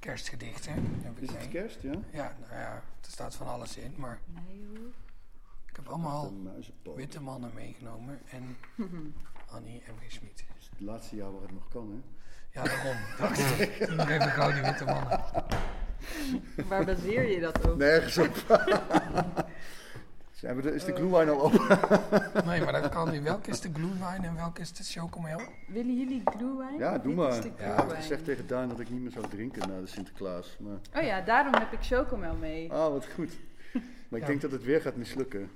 kerstgedichten. Heb ik Is het kerst, ja? Ja, nou ja, er staat van alles in, maar Nee hoor. ik heb allemaal witte mannen meegenomen en Annie. G. Schmid. Het is het laatste jaar waar het nog kan, hè? Ja, daarom. dacht ik. Nog even gauw die witte mannen. Waar baseer je dat op? Nergens op. Zijn we de, is de glühwein al op? Nee, maar dat kan niet. Welke is de glühwein en welke is de chocomel? Willen jullie glühwein? Ja, doe Dit maar. Ja, glühwein. Ik zeg tegen Daan dat ik niet meer zou drinken na de Sinterklaas. Maar, Oh ja, daarom heb ik chocomel mee. ah, wat goed. Maar ik Ja. denk dat het weer gaat mislukken.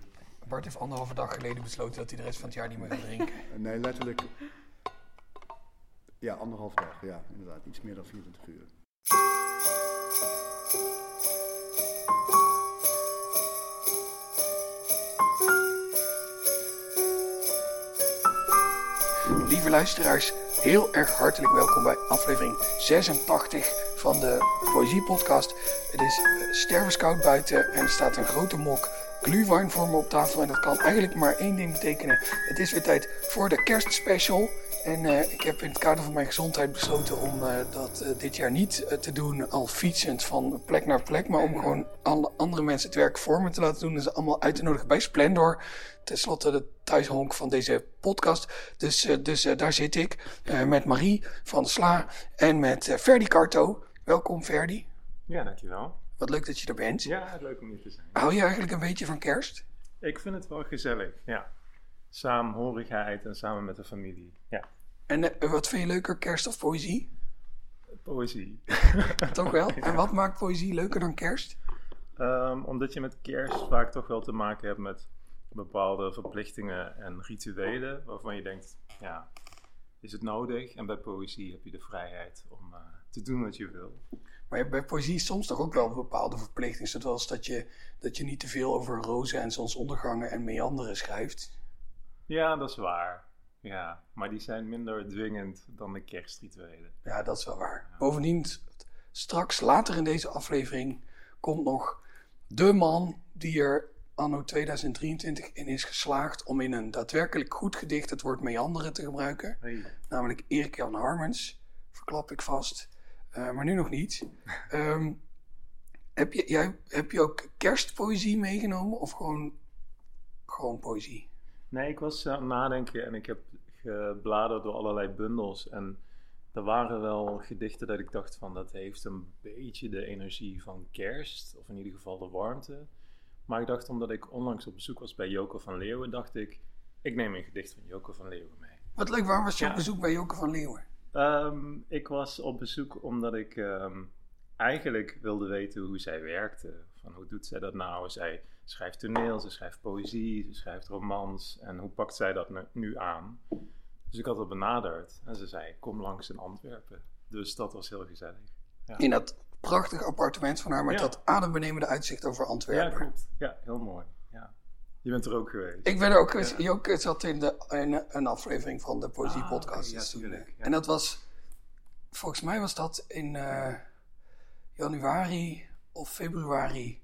Bart heeft anderhalve dag geleden besloten dat hij de rest van het jaar niet meer gaat drinken. Nee, letterlijk. Ja, anderhalf dag. Ja, inderdaad. Iets meer dan 24 uur. Lieve luisteraars, heel erg hartelijk welkom bij aflevering 86 van de Poëzie Podcast. Het is eh, stervenskoud buiten en er staat een grote mok glühwein voor me op tafel. En dat kan eigenlijk maar één ding betekenen. Het is weer tijd voor de kerstspecial. En eh, ik heb in het kader van mijn gezondheid besloten om eh, dat eh, dit jaar niet te doen al fietsend van plek naar plek. Maar om gewoon alle andere mensen het werk voor me te laten doen. En ze allemaal uit te nodigen bij Splendor. Ten slotte de thuishonk van deze podcast. Dus, dus daar zit ik met Marie van Sla en met Ferdi Carto. Welkom Ferdi. Ja, dankjewel. Wat leuk dat je er bent. Ja, leuk om hier te zijn. Hou je eigenlijk een beetje van kerst? Ik vind het wel gezellig, ja. Samenhorigheid en samen met de familie. Ja, En eh, wat vind je leuker, kerst of poëzie? poëzie. Toch wel? En wat maakt poëzie leuker dan kerst? Ehm, omdat je met kerst vaak toch wel te maken hebt met bepaalde verplichtingen en rituelen waarvan je denkt, ja, is het nodig? En bij poëzie heb je de vrijheid om eh, te doen wat je wil. Maar je hebt bij poëzie soms toch ook wel bepaalde verplichtingen. Zoals dat je, dat je niet te veel over rozen en zonsondergangen en meanderen schrijft. Ja, dat is waar. Ja, maar die zijn minder dwingend dan de kerstrituelen. Ja, dat is wel waar. Bovendien, straks later in deze aflevering komt nog de man die er anno 2023 in is geslaagd om in een daadwerkelijk goed gedicht het woord meanderen te gebruiken. Hey. Namelijk Erik Jan Harmens, verklap ik vast. Eh, maar nu nog niet. Ehm, heb, je, jij, heb je ook kerstpoëzie meegenomen of gewoon, gewoon poëzie? Nee, ik was aan het nadenken en ik heb gebladerd door allerlei bundels. En er waren wel gedichten dat ik dacht van dat heeft een beetje de energie van kerst. Of in ieder geval de warmte. Maar ik dacht omdat ik onlangs op bezoek was bij Joko van Leeuwen, dacht ik, ik neem een gedicht van Joko van Leeuwen mee. Wat leuk, waar was je op bezoek bij Joke van Leeuwen? Ehm, ik was op bezoek omdat ik ehm, eigenlijk wilde weten hoe zij werkte. Van hoe doet zij dat nou? Zij schrijft toneel, ze schrijft poëzie, ze schrijft romans. En hoe pakt zij dat nu- aan? Dus ik had haar benaderd en ze zei, kom langs in Antwerpen. Dus dat was heel gezellig. Ja, In dat prachtige appartement van haar met Ja. dat adembenemende uitzicht over ja Antwerpen. klopt. Ja, heel mooi. Ja. Je bent er ook geweest. Ik ben er ook. Ja. Joke zat in, de, in een aflevering van de Poëzie Ah, Podcast. ja, eh, ja. En dat was, volgens mij was dat in eh, januari of februari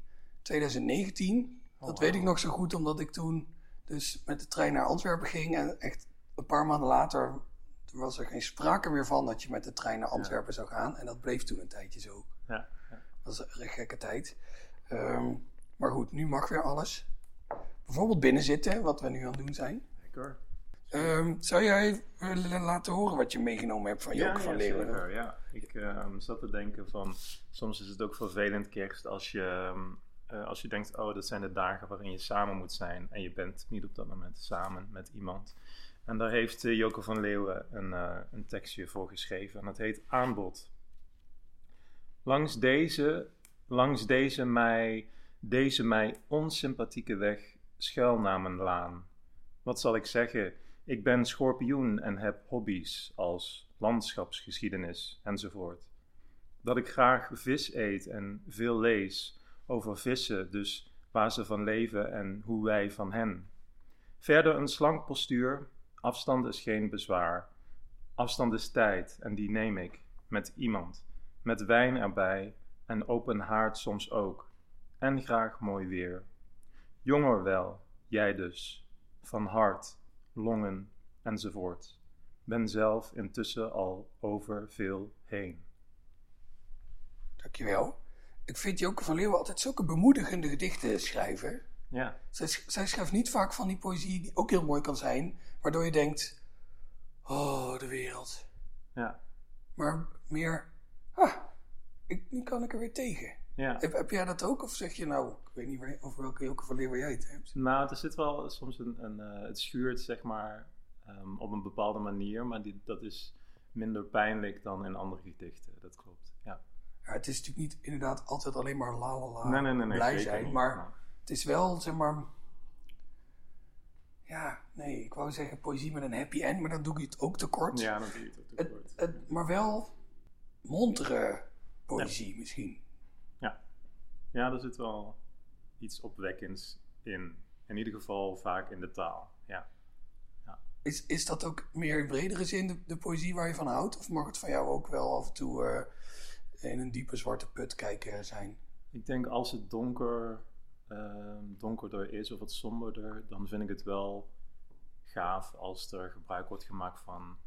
2019. Dat weet ik nog zo goed, omdat ik toen dus met de trein naar Antwerpen ging. En echt een paar maanden later was er geen sprake meer van dat je met de trein naar Antwerpen zou gaan. En dat bleef toen een tijdje zo. Ja, ja. Dat was een gekke tijd. Ehm, maar goed, nu mag weer alles. Bijvoorbeeld binnen zitten, wat we nu aan het doen zijn. Lekker. Ehm, zou jij willen laten horen wat je meegenomen hebt van Joke van Leeuwen? zeker, ja. Ik ehm, zat te denken van, soms is het ook vervelend kerst als je, eh, als je denkt, oh, dat zijn de dagen waarin je samen moet zijn en je bent niet op dat moment samen met iemand. En daar heeft uh, van Leeuwen een, eh, een tekstje voor geschreven en dat heet Aanbod. Langs deze, langs deze mij, deze mij onsympathieke weg schuil naar mijn laan. Wat zal ik zeggen? Ik ben schorpioen en heb hobby's als landschapsgeschiedenis enzovoort. Dat ik graag vis eet en veel lees over vissen, dus waar ze van leven en hoe wij van hen. Verder een slank postuur, afstand is geen bezwaar. Afstand is tijd en die neem ik met iemand, met wijn erbij en open haard soms ook. En graag mooi weer. Jonger wel, jij dus, van hart, longen enzovoort. Ben zelf intussen al over veel heen. Dankjewel. Ik vind Joke van Leeuwen altijd zulke bemoedigende gedichten schrijven. Ja, Zij, zij schrijft niet vaak van die poëzie die ook heel mooi kan zijn, waardoor je denkt: Oh, de wereld. ja, Maar meer, ah, ik, nu kan ik er weer tegen. ja. Heb, heb jij dat ook? Of zeg je nou, ik weet niet waar, over welke Joke van Leeuwen jij het hebt? Nou, er zit wel soms een, een eh, het schuurt zeg maar ehm, op een bepaalde manier, maar die, dat is minder pijnlijk dan in andere gedichten. Dat klopt. Ja. Ja, het is natuurlijk niet inderdaad altijd alleen maar la la la Nee, nee, nee, nee. blij zijn, niet. maar het is wel, zeg maar... Ja, nee, ik wou zeggen poëzie met een happy end, maar dan doe ik het ook tekort. Ja, dan doe je het ook te Het, kort. het, maar wel montere poëzie misschien. Ja, er zit wel iets opwekkends in. In ieder geval vaak in de taal. Ja. Is, is dat ook meer in bredere zin de, de poëzie waar je van houdt? Of mag het van jou ook wel af en toe eh, in een diepe zwarte put kijken zijn? Ik denk als het donker, ehm, donkerder is of wat somberder, dan vind ik het wel gaaf als er gebruik wordt gemaakt van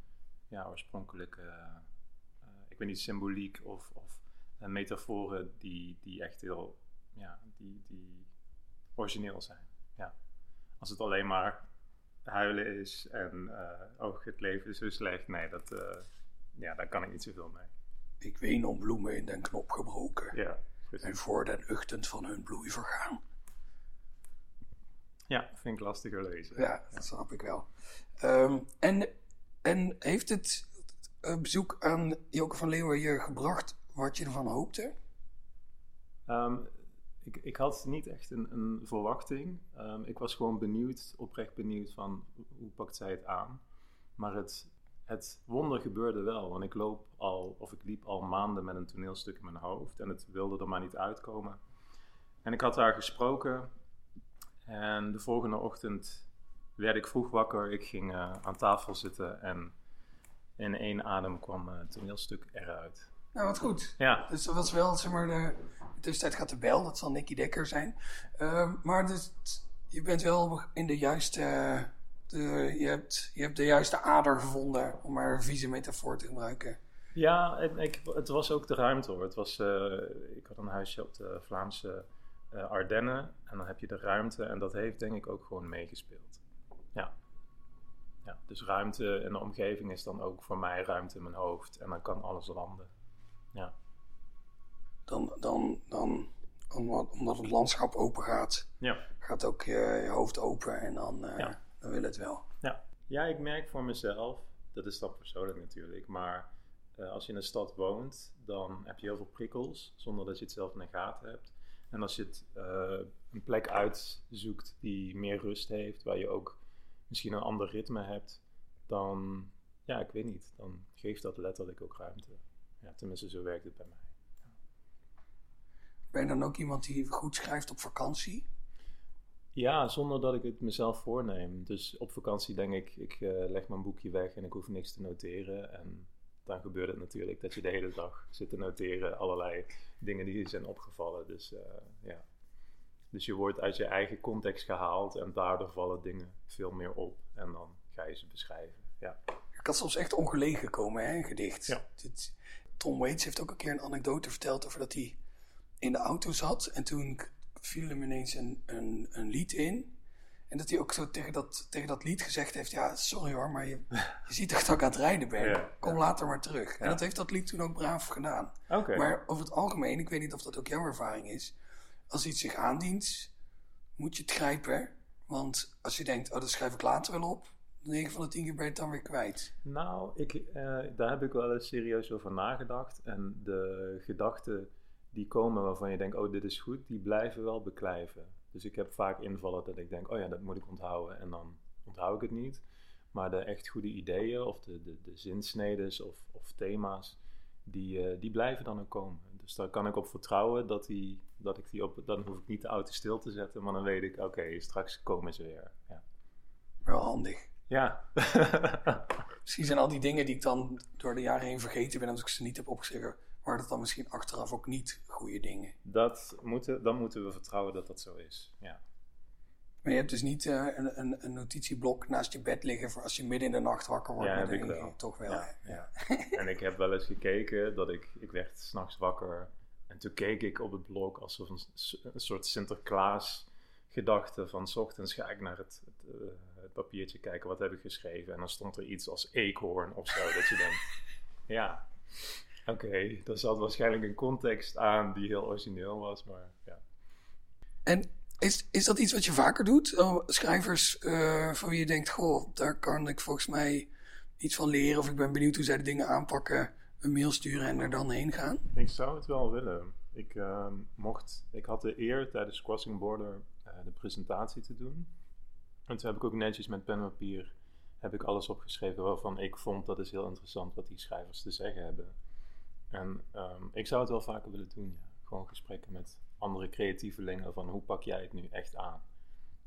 ja, oorspronkelijke, eh, ik weet niet, symboliek of, of eh, metaforen die, die echt heel, ja, die, die origineel zijn. Ja. Als het alleen maar huilen is en eh, oh, het leven is zo slecht, nee, dat, ja, daar kan ik niet zoveel mee. Ik ween om bloemen in den knop gebroken. Ja, En voor den uchtend van hun bloei vergaan. Ja, vind ik lastiger lezen. Ja, dat snap ik wel. Ehm, en, en heeft het eh, bezoek aan Joke van Leeuwen je gebracht wat je ervan hoopte? Ehm, ik, ik had niet echt een, een verwachting. Ehm, ik was gewoon benieuwd, oprecht benieuwd van hoe pakt zij het aan. Maar het, het wonder gebeurde wel, want ik loop al, of ik liep al maanden met een toneelstuk in mijn hoofd en het wilde er maar niet uitkomen. En ik had haar gesproken en de volgende ochtend werd ik vroeg wakker. Ik ging eh, aan tafel zitten en in één adem kwam eh, het toneelstuk eruit. Nou, wat goed. Ja, Dus dat was wel, zeg maar, de, de tussentijd gaat de bel, dat zal Nicky Dekker zijn. Ehm, maar dus, je bent wel in de juiste, je, hebt, je hebt de juiste ader gevonden, om maar een vieze metafoor te gebruiken. Ja, en ik, het was ook de ruimte hoor. Het was, eh, ik had een huisje op de Vlaamse eh, Ardennen en dan heb je de ruimte en dat heeft denk ik ook gewoon meegespeeld. Ja. ja. Dus ruimte in de omgeving is dan ook voor mij ruimte in mijn hoofd en dan kan alles landen. Ja, Dan, dan, dan omdat, omdat het landschap open gaat, ja. gaat ook je, je hoofd open en dan, eh, Ja. Dan wil het wel. Ja. ja, ik merk voor mezelf, dat is dan persoonlijk natuurlijk, maar eh, als je in een stad woont, dan heb je heel veel prikkels zonder dat je het zelf in de gaten hebt. En als je het, eh, een plek uitzoekt die meer rust heeft, waar je ook misschien een ander ritme hebt, dan, ja, ik weet niet, dan geeft dat letterlijk ook ruimte. Ja, tenminste, zo werkt het bij mij. Ben je dan ook iemand die goed schrijft op vakantie? Ja, zonder dat ik het mezelf voorneem. Dus op vakantie denk ik, ik eh, leg mijn boekje weg en ik hoef niks te noteren. En dan gebeurt het natuurlijk dat je de hele dag zit te noteren, allerlei dingen die je zijn opgevallen. Dus eh, ja. Dus je wordt uit je eigen context gehaald en daardoor vallen dingen veel meer op. En dan ga je ze beschrijven. Ja, Ik kan soms echt ongelegen komen, hè, een gedicht. Ja. Tom Waits heeft ook een keer een anekdote verteld over dat hij in de auto zat. En toen viel hem ineens een, een, een lied in. En dat hij ook zo tegen dat, tegen dat lied gezegd heeft: Ja, sorry hoor, maar je, je ziet toch dat ik aan het rijden ben. Ja, Kom ja. later maar terug. En Ja. dat heeft dat lied toen ook braaf gedaan. Maar over het algemeen, ik weet niet of dat ook jouw ervaring is. Als iets zich aandient, moet je het grijpen. Want als je denkt: Oh, dat schrijf ik later wel op. 9 van de 10 keer ben je het dan weer kwijt. Nou, ik, eh, daar heb ik wel eens serieus over nagedacht. En de gedachten die komen waarvan je denkt, oh dit is goed, die blijven wel beklijven. Dus ik heb vaak invallen dat ik denk, oh ja, dat moet ik onthouden. En dan onthoud ik het niet. Maar de echt goede ideeën of de, de, de zinsnedes of, of thema's, die, eh, die blijven dan ook komen. Dus daar kan ik op vertrouwen dat, die, dat ik die op, dan hoef ik niet de auto stil te zetten, maar dan weet ik, oké, straks komen ze weer. Ja. Wel handig. ja. Misschien zijn al die dingen die ik dan door de jaren heen vergeten ben, als ik ze niet heb opgeschreven, waren dat dan misschien achteraf ook niet goede dingen. Dat moeten, dan moeten we vertrouwen dat dat zo is. Ja. Maar je hebt dus niet eh, een, een, een notitieblok naast je bed liggen voor als je midden in de nacht wakker wordt. Ja, maar heb ik wel. Toch wel, Ja, en ik heb wel eens gekeken dat ik, ik werd s'nachts wakker en toen keek ik op het blok alsof een, soort Sinterklaas gedachte van 's ochtends ga ik naar het, het, eh, het papiertje kijken wat heb ik geschreven en dan stond er iets als eekhoorn of zo dat je denkt ja oké daar zat waarschijnlijk een context aan die heel origineel was maar ja En is, is dat iets wat je vaker doet? Oh, schrijvers eh, van wie je denkt, goh, daar kan ik volgens mij iets van leren. Of ik ben benieuwd hoe zij de dingen aanpakken. Een mail sturen en er dan heen gaan. Ik zou het wel willen. Ik, ehm, mocht, ik had de eer tijdens Crossing Border eh, de presentatie te doen. En toen heb ik ook netjes met pen en papier heb ik alles opgeschreven waarvan ik vond dat is heel interessant wat die schrijvers te zeggen hebben. En ehm, ik zou het wel vaker willen doen. Ja. Gewoon gesprekken met andere creatievelingen van hoe pak jij het nu echt aan?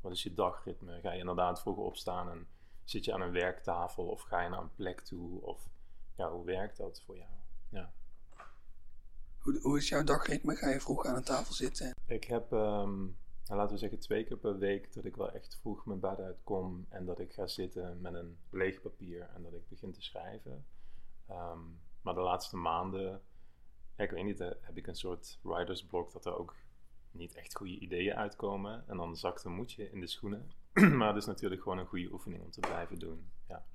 Wat is je dagritme? Ga je inderdaad vroeg opstaan en zit je aan een werktafel of ga je naar een plek toe? Of ja, hoe werkt dat voor jou? Ja. Hoe, hoe is jouw dagritme? Ga je vroeg aan een tafel zitten? Ik heb, ehm, nou, laten we zeggen, twee keer per week dat ik wel echt vroeg mijn bed uitkom en dat ik ga zitten met een leeg papier en dat ik begin te schrijven. Ehm, maar de laatste maanden, ja, ik weet niet, heb ik een soort writersblok dat er ook niet echt goede ideeën uitkomen. En dan zakt een moedje in de schoenen. maar het is natuurlijk gewoon een goede oefening om te blijven doen. Ja.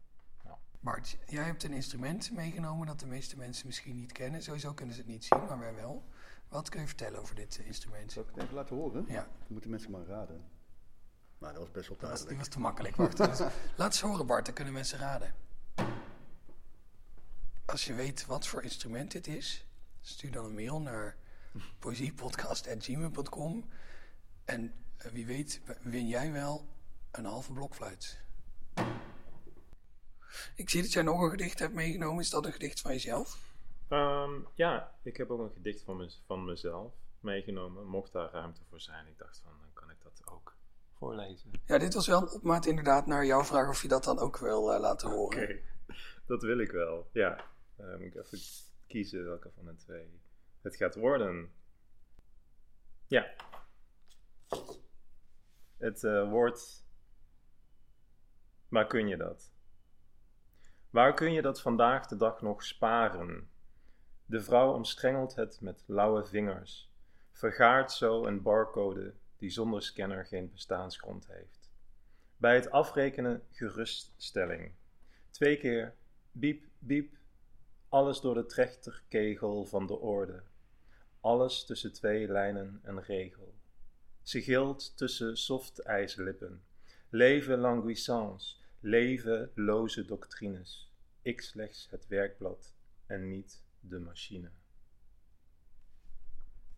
Bart, jij hebt een instrument meegenomen dat de meeste mensen misschien niet kennen. Sowieso kunnen ze het niet zien, maar wij wel. Wat kun je vertellen over dit eh, instrument? Zal ik het even laten horen? Ja, Dan moeten mensen maar raden. Maar dat was best wel dat was, die duidelijk. was te makkelijk. Wacht, dus laat eens horen Bart, dan kunnen mensen raden. Als je weet wat voor instrument dit is, stuur dan een mail naar poëziepodcast.gmail.com en eh, wie weet win jij wel een halve blokfluit. Ik zie dat jij nog een gedicht hebt meegenomen. Is dat een gedicht van jezelf? Ehm, ja, ik heb ook een gedicht van, mez- van mezelf meegenomen. Mocht daar ruimte voor zijn. Ik dacht van, dan kan ik dat ook voorlezen. Ja, dit was wel een opmaat inderdaad naar jouw vraag of je dat dan ook wil eh, laten horen. Oké, dat wil ik wel. Ja, Eh, moet ik even kiezen welke van de twee het gaat worden. Ja. Het eh, woord. Waar kun je dat? Waar kun je dat vandaag de dag nog sparen? De vrouw omstrengelt het met lauwe vingers, vergaart zo een barcode die zonder scanner geen bestaansgrond heeft. Bij het afrekenen geruststelling. Twee keer biep, biep, alles door de trechterkegel van de orde. Alles tussen twee lijnen en regel. Ze gilt tussen soft ijslippen. Leven languissance, leven loze doctrines. Ik slechts het werkblad en niet de machine.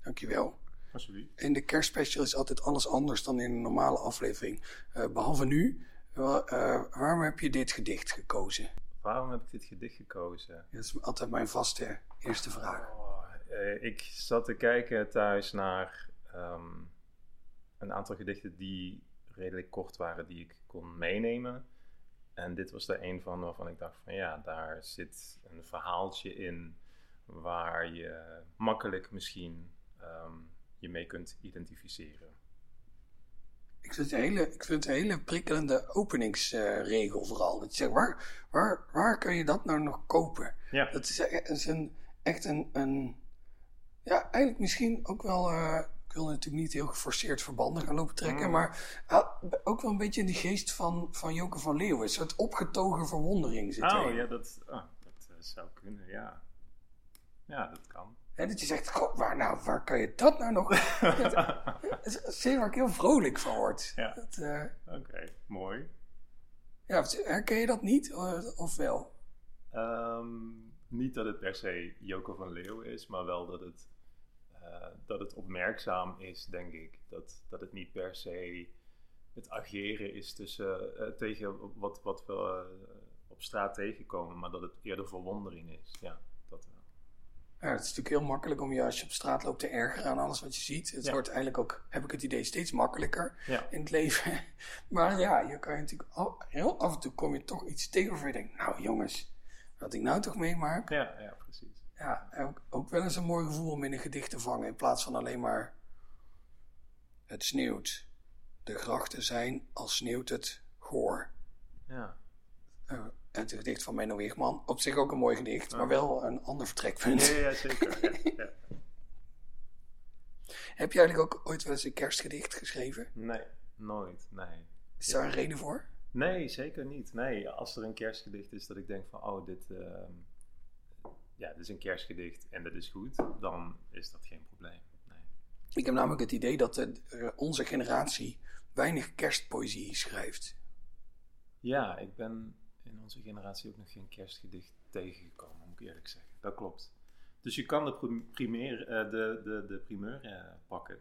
Dankjewel. Alsjeblieft. In de kerstspecial is altijd alles anders dan in een normale aflevering. Eh, behalve nu. Eh, waarom heb je dit gedicht gekozen? Waarom heb ik dit gedicht gekozen? Dat is altijd mijn vaste eerste vraag. Oh, eh, ik zat te kijken thuis naar ehm, een aantal gedichten die redelijk kort waren, die ik kon meenemen. En dit was er een van waarvan ik dacht van ja, daar zit een verhaaltje in waar je makkelijk misschien ehm, je mee kunt identificeren. Ik vind het een hele, ik vind het hele prikkelende openingsregel vooral. Dat je zegt, waar, waar, waar kun je dat nou nog kopen? Ja, Dat is, is een, echt een, een... Ja, eigenlijk misschien ook wel... eh, ik wil natuurlijk niet heel geforceerd verbanden gaan lopen trekken... Mm. maar ah, ook wel een beetje in die geest van, van Joke van Leeuwen. Een soort opgetogen verwondering zit oh erin. ja, dat, oh, dat eh, zou kunnen, ja. Ja, dat kan. Hè, dat je zegt, goh, waar, nou, waar kan je dat nou nog... Dat is waar ik heel vrolijk van word. Ja. Eh, Oké, mooi. ja, herken je dat niet? eh, Of wel? Ehm, niet dat het per se Joko van Leeuw is, maar wel dat het, eh, dat het opmerkzaam is, denk ik. Dat, dat het niet per se het ageren is tussen, tegen wat, wat we op straat tegenkomen, maar dat het eerder verwondering is. Ja. Ja, het is natuurlijk heel makkelijk om je als je op straat loopt te ergeren aan alles wat je ziet. Het Ja. wordt eigenlijk ook, heb ik het idee, steeds makkelijker Ja, in het leven. Maar ja, je kan je natuurlijk al- heel af en toe kom je toch iets tegen waarvan je denkt, nou jongens, wat ik nou toch meemaak. ja, ja precies. Ja, ook, ook wel eens een mooi gevoel om in een gedicht te vangen in plaats van alleen maar het sneeuwt. De grachten zijn, als sneeuwt het, goor. Ja, Eh, het gedicht van Menno Wigman. Op zich ook een mooi gedicht, maar wel een ander vertrekpunt. ja, ja zeker. Ja, ja. Heb je eigenlijk ook ooit wel eens een kerstgedicht geschreven? Nee, nooit. Nee. Is daar een reden voor? Nee, zeker niet. Nee, als er een kerstgedicht is dat ik denk van, oh, dit, ehm, ja, dit is een kerstgedicht en dat is goed, dan is dat geen probleem. Nee. Ik heb namelijk het idee dat eh, onze generatie weinig kerstpoëzie schrijft. Ja, ik ben in onze generatie ook nog geen kerstgedicht tegengekomen, moet ik eerlijk zeggen. Dat klopt. Dus je kan de, prim- primeer, eh, de, de, de primeur eh, pakken.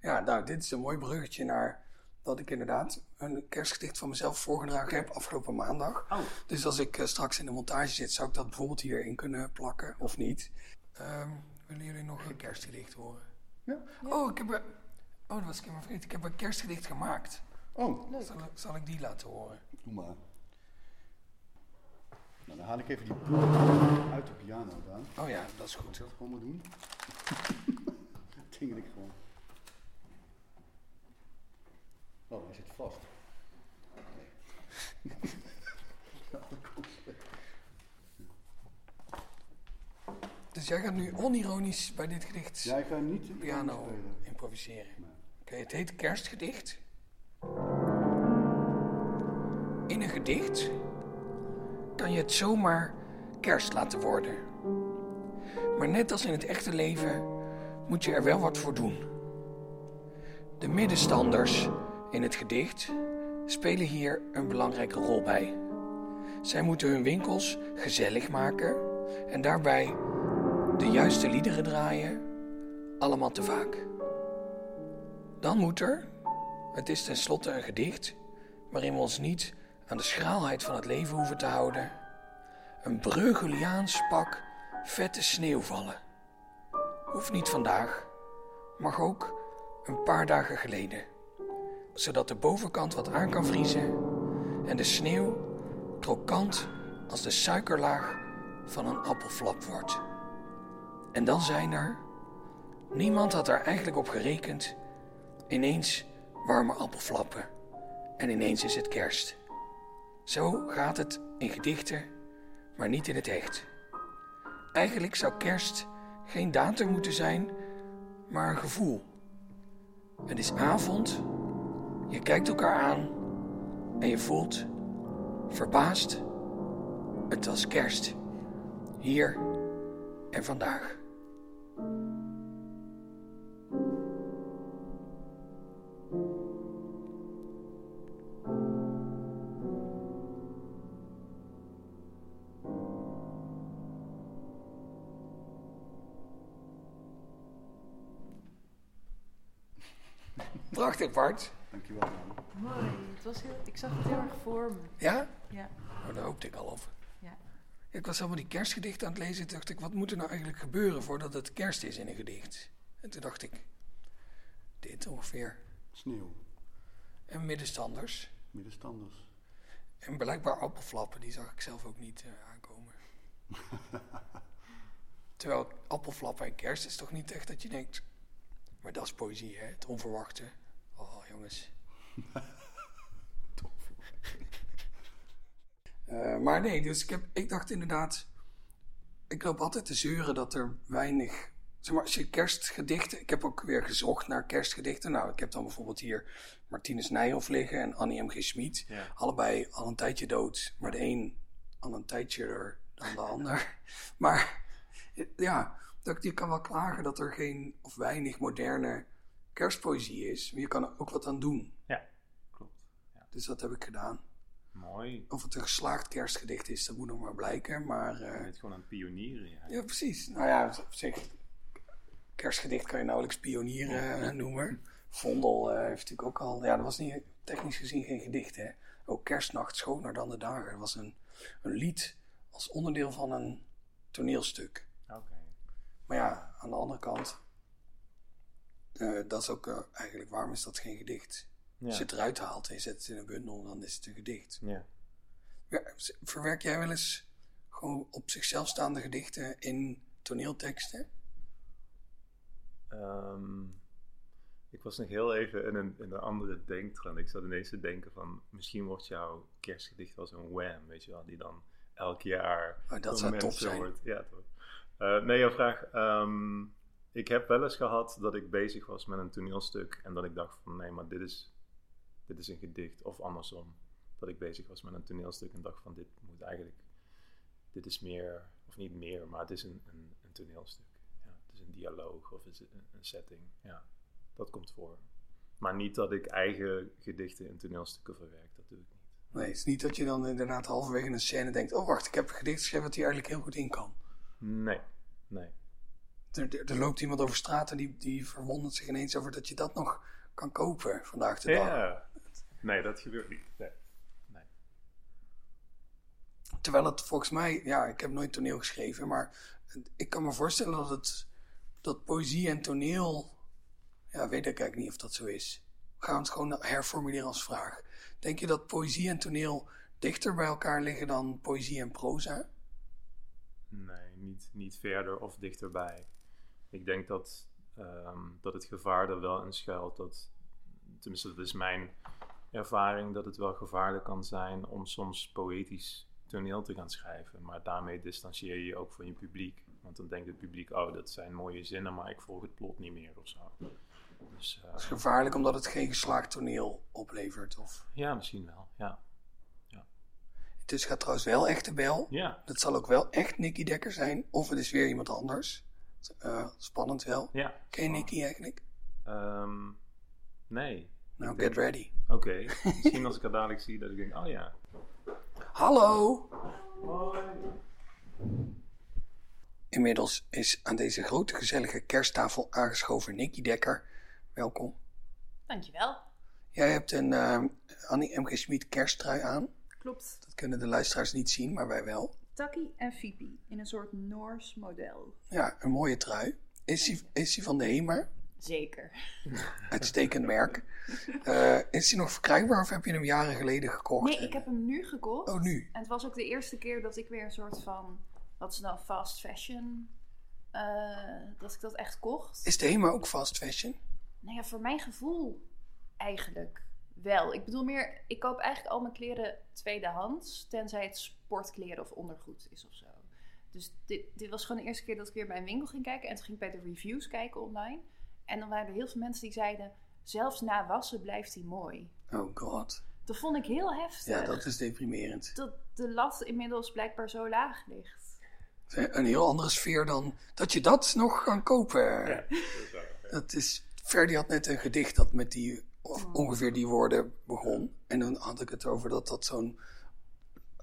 Ja, nou, dit is een mooi bruggetje naar dat ik inderdaad een kerstgedicht van mezelf voorgedragen heb afgelopen maandag. Oh, Dus als ik eh, straks in de montage zit, zou ik dat bijvoorbeeld hierin kunnen plakken of niet. Ehm, willen jullie nog een kerstgedicht horen? Ja. Oh, ik heb een... Oh, dat was ik helemaal vergeten. Ik heb een kerstgedicht gemaakt. Oh, Leuk. Zal, zal ik die laten horen? doe maar. Nou, dan haal ik even die uit de piano dan. Oh ja, dat is goed. Ik dat gewoon maar doen? Dingel ik gewoon. Oh, hij zit vast. Dus jij gaat nu onironisch bij dit gedicht Ja, ik ga niet piano spelen. improviseren. Nee. Oké, het heet Kerstgedicht. In een gedicht kan je het zomaar kerst laten worden. Maar net als in het echte leven moet je er wel wat voor doen. De middenstanders in het gedicht spelen hier een belangrijke rol bij. Zij moeten hun winkels gezellig maken en daarbij de juiste liederen draaien, allemaal te vaak. Dan moet er, het is tenslotte een gedicht waarin we ons niet aan de schraalheid van het leven hoeven te houden, een Breugheliaans pak vette sneeuw vallen. Hoeft niet vandaag, mag ook een paar dagen geleden, zodat de bovenkant wat aan kan vriezen en de sneeuw krokant als de suikerlaag van een appelflap wordt. En dan zijn er, niemand had er eigenlijk op gerekend, ineens warme appelflappen en ineens is het kerst. Zo gaat het in gedichten, maar niet in het echt. Eigenlijk zou kerst geen datum moeten zijn, maar een gevoel. Het is avond, je kijkt elkaar aan en je voelt verbaasd. Het was kerst, hier en vandaag. Prachtig, Bart. Dankjewel. man. Mooi. Het was heel, ik zag het heel erg voor me. Ja? Ja. Oh, daar hoopte ik al op. Ja. Ik was allemaal die kerstgedichten aan het lezen. Toen dacht ik, wat moet er nou eigenlijk gebeuren voordat het kerst is in een gedicht? En toen dacht ik, dit ongeveer. Sneeuw. En middenstanders. Middenstanders. En blijkbaar appelflappen, die zag ik zelf ook niet eh, aankomen. Terwijl appelflappen en kerst is toch niet echt dat je denkt... Maar dat is poëzie, hè? Het onverwachte. Eh, maar nee, dus ik, heb, ik dacht inderdaad... Ik loop altijd te zeuren dat er weinig... Zeg maar, als je kerstgedichten... Ik heb ook weer gezocht naar kerstgedichten. Nou, ik heb dan bijvoorbeeld hier Martinus Nijhoff liggen en Annie M. G. Schmid. Ja. Allebei al een tijdje dood. Maar de een al een tijdje er dan de ander. Maar ja, dat, je kan wel klagen dat er geen of weinig moderne kerstpoëzie is. Maar je kan er ook wat aan doen. Ja, klopt. Ja. Dus dat heb ik gedaan. Mooi. Of het een geslaagd kerstgedicht is, dat moet nog maar blijken. Maar Je eh, bent gewoon aan het pionieren. Ja. ja, precies. Nou ja, op zich, kerstgedicht kan je nauwelijks pionieren eh, noemen. Vondel eh, heeft natuurlijk ook al... Ja, dat was niet, technisch gezien geen gedicht, hè. Ook Kerstnacht schoner dan de dagen. Dat was een, een lied als onderdeel van een toneelstuk. Oké. Maar ja, aan de andere kant... eh, dat is ook eh, eigenlijk, waarom is dat geen gedicht? Als je het eruit haalt en je zet het in een bundel, dan is het een gedicht. ja. Ja, verwerk jij wel eens gewoon op zichzelf staande gedichten in toneelteksten? Ehm, ik was nog heel even in een, in een andere denktrend. Ik zat ineens te denken van... Misschien wordt jouw kerstgedicht als een wham, weet je wel. Die dan elk jaar... Oh, dat zou mensen zijn. Wordt. Ja, toch. Eh, nee, jouw vraag... ehm, ik heb wel eens gehad dat ik bezig was met een toneelstuk en dat ik dacht van nee, maar dit is, dit is een gedicht. Of andersom, dat ik bezig was met een toneelstuk en dacht van dit moet eigenlijk, dit is meer, of niet meer, maar het is een, een, een toneelstuk. Ja, het is een dialoog of is een, een setting. Ja, dat komt voor. Maar niet dat ik eigen gedichten in toneelstukken verwerk, dat doe ik niet. Nee, het is niet dat je dan inderdaad halverwege een scène denkt... oh, wacht, ik heb een gedicht geschreven wat hier eigenlijk heel goed in kan. Nee, nee. Er, er, loopt iemand over straat en die, die verwondert zich ineens over dat je dat nog kan kopen vandaag de dag. Ja. Nee, dat gebeurt niet. Nee. nee. Terwijl het volgens mij, ja, ik heb nooit toneel geschreven, maar ik kan me voorstellen dat het dat poëzie en toneel, ja, weet ik eigenlijk niet of dat zo is. We gaan het gewoon herformuleren als vraag. Denk je dat poëzie en toneel dichter bij elkaar liggen dan poëzie en proza? Nee, niet, niet verder of dichterbij. Ik denk dat, ehm, dat het gevaar er wel in schuilt. Dat, tenminste, dat is mijn ervaring, dat het wel gevaarlijk kan zijn om soms poëtisch toneel te gaan schrijven. Maar daarmee distancieer je je ook van je publiek. Want dan denkt het publiek, oh, dat zijn mooie zinnen, maar ik volg het plot niet meer of zo. Dus, uh, dat is gevaarlijk omdat het geen geslaagd toneel oplevert? Of? Ja, misschien wel, ja. ja. Het is, gaat trouwens wel echt de bel. Ja. Dat zal ook wel echt Nicky Dekker zijn, of het is weer iemand anders. Uh, spannend wel. Ja. Ken je Nicky eigenlijk? Um, nee. Nou, get ready. Oké. Okay. Misschien als ik haar dadelijk zie, dat ik denk, oh ja. Hallo! Hoi. Inmiddels is aan deze grote gezellige kersttafel aangeschoven Nicky Dekker. Welkom. Dankjewel. Jij hebt een uh, Annie M.G. Schmid kersttrui aan. Klopt. Dat kunnen de luisteraars niet zien, maar wij wel. Taki en Fipi in een soort Noors model. Ja, een mooie trui. Is die, is die van de HEMA? Zeker. Uitstekend merk. Uh, is die nog verkrijgbaar of heb je hem jaren geleden gekocht? Nee, ik heb hem nu gekocht. Oh, nu? En het was ook de eerste keer dat ik weer een soort van, wat is nou, fast fashion, uh, dat ik dat echt kocht. Is de HEMA ook fast fashion? Nou ja, voor mijn gevoel eigenlijk wel. Ik bedoel meer, ik koop eigenlijk al mijn kleren tweedehands, tenzij het sportkleren of ondergoed is of zo. Dus dit, dit was gewoon de eerste keer dat ik weer bij een winkel ging kijken. En toen ging ik bij de reviews kijken online. En dan waren er heel veel mensen die zeiden, zelfs na wassen blijft hij mooi. Oh god. Dat vond ik heel heftig. Ja, dat is deprimerend. Dat de lat inmiddels blijkbaar zo laag ligt. Een heel andere sfeer dan dat je dat nog kan kopen. Ja, dat is waar. Ja. Dat is, Ferdi had net een gedicht dat met die, of ongeveer die woorden begon. En dan had ik het over dat dat zo'n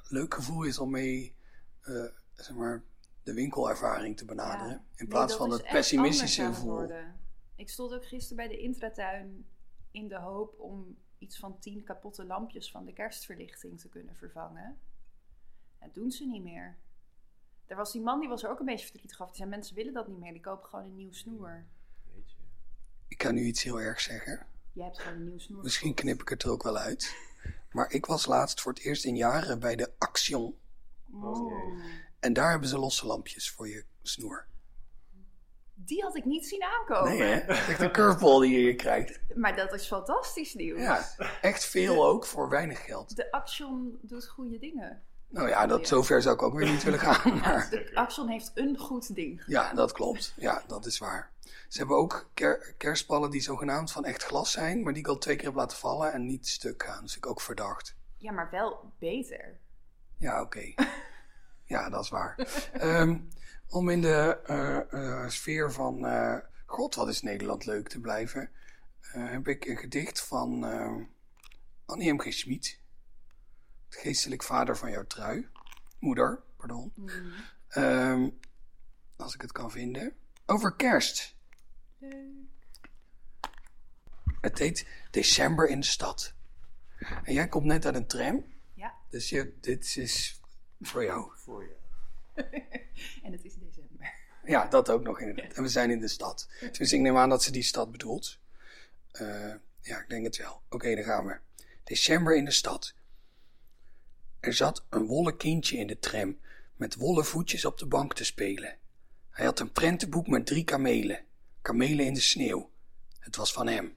leuk gevoel is om mee, uh, zeg maar, de winkelervaring te benaderen. Ja. In plaats Nee, van dat het pessimistische gevoel. Ik stond ook gisteren bij de intratuin in de hoop om iets van tien kapotte lampjes van de kerstverlichting te kunnen vervangen. Dat doen ze niet meer. Er was die man die was er ook een beetje verdrietig over. Die zei, mensen willen dat niet meer. Die kopen gewoon een nieuw snoer. Ik kan nu iets heel erg zeggen. Jij hebt gewoon een nieuw snoer. Misschien knip ik het er ook wel uit. Maar ik was laatst voor het eerst in jaren bij de Action. Oh. En daar hebben ze losse lampjes voor je snoer. Die had ik niet zien aankomen. Nee, hè? Dat is echt een curveball die je hier krijgt. Maar dat is fantastisch nieuws. Ja, echt veel ook voor weinig geld. De Action doet goede dingen. Nou ja, dat zover zou ik ook weer niet willen gaan. Maar De Action heeft een goed ding. ja, dat klopt. Ja, dat is waar. Ze hebben ook ker kerstballen die zogenaamd van echt glas zijn, maar die ik al twee keer heb laten vallen en niet stuk gaan. Dus ik ook verdacht. Ja, maar wel beter. Ja, oké. Ja, dat is waar. Ehm, om in de eh, eh, sfeer van eh, God, wat is Nederland leuk te blijven, eh, heb ik een gedicht van Annie M. G. Schmid. Geestelijk vader van jouw trui. Moeder, pardon. Ehm, als ik het kan vinden. Over kerst. Het heet December in de stad. En jij komt net uit een tram. Ja, Dus je, dit is voor jou. Voor je. en het is december. Ja, dat ook nog inderdaad. En we zijn in de stad. Dus ik neem aan dat ze die stad bedoelt. Eh, ja, ik denk het wel. Oké, dan gaan we. December in de stad. Er zat een wollen kindje in de tram met wollen voetjes op de bank te spelen. Hij had een prentenboek met drie kamelen. Kamelen in de sneeuw. Het was van hem.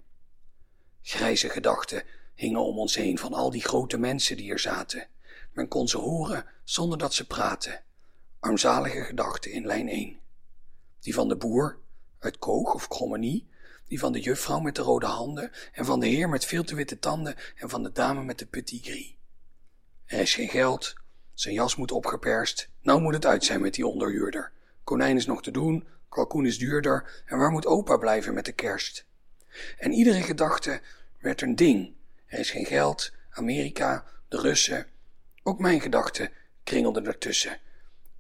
Grijze gedachten hingen om ons heen van al die grote mensen die er zaten. Men kon ze horen zonder dat ze praten. Armzalige gedachten in lijn 1. Die van de boer, uit Koog of Krommenie, die van de juffrouw met de rode handen en van de heer met veel te witte tanden en van de dame met de petit gris. Er is geen geld, zijn jas moet opgeperst, nou moet het uit zijn met die onderhuurder. Konijn is nog te doen, kalkoen is duurder en waar moet opa blijven met de kerst? En iedere gedachte werd een ding. Er is geen geld, Amerika, de Russen. Ook mijn gedachten kringelden ertussen.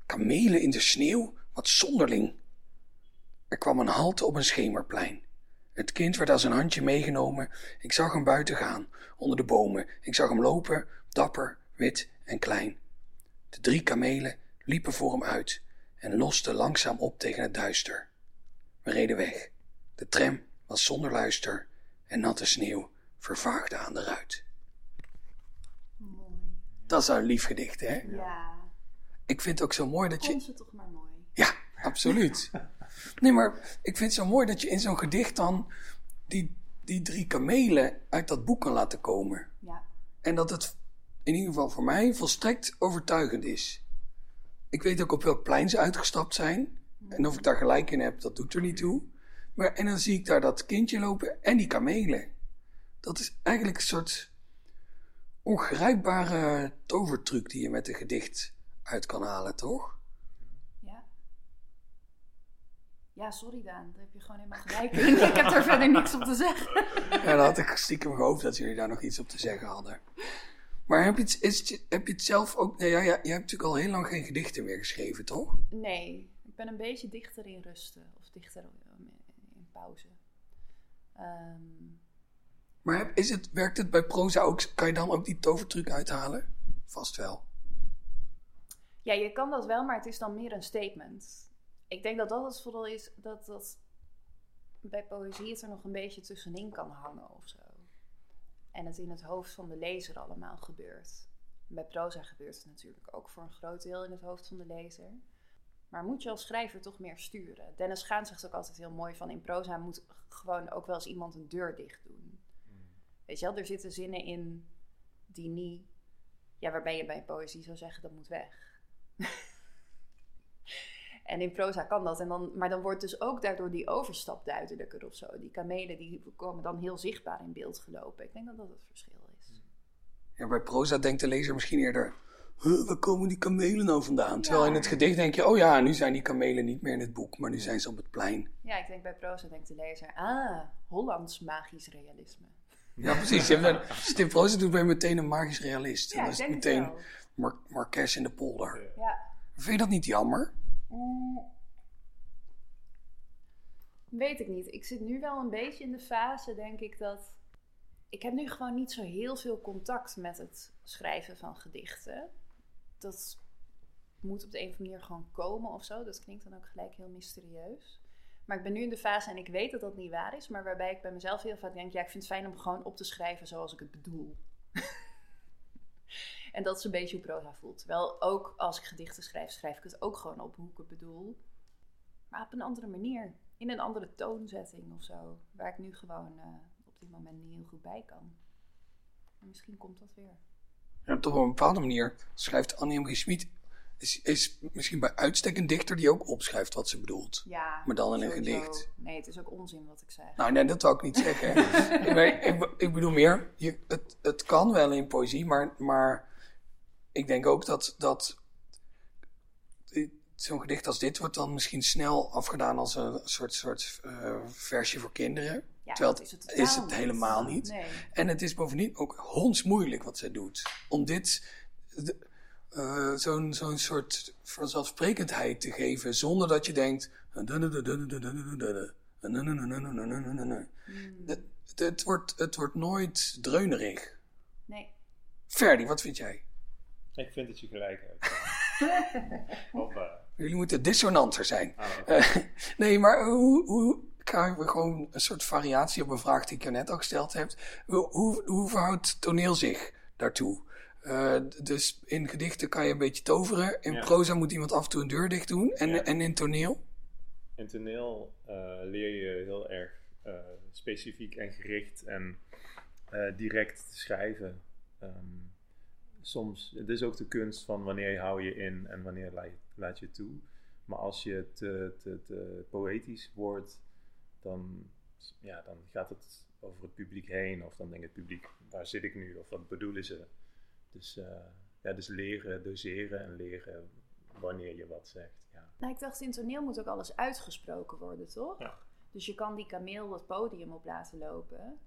Kamelen in de sneeuw, wat zonderling. Er kwam een halte op een schemerplein. Het kind werd als een handje meegenomen. Ik zag hem buiten gaan, onder de bomen. Ik zag hem lopen, dapper, wit en klein. De drie kamelen liepen voor hem uit en losten langzaam op tegen het duister. We reden weg. De tram was zonder luister en natte sneeuw vervaagde aan de ruit. Mooi. Dat is een lief gedicht, hè? Ja. Ik vind het ook zo mooi dat je... Vond ze toch maar mooi. Ja, absoluut. Nee, maar ik vind het zo mooi dat je in zo'n gedicht dan die, die drie kamelen uit dat boek kan laten komen. Ja. En dat het in ieder geval voor mij volstrekt overtuigend is. Ik weet ook op welk plein ze uitgestapt zijn. En of ik daar gelijk in heb, dat doet er niet toe. Maar, en dan zie ik daar dat kindje lopen en die kamelen. Dat is eigenlijk een soort ongrijpbare tovertruc die je met een gedicht uit kan halen, toch? Ja. Ja, sorry Daan. Daar heb je gewoon helemaal gelijk in. Ik heb daar verder niks op te zeggen. Ja, dan had ik stiekem gehoopt dat jullie daar nog iets op te zeggen hadden. Maar heb je het, is het- heb je het zelf ook... Nee, ja, ja, je hebt natuurlijk al heel lang geen gedichten meer geschreven, toch? Nee, ik ben een beetje dichter in rusten. Of dichter in in pauze. Ehm, Maar heb- is het, werkt het bij proza ook? Kan je dan ook die tovertruc uithalen? Vast wel. ja, je kan dat wel, maar het is dan meer een statement. Ik denk dat dat het vooral is dat dat bij poëzie het er nog een beetje tussenin kan hangen of zo. En het in het hoofd van de lezer allemaal gebeurt. Bij proza gebeurt het natuurlijk ook voor een groot deel in het hoofd van de lezer. Maar moet je als schrijver toch meer sturen? Dennis Gaan zegt ook altijd heel mooi van in proza moet gewoon ook wel eens iemand een deur dicht doen. Weet je wel, er zitten zinnen in die niet, ja, waarbij je bij poëzie zou zeggen dat moet weg. en in proza kan dat. En dan, maar dan wordt dus ook daardoor die overstap duidelijker of zo. Die kamelen die komen dan heel zichtbaar in beeld gelopen. Ik denk dat dat het verschil is. Ja, bij proza denkt de lezer misschien eerder... Huh, waar komen die kamelen nou vandaan? Terwijl Ja. in het gedicht denk je... Oh ja, nu zijn die kamelen niet meer in het boek, maar nu zijn ze op het plein. Ja, ik denk bij proza denkt de lezer, ah, Hollands magisch realisme. Ja, precies. Als je het in proza doet, ben je meteen een magisch realist. En Ja, dan ik is het meteen. Mar Marques in de polder. Ja. Vind je dat niet jammer? Mm. Weet ik niet. Ik zit nu wel een beetje in de fase, denk ik, dat. Ik heb nu gewoon niet zo heel veel contact met het schrijven van gedichten. Dat moet op de een of andere manier gewoon komen of zo. Dat klinkt dan ook gelijk heel mysterieus. Maar ik ben nu in de fase en ik weet dat dat niet waar is, maar waarbij ik bij mezelf heel vaak denk: ja, ik vind het fijn om gewoon op te schrijven zoals ik het bedoel. en dat is een beetje hoe proza voelt. Terwijl ook als ik gedichten schrijf, schrijf ik het ook gewoon op hoe ik het bedoel. Maar op een andere manier. In een andere toonzetting of zo. Waar ik nu gewoon eh, op dit moment niet heel goed bij kan. Misschien komt dat weer. Ja, op een bepaalde manier schrijft Annie M. Schmid... Is, is misschien bij uitstek een dichter die ook opschrijft wat ze bedoelt. Ja, Maar dan in een sowieso. gedicht. Nee, het is ook onzin wat ik zeg. Nou, nee, dat zou ik niet zeggen. ik, ik, ik bedoel meer, je, het, het kan wel in poëzie, maar, maar ik denk ook dat, dat zo'n gedicht als dit wordt dan misschien snel afgedaan als een soort, soort eh, versje voor kinderen. Ja, terwijl dat het is het helemaal niet. Nee. En het is bovendien ook hondsmoeilijk wat zij doet. Om dit, de- eh, zo'n zo'n soort vanzelfsprekendheid te geven zonder dat je denkt. Het, het, wordt, het wordt nooit dreunerig. Nee. Ferdi, wat vind jij? Ik vind dat je gelijk hebt. Hoppa. Jullie moeten dissonanter zijn. Ah. Eh, nee, maar hoe, hoe krijgen we gewoon een soort variatie op een vraag die ik je net al gesteld heb? Hoe, hoe, hoe verhoudt toneel zich daartoe? Eh, dus in gedichten kan je een beetje toveren. In Ja. proza moet iemand af en toe een deur dicht doen. En, Ja. en in toneel? In toneel eh, leer je heel erg eh, specifiek en gericht en direct te schrijven. Ehm, soms, het is ook de kunst van wanneer hou je in en wanneer laat je, laat je toe. Maar als je te, te, te poëtisch wordt, dan, ja, dan gaat het over het publiek heen. Of dan denkt het publiek, waar zit ik nu? Of wat bedoelen ze? Dus, eh, ja, dus leren, doseren en leren wanneer je wat zegt. Ja. Nou, ik dacht, in toneel moet ook alles uitgesproken worden, toch? Ja. Dus je kan die kameel het podium op laten lopen.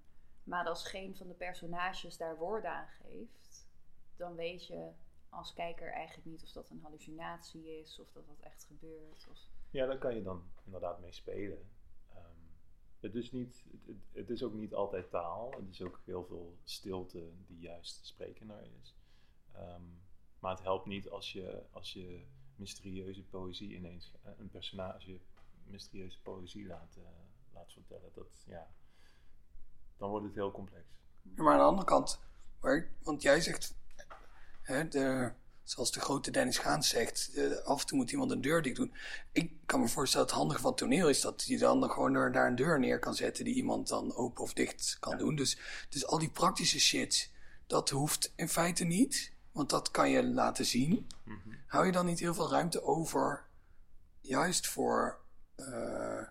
Maar als geen van de personages daar woorden aan geeft, dan weet je als kijker eigenlijk niet of dat een hallucinatie is, of dat dat echt gebeurt. Of... Ja, daar kan je dan inderdaad mee spelen. Het, is niet, het, het, is ook niet altijd taal. Het is ook heel veel stilte die juist sprekenaar is. Ehm, maar het helpt niet als je, als je mysterieuze poëzie ineens, eh, een personage mysterieuze poëzie laat, laat vertellen. Dat, ja, dan wordt het heel complex. Maar aan de andere kant, want jij zegt, hè, de, zoals de grote Dennis Gaans zegt, eh, af en toe moet iemand een deur dicht doen. Ik kan me voorstellen dat het handige van toneel is dat je dan gewoon er, daar een deur neer kan zetten die iemand dan open of dicht kan doen. Dus, dus al die praktische shit, dat hoeft in feite niet, want dat kan je laten zien. Hou je dan niet heel veel ruimte over, juist voor eh,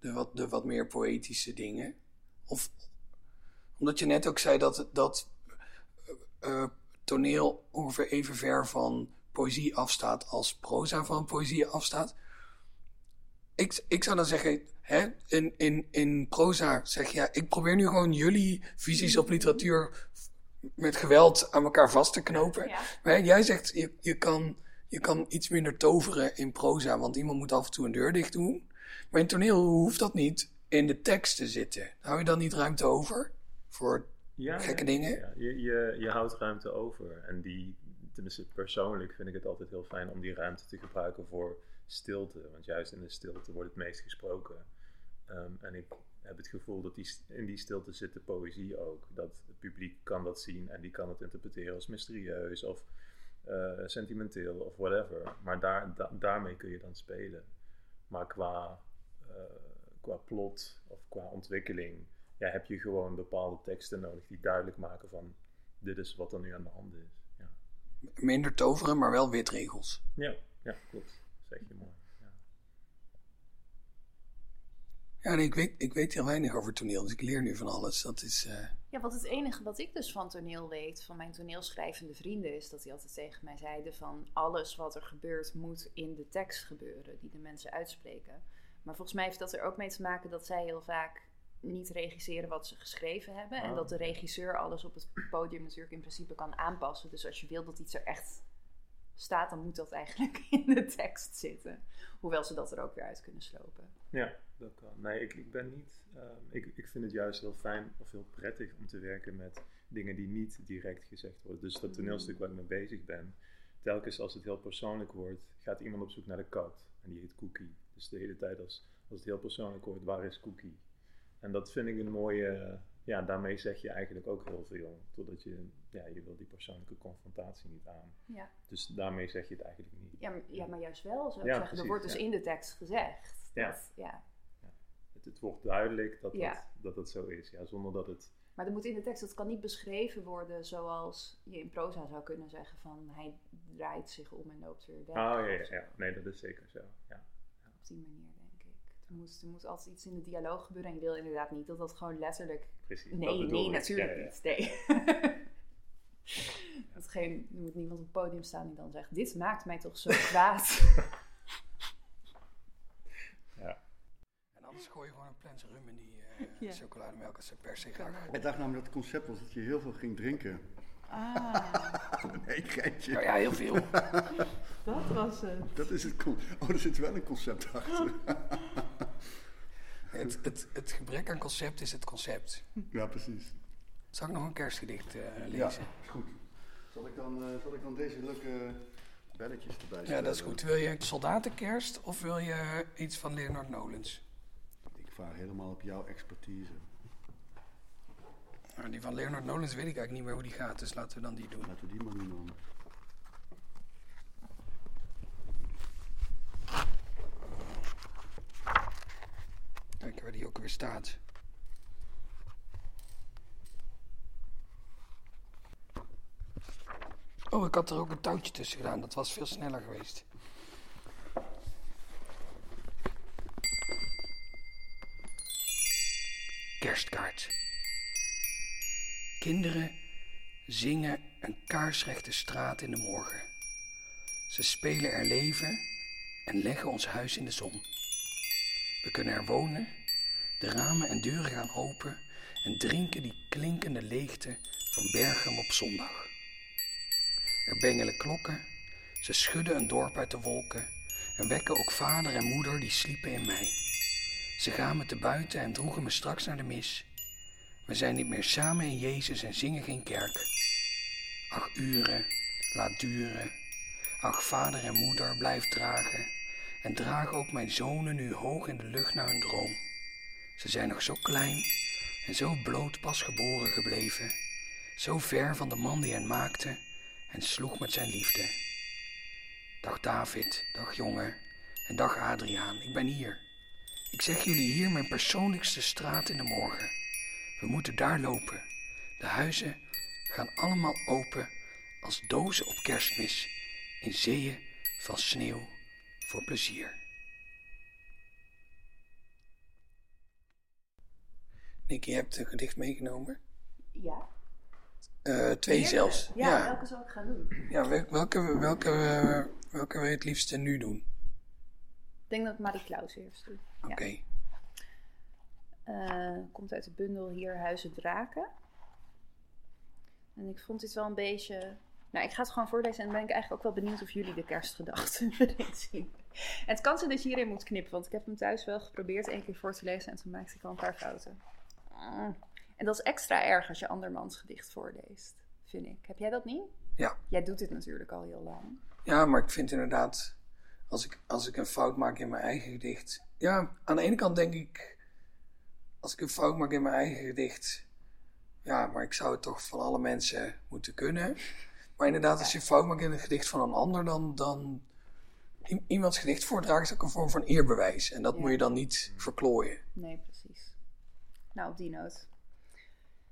de, wat, de wat meer poëtische dingen? Of omdat je net ook zei dat, dat eh, toneel ongeveer even ver van poëzie afstaat als proza van poëzie afstaat. Ik, ik zou dan zeggen, hè, in, in, in proza zeg je, ja, ik probeer nu gewoon jullie visies op literatuur met geweld aan elkaar vast te knopen. Ja. Maar jij zegt, je, je, kan, je kan iets minder toveren in proza, want iemand moet af en toe een deur dicht doen. Maar in toneel hoeft dat niet in de tekst te zitten. Hou je dan niet ruimte over voor Ja, gekke dingen? ja. Je, je, je houdt ruimte over. En die, tenminste persoonlijk vind ik het altijd heel fijn om die ruimte te gebruiken voor stilte. Want juist in de stilte wordt het meest gesproken. Ehm, en ik heb het gevoel dat die, in die stilte zit de poëzie ook. Dat het publiek kan dat zien en die kan het interpreteren als mysterieus of eh, sentimenteel of whatever. Maar daar, da- daarmee kun je dan spelen. Maar qua, eh, qua plot of qua ontwikkeling ja, heb je gewoon bepaalde teksten nodig die duidelijk maken van dit is wat er nu aan de hand is. Ja, Minder toveren, maar wel witregels. ja, ja klopt. Zeg je mooi. Ja. Ja, nee, ik, weet, ik weet heel weinig over toneel, dus ik leer nu van alles. Dat is, eh, Ja, want het enige wat ik dus van toneel weet, van mijn toneelschrijvende vrienden, is dat die altijd tegen mij zeiden van alles wat er gebeurt moet in de tekst gebeuren, die de mensen uitspreken. Maar volgens mij heeft dat er ook mee te maken dat zij heel vaak niet regisseren wat ze geschreven hebben. En Oh. dat de regisseur alles op het podium natuurlijk in principe kan aanpassen. Dus als je wil dat iets er echt staat, dan moet dat eigenlijk in de tekst zitten. Hoewel ze dat er ook weer uit kunnen slopen. Ja, dat kan. Nee, ik, ik ben niet. ehm, ik, ik vind het juist heel fijn of heel prettig om te werken met dingen die niet direct gezegd worden. Dus dat toneelstuk waar ik mee bezig ben, telkens als het heel persoonlijk wordt, gaat iemand op zoek naar de kat. En die heet Cookie. Dus de hele tijd als, als het heel persoonlijk wordt, waar is Cookie? En dat vind ik een mooie. Ja, daarmee zeg je eigenlijk ook heel veel. Totdat je, ja, je wil die persoonlijke confrontatie niet aan. Ja, Dus daarmee zeg je het eigenlijk niet. ja, maar, ja maar juist wel, zou ik Ja, zeggen. precies, er wordt dus in de tekst gezegd. Ja. Dat, ja. Het, het wordt duidelijk dat, dat, dat het zo is. Ja, zonder dat het Maar er moet in de tekst, het kan niet beschreven worden zoals je in proza zou kunnen zeggen van hij draait zich om en loopt weer weg. Oh ja, ja, ja. Nee, dat is zeker zo. Ja. Op die manier ik. Er moet, moet altijd iets in de dialoog gebeuren en je wil inderdaad niet dat dat gewoon letterlijk... Precies. Nee, nee, ik. natuurlijk Ja, ja. niet. Nee. dat geen, er moet niemand op het podium staan die dan zegt, dit maakt mij toch zo kwaad. En anders gooi je gewoon een plens rum in die eh, Ja. chocolademelk als ze per se graag Ik dacht namelijk dat het concept was dat je heel veel ging drinken. Ah, Nee, geintje. Nou ja, heel veel. dat was het. Dat is het Oh, er zit wel een concept achter. Het, het, het gebrek aan concept is het concept. Ja, precies. Zal ik nog een kerstgedicht eh, Ja, lezen? is goed. Zal ik dan, eh, zal ik dan deze leuke belletjes erbij Ja, zetten? dat is goed. Wil je soldatenkerst of wil je iets van Leonard Nolens? Ik vaar helemaal op jouw expertise. Nou, die van Leonard Nolens weet ik eigenlijk niet meer hoe die gaat, dus laten we dan die doen. Laten we die maar doen dan. Kijken waar die ook weer staat. Oh, ik had er ook een touwtje tussen gedaan. Dat was veel sneller geweest. Kerstkaart. Kinderen zingen een kaarsrechte straat in de morgen. Ze spelen er leven en leggen ons huis in de zon. We kunnen er wonen, de ramen en deuren gaan open en drinken die klinkende leegte van Bergen op zondag. Er bengelen klokken, ze schudden een dorp uit de wolken en wekken ook vader en moeder die sliepen in mij. Ze gaan me te buiten en droegen me straks naar de mis. We zijn niet meer samen in Jezus en zingen geen kerk. Ach uren, laat duren. Ach vader en moeder, blijf dragen. En draag ook mijn zonen nu hoog in de lucht naar hun droom. Ze zijn nog zo klein en zo bloot pas geboren gebleven. Zo ver van de man die hen maakte en sloeg met zijn liefde. Dag David, dag jongen en dag Adriaan, ik ben hier. Ik zeg jullie hier mijn persoonlijkste straat in de morgen. We moeten daar lopen. De huizen gaan allemaal open als dozen op kerstmis in zeeën van sneeuw voor plezier. Nicky, je hebt een gedicht meegenomen. Ja. Eh, twee zelfs. Ja, ja. welke zal ik gaan doen? Ja, wel- welke, welke, eh, welke wil je het liefste nu doen? Ik denk dat ik Marie Klaus eerst doe. Oké. Ja. Eh, komt uit de bundel Hier Huizen Draken. En ik vond dit wel een beetje... Nou, ik ga het gewoon voorlezen en dan ben ik eigenlijk ook wel benieuwd of jullie de kerstgedachten erin zien. Het kan zijn dat je hierin moet knippen, want ik heb hem thuis wel geprobeerd één keer voor te lezen en toen maakte ik al een paar fouten. Mm. En dat is extra erg als je andermans gedicht voorleest, vind ik. Heb jij dat niet? Ja. Jij doet dit natuurlijk al heel lang. Ja, maar ik vind inderdaad, als ik, als ik een fout maak in mijn eigen gedicht. Ja, aan de ene kant denk ik, als ik een fout maak in mijn eigen gedicht. Ja, maar ik zou het toch van alle mensen moeten kunnen. Maar inderdaad, als je een fout maakt in een gedicht van een ander, dan. dan iemands gedicht voordragen is ook een vorm van eerbewijs. En dat Ja. moet je dan niet verklooien. Nee, precies. Nou, op die noot.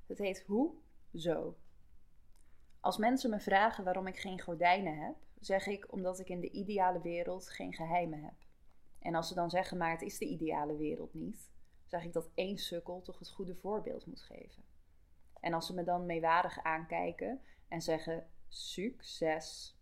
Het heet Hoe? Zo. Als mensen me vragen waarom ik geen gordijnen heb, zeg ik omdat ik in de ideale wereld geen geheimen heb. En als ze dan zeggen, maar het is de ideale wereld niet, zeg ik dat één sukkel toch het goede voorbeeld moet geven. En als ze me dan meewarig aankijken en zeggen, succes,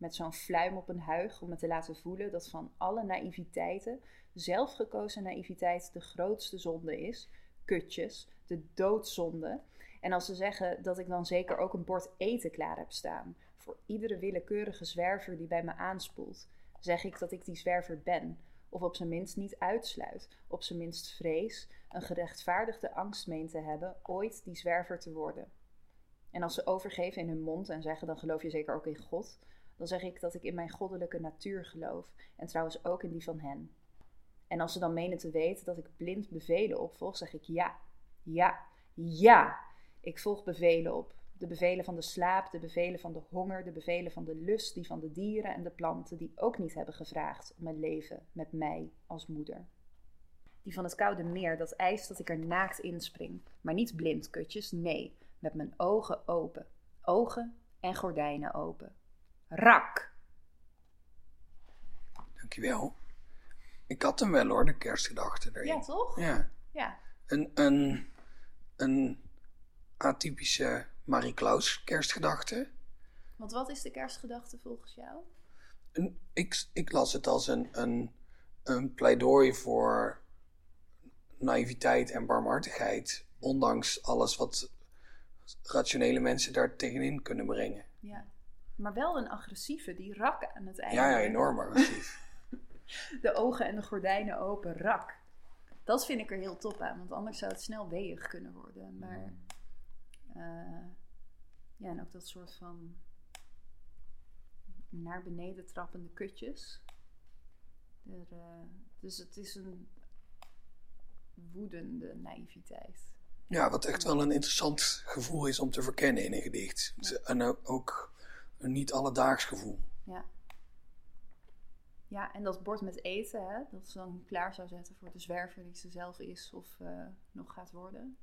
met zo'n fluim op een huig om me te laten voelen dat van alle naïviteiten zelfgekozen naïviteit de grootste zonde is, kutjes, de doodzonde. En als ze zeggen dat ik dan zeker ook een bord eten klaar heb staan voor iedere willekeurige zwerver die bij me aanspoelt, zeg ik dat ik die zwerver ben, of op zijn minst niet uitsluit, op zijn minst vrees, een gerechtvaardigde angst meen te hebben ooit die zwerver te worden. En als ze overgeven in hun mond en zeggen dan geloof je zeker ook in God, dan zeg ik dat ik in mijn goddelijke natuur geloof en trouwens ook in die van hen. En als ze dan menen te weten dat ik blind bevelen opvolg, zeg ik ja, ja, ja. Ik volg bevelen op. De bevelen van de slaap, de bevelen van de honger, de bevelen van de lust, die van de dieren en de planten, die ook niet hebben gevraagd om een leven met mij als moeder. Die van het koude meer, dat eist dat ik er naakt inspring. Maar niet blind, kutjes, nee, met mijn ogen open. Ogen en gordijnen open. Rak! Dankjewel. Ik had hem wel hoor, de kerstgedachte erin. Ja, toch? Ja. Ja. Een, een, een atypische Marie Klaus kerstgedachte. Want wat is de kerstgedachte volgens jou? Een, ik, ik las het als een, een, een pleidooi voor naïviteit en barmhartigheid. Ondanks alles wat rationele mensen daar tegenin kunnen brengen. Ja. Maar wel een agressieve, die rak aan het einde. Ja, ja, enorm agressief. De ogen en de gordijnen open, rak. Dat vind ik er heel top aan, want anders zou het snel weeg kunnen worden. Maar eh, ja, en ook dat soort van naar beneden trappende kutjes. Er, eh, dus het is een woedende naïviteit. Ja, wat echt wel een interessant gevoel is om te verkennen in een gedicht. En ook een niet alledaags gevoel. Ja. Ja, en dat bord met eten, hè, dat ze dan klaar zou zetten voor de zwerver die ze zelf is of eh, nog gaat worden.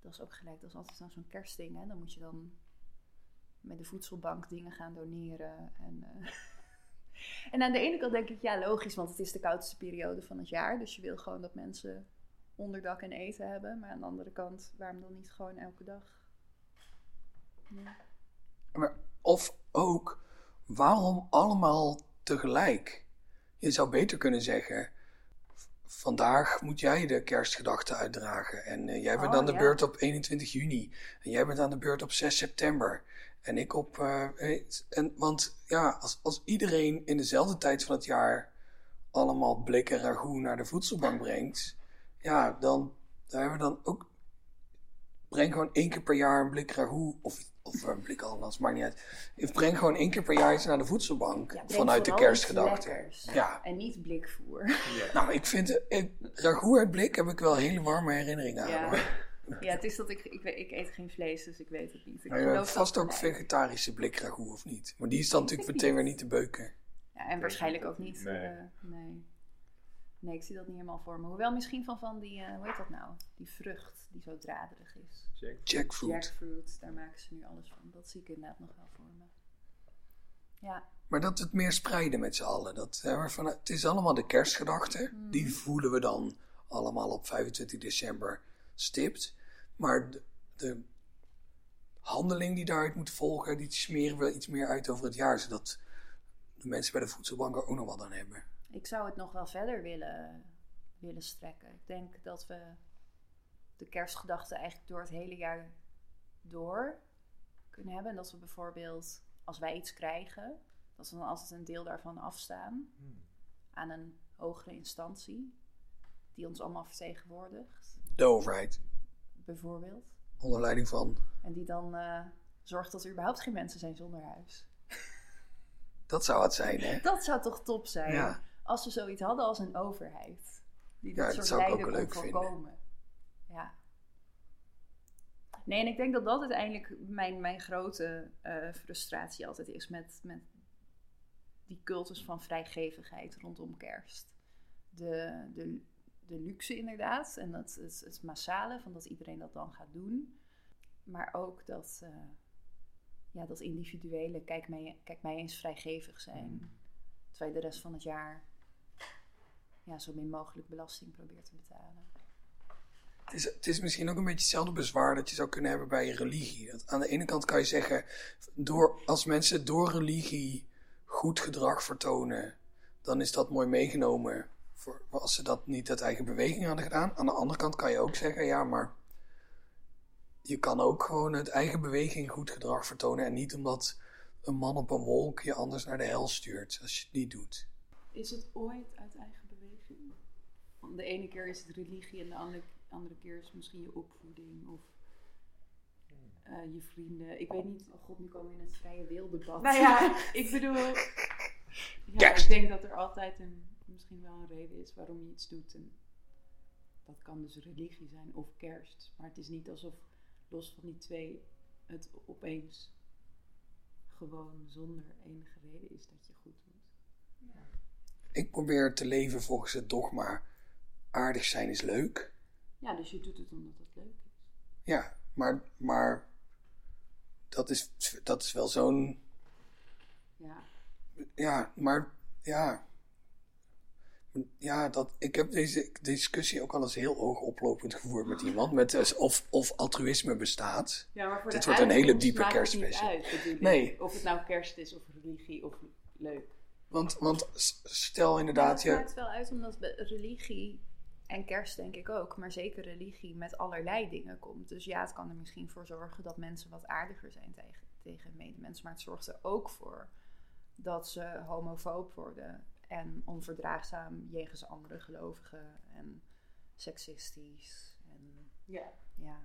Dat is ook gelijk, dat is altijd dan zo'n kerstding, hè. Dan moet je dan met de voedselbank dingen gaan doneren. En, eh, en aan de ene kant denk ik, ja, logisch, want het is de koudste periode van het jaar. Dus je wil gewoon dat mensen onderdak en eten hebben. Maar aan de andere kant, waarom dan niet gewoon elke dag? Ja. Maar, of ook, waarom allemaal tegelijk? Je zou beter kunnen zeggen, vandaag moet jij de kerstgedachten uitdragen. En eh, jij bent Oh, aan de ja. beurt op 21 juni. En jij bent aan de beurt op 6 september. En ik op... eh, en, want ja, als, als iedereen in dezelfde tijd van het jaar allemaal blikken ragout naar de voedselbank brengt... Ja, dan, daar hebben we dan ook breng gewoon één keer per jaar een blik ragout. Of, of een blik ananas, maakt niet uit. Ik breng gewoon één keer per jaar iets naar de voedselbank. Ja, vanuit de kerstgedachte. Ja. En niet blikvoer. Nou, ik vind eh, ragout uit blik heb ik wel hele warme herinneringen aan. Ja. hoor. Ja, het is dat ik, ik, weet- ik eet geen vlees, dus ik weet het niet. Ik Maar je vast ook vegetarische blik ragout of niet? Maar die is dan Ik natuurlijk meteen niet. weer niet te beuken. Ja, en waarschijnlijk ook niet. Nee. eh, nee. nee, ik zie dat niet helemaal voor me. Hoewel misschien van, van die, eh, hoe heet dat nou? Die vrucht die zo draderig is. Jackfruit. Jackfruit, daar maken ze nu alles van. Dat zie ik inderdaad nog wel voor me. Ja, Maar dat het meer spreiden met z'n allen. Dat, hè, waarvan, het is allemaal de kerstgedachte. Mhm. Die voelen we dan allemaal op 25 december stipt. Maar de, de handeling die daaruit moet volgen, die smeren we iets meer uit over het jaar. Zodat de mensen bij de voedselbank er ook nog wat aan hebben. ik zou het nog wel verder willen, willen strekken. Ik denk dat we de kerstgedachte eigenlijk door het hele jaar door kunnen hebben. En dat we bijvoorbeeld, als wij iets krijgen, dat we dan altijd een deel daarvan afstaan aan een hogere instantie die ons allemaal vertegenwoordigt, De overheid. bijvoorbeeld. Onder leiding van. En die dan eh, zorgt dat er überhaupt geen mensen zijn zonder huis. Dat zou het zijn, hè? Dat zou toch top zijn? Ja. Als we zoiets hadden als een overheid. Die Ja, dat dat soort zou ik ook lijden wel kon leuk vinden. voorkomen. Ja. Nee, en ik denk dat dat uiteindelijk mijn, mijn grote eh, frustratie altijd is met, met die cultus van vrijgevigheid rondom kerst. De, de, de luxe inderdaad en dat, het, het massale van dat iedereen dat dan gaat doen. Maar ook dat, eh, ja, dat individuele, kijk mij, kijk mij eens vrijgevig zijn. Terwijl je de rest van het jaar ja, zo min mogelijk belasting probeert te betalen. Is, het is misschien ook een beetje hetzelfde bezwaar dat je zou kunnen hebben bij religie. Dat aan de ene kant kan je zeggen, door, als mensen door religie goed gedrag vertonen, dan is dat mooi meegenomen. Voor, als ze dat niet uit eigen beweging hadden gedaan. Aan de andere kant kan je ook zeggen, ja, maar je kan ook gewoon uit eigen beweging goed gedrag vertonen. En niet omdat een man op een wolk je anders naar de hel stuurt, als je het niet doet. Is het ooit uit eigen beweging? De ene keer is het religie en de andere, andere keer is misschien je opvoeding of eh, je vrienden. Ik weet niet, oh god, nu komen we in het vrije wildebat. Nou ja, ik bedoel, ja, ik denk dat er altijd een, misschien wel een reden is waarom je iets doet. En dat kan dus religie zijn of kerst. Maar het is niet alsof los van die twee het opeens gewoon zonder enige reden is dat je goed doet. Ik probeer te leven volgens het dogma, aardig zijn is leuk. Ja, dus je doet het omdat het leuk is. Ja, maar, maar dat, is, dat is wel zo'n. Ja, Ja, maar ja. Ja, dat, ik heb deze discussie ook al eens heel oogoplopend gevoerd met iemand. Met, eh, of, of altruïsme bestaat. ja maar voor Dit de wordt een hele diepe het kerstspecial. Nee. Of het nou kerst is of religie of leuk. Want, want stel inderdaad, het je, maakt wel uit omdat religie en kerst denk ik ook, maar zeker religie met allerlei dingen komt. Dus ja, het kan er misschien voor zorgen dat mensen wat aardiger zijn tegen, tegen medemensen, maar het zorgt er ook voor dat ze homofoob worden en onverdraagzaam jegens andere gelovigen en seksistisch. En Ja. ja,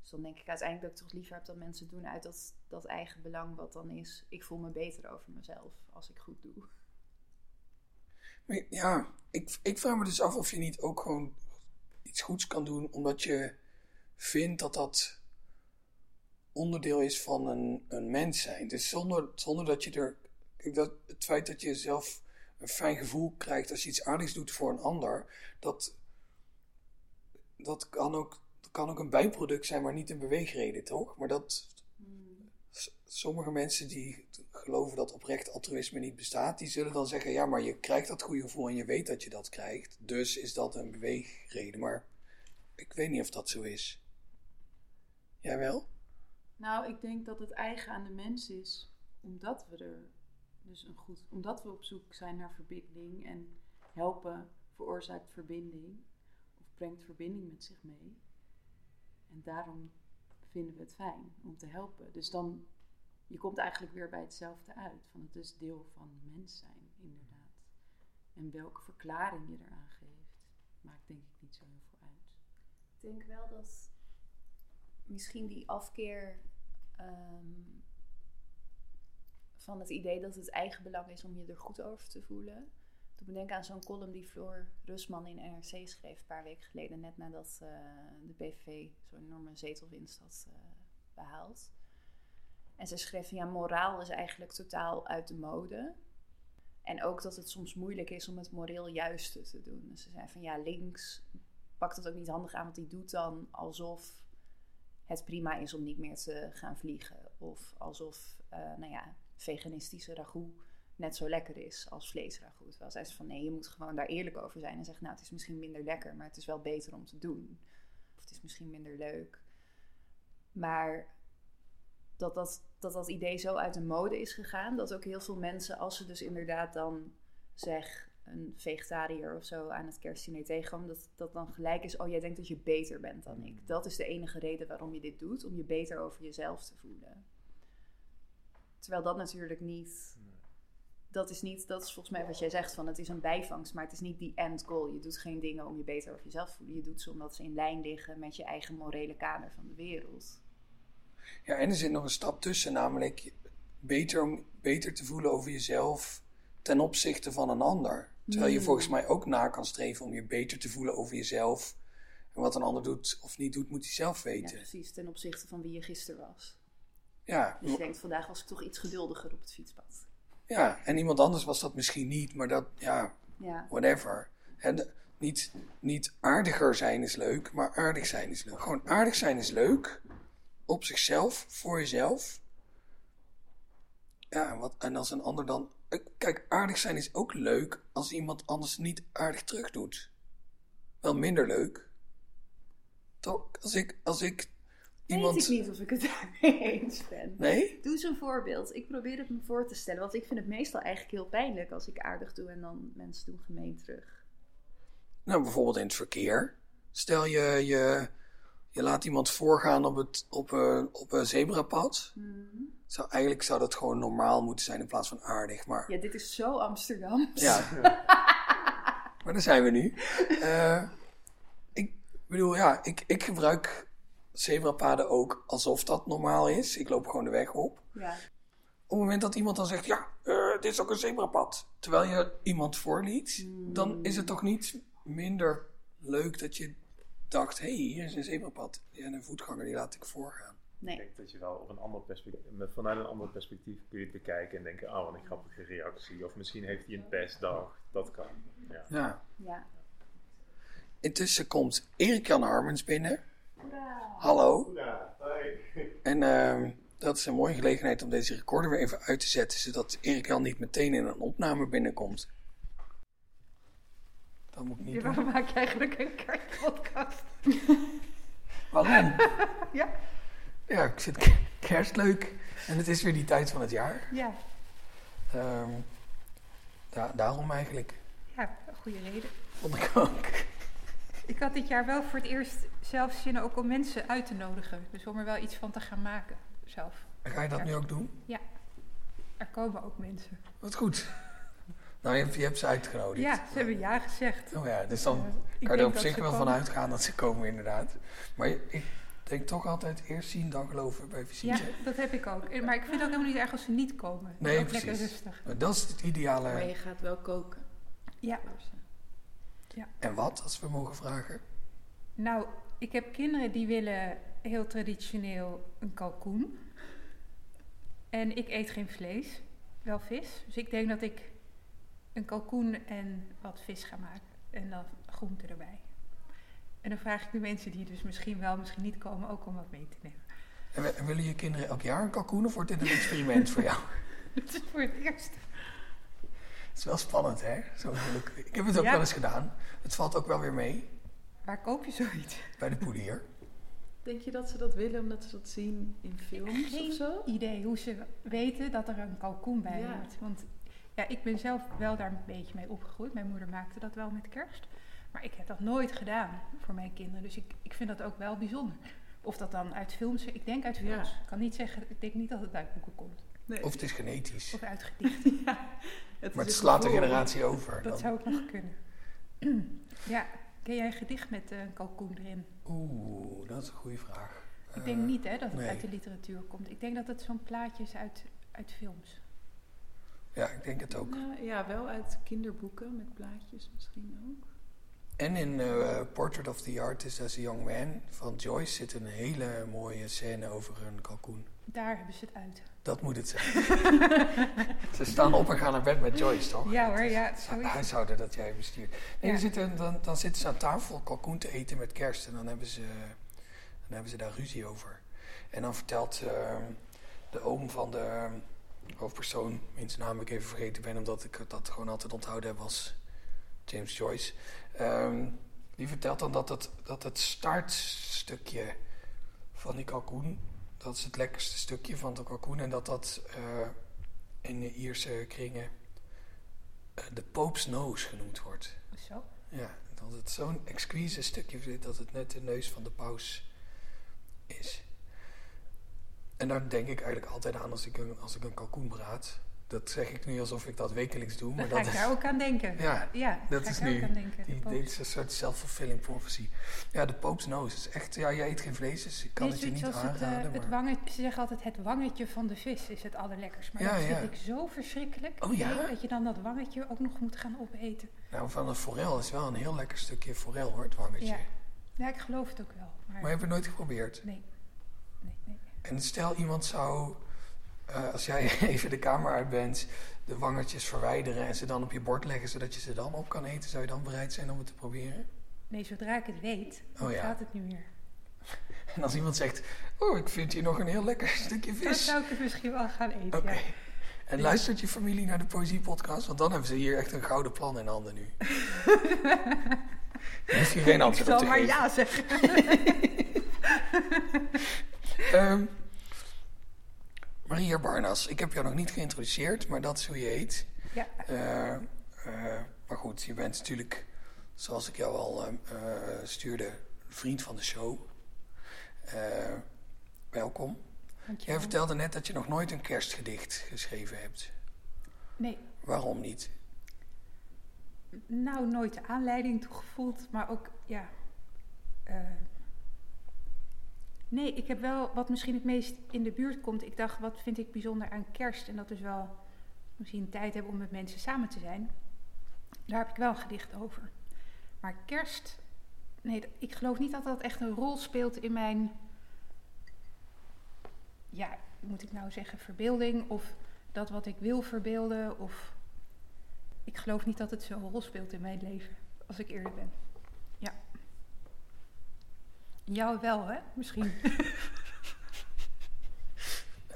dus dan denk ik uiteindelijk dat ik toch liever heb dat mensen doen uit dat, dat eigen belang wat dan is. Ik voel me beter over mezelf als ik goed doe. Ja, ik, ik vraag me dus af of je niet ook gewoon iets goeds kan doen omdat je vindt dat dat onderdeel is van een, een mens zijn. Dus zonder, zonder dat je er. Dat, het feit dat je zelf een fijn gevoel krijgt als je iets aardigs doet voor een ander, dat, dat kan, ook, kan ook een bijproduct zijn, maar niet een beweegreden, toch? Maar dat. Sommige mensen die geloven dat oprecht altruïsme niet bestaat, die zullen dan zeggen: ja, maar je krijgt dat goede gevoel en je weet dat je dat krijgt. Dus is dat een beweegreden. Maar ik weet niet of dat zo is. Jij wel? Nou, ik denk dat het eigen aan de mens is, omdat we er dus een goed, omdat we op zoek zijn naar verbinding en helpen veroorzaakt verbinding of brengt verbinding met zich mee. En daarom vinden we het fijn om te helpen. Dus dan, je komt eigenlijk weer bij hetzelfde uit, van het is deel van mens zijn, inderdaad. En welke verklaring je eraan geeft, maakt denk ik niet zo heel veel uit. Ik denk wel dat misschien die afkeer ehm, van het idee dat het eigen belang is om je er goed over te voelen. Toen ik denk aan zo'n column die Floor Rusman in NRC schreef een paar weken geleden, net nadat eh, de PVV zo'n enorme zetelwinst had eh, behaald. En ze schreef van ja, moraal is eigenlijk totaal uit de mode. En ook dat het soms moeilijk is om het moreel juiste te doen. Dus ze zei van ja, links pakt het ook niet handig aan, want die doet dan alsof het prima is om niet meer te gaan vliegen. Of alsof, eh, nou ja, veganistische ragout net zo lekker is als vleesragout. Terwijl zij zegt van nee, je moet gewoon daar eerlijk over zijn en zeggen, nou, het is misschien minder lekker, maar het is wel beter om te doen. Of het is misschien minder leuk. Maar dat dat, dat dat idee zo uit de mode is gegaan, dat ook heel veel mensen, als ze dus inderdaad dan zeg een vegetariër of zo aan het kerstdiner tegenkomen, dat dat dan gelijk is, oh jij denkt dat je beter bent dan ik. Dat is de enige reden waarom je dit doet, om je beter over jezelf te voelen. Terwijl dat natuurlijk niet, dat is niet, dat is volgens mij wat jij zegt, van het is een bijvangst, maar het is niet die end goal. Je doet geen dingen om je beter over jezelf te voelen. Je doet ze omdat ze in lijn liggen met je eigen morele kader van de wereld. Ja, en er zit nog een stap tussen, namelijk beter, om beter te voelen over jezelf ten opzichte van een ander. Terwijl je Hmm. volgens mij ook na kan streven om je beter te voelen over jezelf. En wat een ander doet of niet doet, moet hij zelf Ja, weten. precies, ten opzichte van wie je gisteren was. Ja, Dus je denkt, vandaag was ik toch iets geduldiger op het fietspad. Ja, en iemand anders was dat misschien niet, maar dat, ja, Ja, whatever. De- niet, niet aardiger zijn is leuk, maar aardig zijn is leuk. Gewoon aardig zijn is leuk. Op zichzelf, voor jezelf. Ja, en wat, en als een ander dan. eh, Kijk, aardig zijn is ook leuk als iemand anders niet aardig terug doet. Wel minder leuk. Toch? Als ik, als ik iemand. weet ik niet of ik het daarmee eens ben. Nee? Doe eens een voorbeeld. Ik probeer het me voor te stellen. Want ik vind het meestal eigenlijk heel pijnlijk als ik aardig doe en dan mensen doen gemeen terug. Nou, bijvoorbeeld in het verkeer. Stel je, je, je laat iemand voorgaan op, het, op, een, op een zebrapad. Zou, eigenlijk zou dat gewoon normaal moeten zijn in plaats van aardig. Maar Ja, dit is zo Amsterdam. ja, maar daar zijn we nu. Eh, ik bedoel, ja, ik, ik gebruik zebrapaden ook alsof dat normaal is. Ik loop gewoon de weg op. Ja. Op het moment dat iemand dan zegt, ja, eh, dit is ook een zebrapad. Terwijl je iemand voorliet, dan is het toch niet minder leuk dat je dacht, hé, hey, hier is een zebrapad. En een voetganger, die laat ik voorgaan. Ik denk dat je wel op een ander perspectief, vanuit een ander perspectief kun je het bekijken en denken, oh wat een grappige reactie. Of misschien heeft hij een pestdag. Dat kan. Ja. Ja. Ja. Intussen komt Erik-Jan Harmens binnen. Hallo. En ehm, dat is een mooie gelegenheid om deze recorder weer even uit te zetten, zodat Erik-Jan niet meteen in een opname binnenkomt. Dat moet ik niet doen. Waarom maak je eigenlijk een kerstpodcast? Waarom? Ja. Ja, ik vind k- kerst leuk. En het is weer die tijd van het jaar. Ja, Ehm, da- daarom eigenlijk. ja, een goede reden. Vond ik ook. Ik had dit jaar wel voor het eerst zelf zin ook om mensen uit te nodigen. Dus om er wel iets van te gaan maken zelf. Ga je dat nu ook doen? Er komen ook mensen. Wat goed. Nou, je hebt, je hebt ze uitgenodigd. Ja, ze hebben ja gezegd. Oh ja, dus dan kan je er op zich wel komen. van uitgaan dat ze komen inderdaad. Maar ik denk toch altijd eerst zien dan geloven bij Ja, visite. dat heb ik ook. Maar ik vind het ook helemaal niet erg als ze niet komen. Nee, ook lekker precies. rustig. Maar Dat is het ideale. Maar je gaat wel koken. Ja, ze. En wat, als we mogen vragen? nou, ik heb kinderen die willen heel traditioneel een kalkoen. En ik eet geen vlees, wel vis. Dus ik denk dat ik een kalkoen en wat vis ga maken. En dan groente erbij. En dan vraag ik de mensen die dus misschien wel, misschien niet komen, ook om wat mee te nemen. En, willen je kinderen elk jaar een kalkoen of wordt dit een experiment voor jou? Is voor het eerst. Het is wel spannend, hè? Zo. Ik heb het ook Ja. wel eens gedaan. Het valt ook wel weer mee Waar koop je zoiets? bij de poedier. Denk je dat ze dat willen omdat ze dat zien in films Geen of zo? idee hoe ze weten dat er een kalkoen bij Ja. hoort. Want ja, ik ben zelf wel daar een beetje mee opgegroeid. Mijn moeder maakte dat wel met kerst. Maar ik heb dat nooit gedaan voor mijn kinderen. Dus ik, ik vind dat ook wel bijzonder. Of dat dan uit films, ik denk uit films. Ja. Ik kan niet zeggen, ik denk niet dat het uit boeken komt. Nee. Of het is genetisch. Of uit gedichten. ja, het Maar is het slaat de generatie over. Dat dan. zou ook nog kunnen. ja, ken jij een gedicht met eh, een kalkoen erin? Oeh, dat is een goede vraag. Ik denk Eh, niet hè, dat het nee. uit de literatuur komt. Ik denk dat het zo'n plaatje is uit, uit films. Ja, ik denk het ook. Nou, ja, wel uit kinderboeken met plaatjes misschien ook. En in eh, Portrait of the Artist as a Young Man van Joyce zit een hele mooie scène over een kalkoen. Daar hebben ze het uit. Dat moet het zijn. Ze staan op en gaan naar bed met Joyce, toch? Ja hoor, ja, zoiets. huishouden dat jij bestuurt. Nee, Ja. zitten, dan, dan zitten ze aan tafel kalkoen te eten met kerst en dan hebben ze, dan hebben ze daar ruzie over. En dan vertelt eh, de oom van de eh, hoofdpersoon, wiens naam ik even vergeten ben, omdat ik dat gewoon altijd onthouden heb als James Joyce. Ehm, die vertelt dan dat het, dat het startstukje van die kalkoen, dat is het lekkerste stukje van de kalkoen en dat dat eh, in de Ierse kringen eh, de Pope's Nose genoemd wordt. Zo. Ja, dat het zo'n exquise stukje zit dat het net de neus van de paus is. En daar denk ik eigenlijk altijd aan als ik een, als ik een kalkoen braad. Dat zeg ik nu alsof ik dat wekelijks doe, maar ga dat ik is, daar ook aan denken. Ja, ja dat ga is ik daar nu ook aan denken. die, de dit poot. is een soort self-fulfilling prophecy. Ja, de Pope's Nose is echt, ja, jij eet geen vlees, dus ik kan Nee, het je niet het, eh, aanraden. het maar... wangetje, ze zeggen altijd het wangetje van de vis is het allerlekkerst. Maar Ja, dat ja. vind ik zo verschrikkelijk. Oh, ja? Dat je dan dat wangetje ook nog moet gaan opeten. Nou, van een forel is wel een heel lekker stukje forel hoor, het wangetje. Ja. Ik geloof het ook wel. Maar, Maar heb je het nooit geprobeerd? nee. Nee, nee. En stel iemand zou, eh, als jij even de kamer uit bent, de wangetjes verwijderen en ze dan op je bord leggen zodat je ze dan op kan eten, zou je dan bereid zijn om het te proberen? Nee, zodra ik het weet, dan Oh, ja. gaat het niet meer. En als iemand zegt, oh, ik vind hier nog een heel lekker stukje Dan vis. zou ik het misschien wel gaan eten. Oké. Ja. En luistert je familie naar de Poëziepodcast? Want dan hebben ze hier echt een gouden plan in handen nu. Je geen antwoord op zal te maar ja zeggen. Maria Barnas, ik heb jou nog niet geïntroduceerd, maar dat is hoe je heet. Ja. Eh, eh, maar goed, je bent natuurlijk, zoals ik jou al eh, stuurde, vriend van de show. Welkom. Jij Dankjewel. vertelde net dat je nog nooit een kerstgedicht geschreven hebt. Nee, Waarom niet? nou nooit de aanleiding toegevoeld, maar ook, ja. Nee, ik heb wel wat misschien het meest in de buurt komt. Ik dacht, wat vind ik bijzonder aan kerst? En dat is wel misschien tijd hebben om met mensen samen te zijn. Daar heb ik wel een gedicht over. Maar kerst, nee, ik geloof niet dat dat echt een rol speelt in mijn, ja, moet ik nou zeggen, verbeelding of dat wat ik wil verbeelden of ik geloof niet dat het zo'n rol speelt in mijn leven, als ik eerlijk ben. Jou wel, hè? Misschien.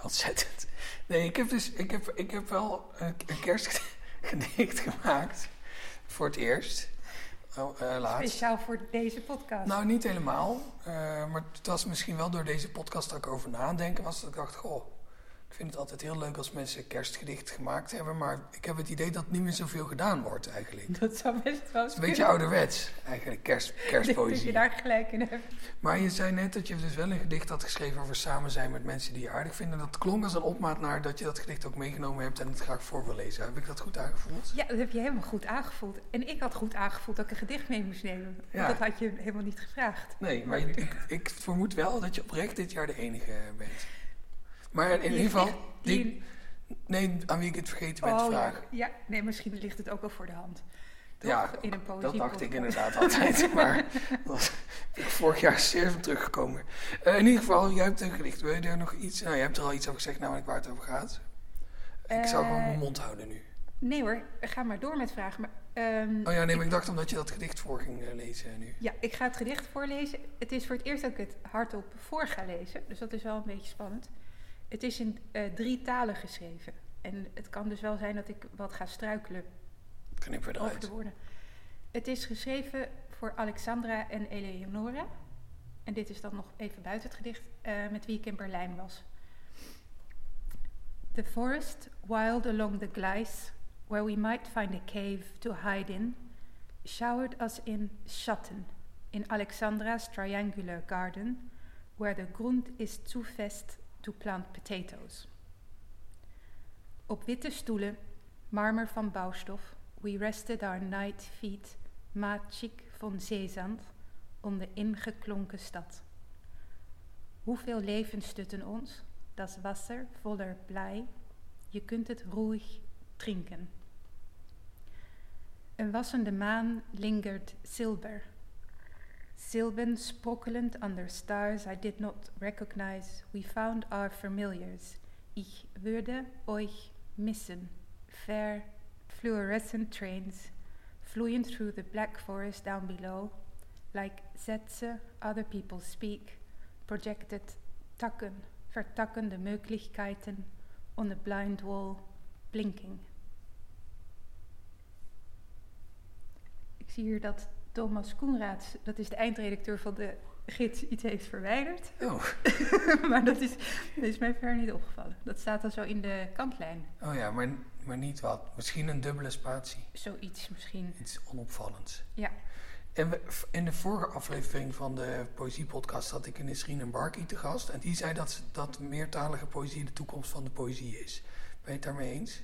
Ontzettend. Nee, ik heb dus, ik heb, ik heb wel een, een kerstgedicht gemaakt. Voor het eerst. Oh, laatst. Speciaal voor deze podcast. Nou, niet helemaal. eh, maar het was misschien wel door deze podcast dat ik over nadenken was. Dat ik dacht, goh, ik vind het altijd heel leuk als mensen kerstgedicht gemaakt hebben. Maar ik heb het idee dat niet meer zoveel gedaan wordt eigenlijk. dat zou best wel een beetje ouderwets, eigenlijk, kerst, Dat je kerstpoëzie. daar gelijk in hebt. Maar je zei net dat je dus wel een gedicht had geschreven over samen zijn met mensen die je aardig vinden. Dat klonk als een opmaat naar dat je dat gedicht ook meegenomen hebt en het graag voor wil lezen. Heb ik dat goed aangevoeld? Ja, dat heb je helemaal goed aangevoeld. En ik had goed aangevoeld dat ik een gedicht mee moest nemen. Want Ja. Dat had je helemaal niet gevraagd. Nee, maar ik, ik vermoed wel dat je oprecht dit jaar de enige bent. Maar in ieder geval, die, nee, aan wie ik het vergeten ben te oh, ja. vragen. ja, nee, misschien ligt het ook wel voor de hand. Toch? Ja, in een poëzie Dat dacht ik inderdaad altijd, maar dat was vorig jaar zeer van teruggekomen. Eh, in ieder geval, jij hebt een gedicht. Wil je er nog iets? Nou, je hebt er al iets over gezegd, namelijk waar het over gaat. ik zou gewoon Eh, mijn mond houden nu. Nee hoor, ga maar door met vragen. Maar Ehm, Oh ja, nee, maar ik dacht omdat je dat gedicht voor ging eh, lezen nu. Ja, ik ga het gedicht voorlezen. Het is voor het eerst dat ik het hardop voor ga lezen, dus dat is wel een beetje spannend. Het is in eh, drie talen geschreven. En het kan dus wel zijn dat ik wat ga struikelen Knip weer over de woorden. Het is geschreven voor Alexandra en Eleonora. En dit is dan nog even buiten het gedicht, eh, met wie ik in Berlijn was. The forest, wild along the Gleis, where we might find a cave to hide in, showered us in Schatten, in Alexandra's triangular garden, where the grund is too fest to plant potatoes. Op witte stoelen, marmer van bouwstof, we rested our night feet, matschig van zeezand, om de ingeklonken stad. Hoeveel levens stutten ons, das Wasser voller blij, je kunt het roeig drinken. Een wassende maan lingert zilver. Silben sprokkelend under stars I did not recognize, we found our familiars. Ich würde euch missen. Fair fluorescent trains fleeing through the black forest down below, like Sätze other people speak, projected takken, vertakkende Möglichkeiten on the blind wall, blinking. Ik zie hier dat Thomas Koenraads, dat is de eindredacteur van de gids, iets heeft verwijderd. Oh. maar dat is, dat is mij verder niet opgevallen. Dat staat dan zo in de kantlijn. oh ja, maar, maar niet wat. Misschien een dubbele spatie. Zoiets misschien. Iets onopvallends. Ja. En we, in de vorige aflevering van de Poëziepodcast had ik Nisrine en Barky te gast. En die zei dat, dat meertalige poëzie de toekomst van de poëzie is. Ben je het daarmee eens?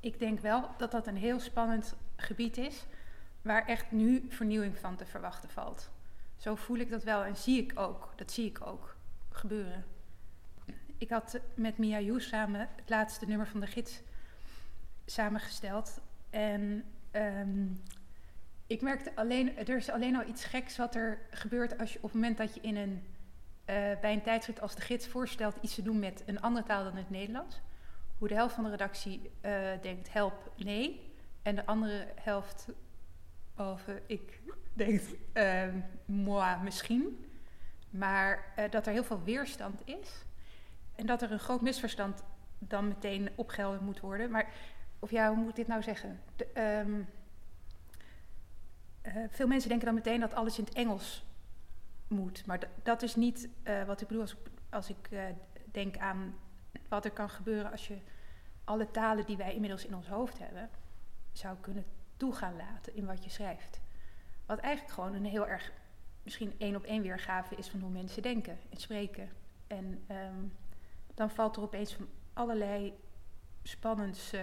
Ik denk wel dat dat een heel spannend gebied is, waar echt nu vernieuwing van te verwachten valt. Zo voel ik dat wel en zie ik ook. Dat zie ik ook gebeuren. Ik had met Mia Yu samen het laatste nummer van de gids samengesteld. En ehm, ik merkte alleen, er is alleen al iets geks wat er gebeurt als je op het moment dat je in een, eh, bij een tijdschrift als de gids voorstelt iets te doen met een andere taal dan het Nederlands. Hoe de helft van de redactie eh, denkt help, nee. En de andere helft, behalve ik, denkt eh, moi, misschien. Maar eh, dat er heel veel weerstand is. En dat er een groot misverstand dan meteen opgehelderd moet worden. Maar, of ja, hoe moet ik dit nou zeggen? Ehm, eh, veel mensen denken dan meteen dat alles in het Engels moet. Maar dat is niet eh, wat ik bedoel als, als ik denk aan wat er kan gebeuren als je alle talen die wij inmiddels in ons hoofd hebben, zou kunnen toe gaan laten in wat je schrijft. Wat eigenlijk gewoon een heel erg, misschien één op één weergave is van hoe mensen denken en spreken. En ehm, dan valt er opeens van allerlei spannends eh,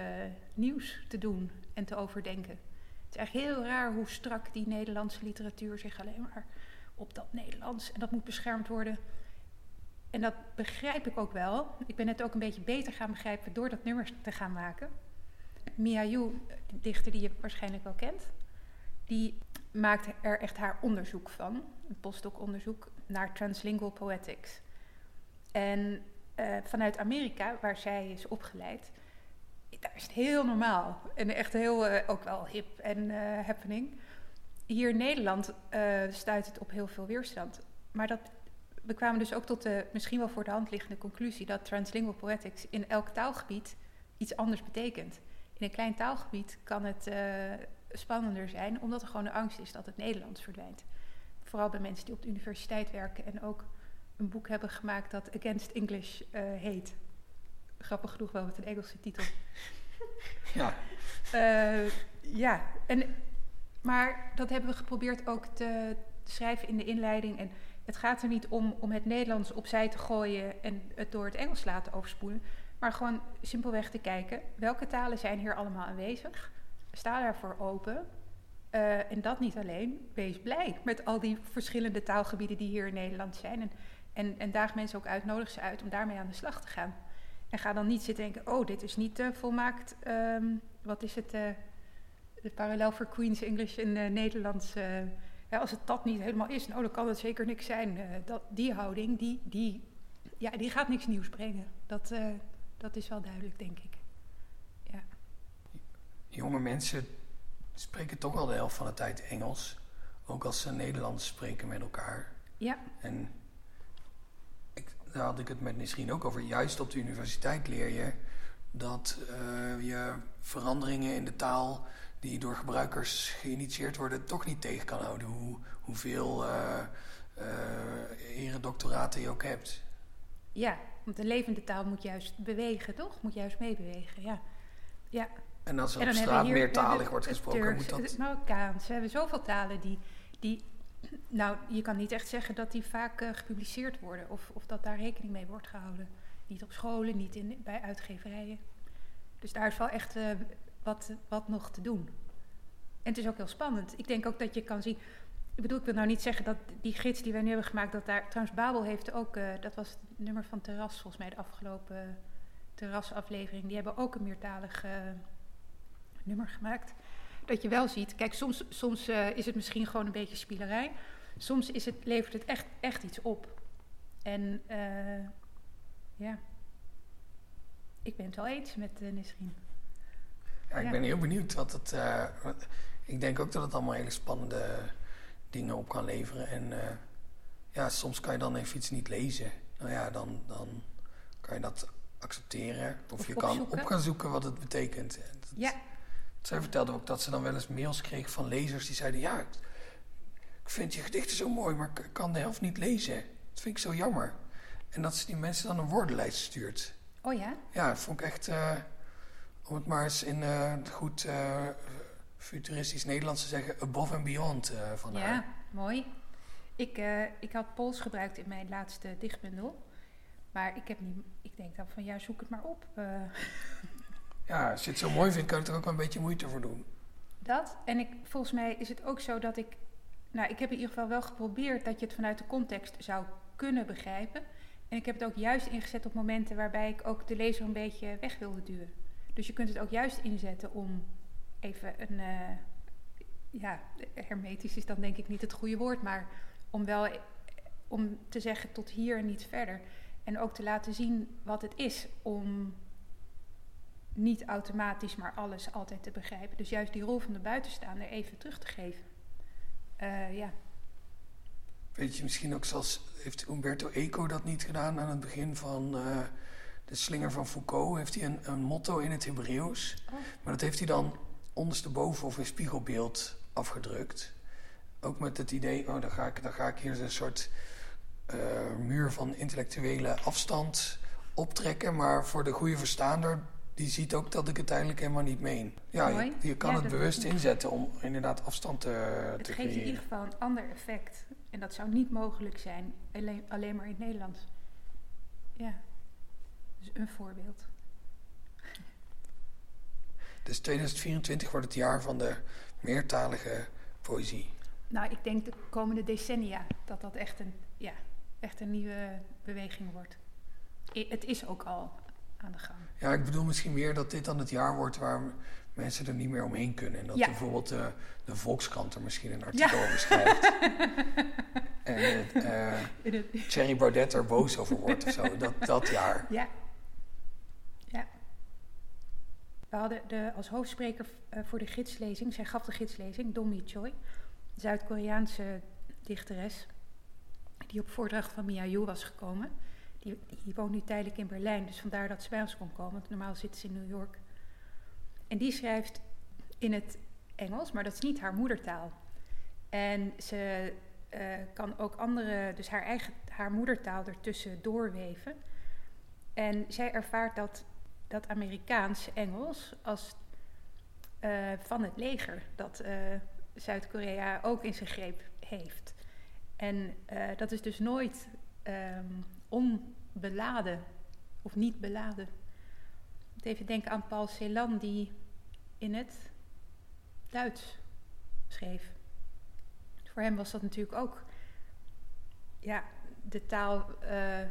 nieuws te doen en te overdenken. Het is eigenlijk heel raar hoe strak die Nederlandse literatuur zich alleen maar op dat Nederlands en dat moet beschermd worden. En dat begrijp ik ook wel. Ik ben het ook een beetje beter gaan begrijpen door dat nummer te gaan maken. Mia Yu, de dichter die je waarschijnlijk wel kent, die maakt er echt haar onderzoek van. Een postdoc-onderzoek naar translingual poetics. En eh, vanuit Amerika, waar zij is opgeleid, daar is het heel normaal. En echt heel, eh, ook wel hip en eh, happening. Hier in Nederland stuit het op heel veel weerstand. Maar dat, we kwamen dus ook tot de misschien wel voor de hand liggende conclusie dat translingual poetics in elk taalgebied iets anders betekent. In een klein taalgebied kan het eh, spannender zijn, omdat er gewoon de angst is dat het Nederlands verdwijnt. Vooral bij mensen die op de universiteit werken en ook een boek hebben gemaakt dat Against English eh, heet. Grappig genoeg wel met een Engelse titel. Ja. Eh, ja, en, maar dat hebben we geprobeerd ook te schrijven in de inleiding. En het gaat er niet om om het Nederlands opzij te gooien en het door het Engels laten overspoelen. Maar gewoon simpelweg te kijken, welke talen zijn hier allemaal aanwezig? Sta daarvoor open. Eh, en dat niet alleen, wees blij met al die verschillende taalgebieden die hier in Nederland zijn. En, en, en daag mensen ook uit, nodig ze uit om daarmee aan de slag te gaan. En ga dan niet zitten denken, oh, dit is niet eh, volmaakt, ehm, wat is het, eh, de parallel voor Queen's English in eh, Nederlands. als het dat niet helemaal is, nou, dan kan het zeker niks zijn. Dat, die houding, die, die, ja, die gaat niks nieuws brengen. Dat, dat is wel duidelijk, denk ik. Jonge mensen spreken toch al de helft van de tijd Engels. Ook als ze Nederlands spreken met elkaar. Ja, En ik, daar had ik het met Nisrien ook over. Juist op de universiteit leer je dat eh, je veranderingen in de taal die door gebruikers geïnitieerd worden, toch niet tegen kan houden. Hoe, hoeveel eh eh, eredoctoraten je ook hebt. ja, want een levende taal moet juist bewegen, toch? Moet juist meebewegen, ja. Ja, En als er En op straat hier- meertalig wordt gesproken, Turks, moet dat... Het Marokkaans. We hebben zoveel talen die, die... Nou, je kan niet echt zeggen dat die vaak eh, gepubliceerd worden. Of, of dat daar rekening mee wordt gehouden. Niet op scholen, niet in, bij uitgeverijen. Dus daar is wel echt eh, wat, wat nog te doen. En het is ook heel spannend. Ik denk ook dat je kan zien... Ik bedoel, ik wil nou niet zeggen dat die gids die wij nu hebben gemaakt... dat daar... Trouwens, Babel heeft ook... eh, dat was het nummer van Terras, volgens mij, de afgelopen Terras-aflevering. Die hebben ook een meertalig... eh, nummer gemaakt. Dat je wel ziet, kijk, soms, soms eh, is het misschien gewoon een beetje spielerij. Soms is het, levert het echt, echt iets op. En eh, ja, ik ben het wel eens met Nisrien. Ja, ik Ja. ben heel benieuwd wat het. eh, wat- ik denk ook dat het allemaal hele spannende dingen op kan leveren. En eh, ja, soms kan je dan even iets niet lezen. Nou ja, dan, dan kan je dat accepteren. Of, Of je kan op gaan zoeken wat het betekent. Dat- Ja, Zij vertelde ook dat ze dan wel eens mails kreeg van lezers die zeiden: Ja, ik vind je gedichten zo mooi, maar ik kan de helft niet lezen. Dat vind ik zo jammer. En dat ze die mensen dan een woordenlijst stuurt. oh ja, Ja, dat vond ik echt, eh, om het maar eens in eh, goed futuristisch Nederlands te zeggen, above and beyond eh, van haar. ja, mooi. Ik, eh, ik had Pools gebruikt in mijn laatste dichtbundel. Maar ik heb niet, ik denk dan van ja, zoek het maar op. eh. Ja, als je het zo mooi vindt, kan je er ook wel een beetje moeite voor doen. Dat. En ik, volgens mij is het ook zo dat ik. Nou, ik heb in ieder geval wel geprobeerd dat je het vanuit de context zou kunnen begrijpen. En ik heb het ook juist ingezet op momenten waarbij ik ook de lezer een beetje weg wilde duwen. Dus je kunt het ook juist inzetten om even een. eh, ja, hermetisch is dan denk ik niet het goede woord, maar om wel om te zeggen tot hier en niet verder. En ook te laten zien wat het is om niet automatisch maar alles altijd te begrijpen. Dus juist die rol van de buitenstaander even terug te geven. Eh, ja. Weet je, misschien ook zoals, heeft Umberto Eco dat niet gedaan aan het begin van eh, de slinger van Foucault? Heeft hij een, een motto in het Hebreeuws? Oh. Maar dat heeft hij dan ondersteboven of in spiegelbeeld afgedrukt. Ook met het idee, oh, dan ga ik, dan ga ik hier een soort eh, muur van intellectuele afstand optrekken. Maar voor de goede verstaander, die ziet ook dat ik het eigenlijk helemaal niet meen. Ja, je, kan Ja, het bewust inzetten om inderdaad afstand te, Het te geeft in ieder creëren. geval een ander effect. En dat zou niet mogelijk zijn, alleen, alleen maar in het Nederlands. Ja. Dus een voorbeeld. Dus 2024 wordt het jaar van de meertalige poëzie. Nou, ik denk de komende decennia dat dat echt een, ja, echt een nieuwe beweging wordt. I- het is ook al aan de gang. Ja, ik bedoel misschien meer dat dit dan het jaar wordt waar mensen er niet meer omheen kunnen. En dat Ja. bijvoorbeeld de, de Volkskrant er misschien een artikel over schrijft. en eh, het- Thierry Baudet er boos over wordt of zo. Dat, dat jaar. Ja. Ja. We hadden de, als hoofdspreker eh, voor de gidslezing, zij gaf de gidslezing, Domi Choi, Zuid-Koreaanse dichteres, die op voordracht van Mia Yu was gekomen. Die, woont nu tijdelijk in Berlijn, dus vandaar dat ze bij ons kon komen, normaal zit ze in New York. En die schrijft in het Engels, maar dat is niet haar moedertaal. En ze eh, kan ook andere, dus haar eigen, haar moedertaal ertussen doorweven. En zij ervaart dat, dat Amerikaans Engels als eh, van het leger, dat eh, Zuid-Korea ook in zijn greep heeft. En eh, dat is dus nooit ehm, onbeladen of niet beladen. Even denken aan Paul Celan, die in het Duits schreef. Voor hem was dat natuurlijk ook ja, de taal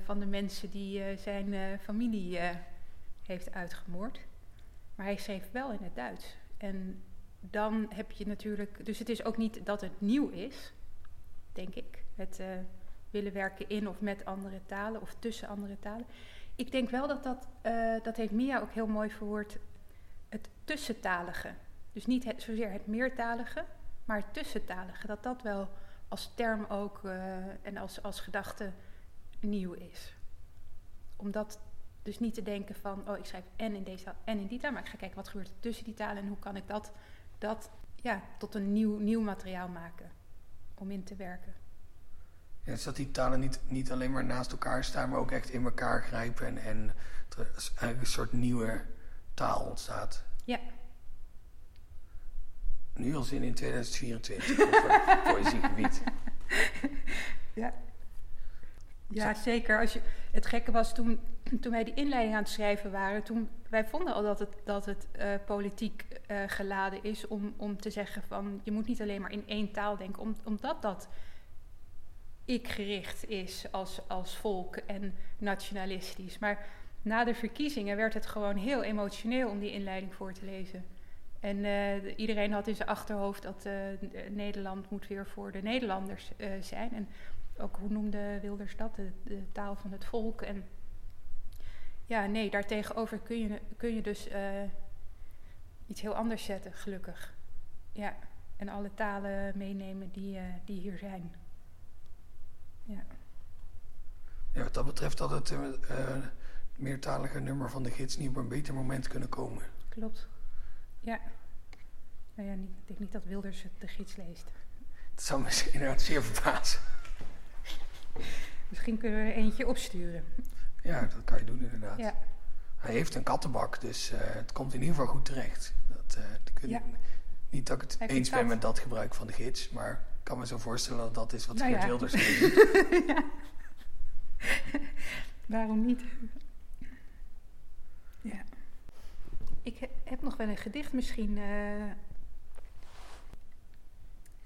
van de mensen die zijn familie heeft uitgemoord. Maar hij schreef wel in het Duits. En dan heb je natuurlijk. Dus het is ook niet dat het nieuw is, denk ik. Het eh, willen werken in of met andere talen of tussen andere talen. Ik denk wel dat dat. eh, dat heeft Mia ook heel mooi verwoord. Het tussentalige. Dus niet zozeer het meertalige, maar het tussentalige. Dat dat wel als term ook eh, en als, als gedachte nieuw is. Om dat dus niet te denken van, oh ik schrijf en in deze taal en in die taal, maar ik ga kijken wat gebeurt er tussen die talen en hoe kan ik dat, dat ja, tot een nieuw, nieuw materiaal maken om in te werken. Ja, dus dat die talen niet, niet alleen maar naast elkaar staan, maar ook echt in elkaar grijpen en, en er eigenlijk een soort nieuwe taal ontstaat. Ja. Nu al zin in 2024 op het poëziegebied. Ja. Ja, zeker. Als je, het gekke was toen, toen wij die inleiding aan het schrijven waren, toen wij vonden al dat het, dat het eh, politiek eh, geladen is om, om te zeggen van je moet niet alleen maar in één taal denken, om, omdat dat ik gericht is als, als volk en nationalistisch. Maar na de verkiezingen werd het gewoon heel emotioneel om die inleiding voor te lezen. En eh, iedereen had in zijn achterhoofd dat Nederland moet weer voor de Nederlanders zijn. En ook, hoe noemde Wilders dat? De, de, taal van het volk. En ja, nee, daartegenover kun je, kun je dus iets heel anders zetten, gelukkig. Ja, en alle talen meenemen die, die hier zijn. Ja. ja, wat dat betreft had het meertalige nummer van de gids niet op een beter moment kunnen komen. Klopt. Ja. Nou ja, niet, ik denk niet dat Wilders de gids leest. Dat zou me inderdaad zeer verbazen. Misschien kunnen we er eentje opsturen. Ja, dat kan je doen inderdaad. Ja. Hij heeft een kattenbak, dus uh, het komt in ieder geval goed terecht. Dat, uh, dat kun, ja. Niet dat ik het eens ben met dat gebruik van de gids, maar ik kan me zo voorstellen dat dat is wat nou Geert ja. Wilders ja. Waarom niet? Ja. Ik heb nog wel een gedicht misschien. Uh,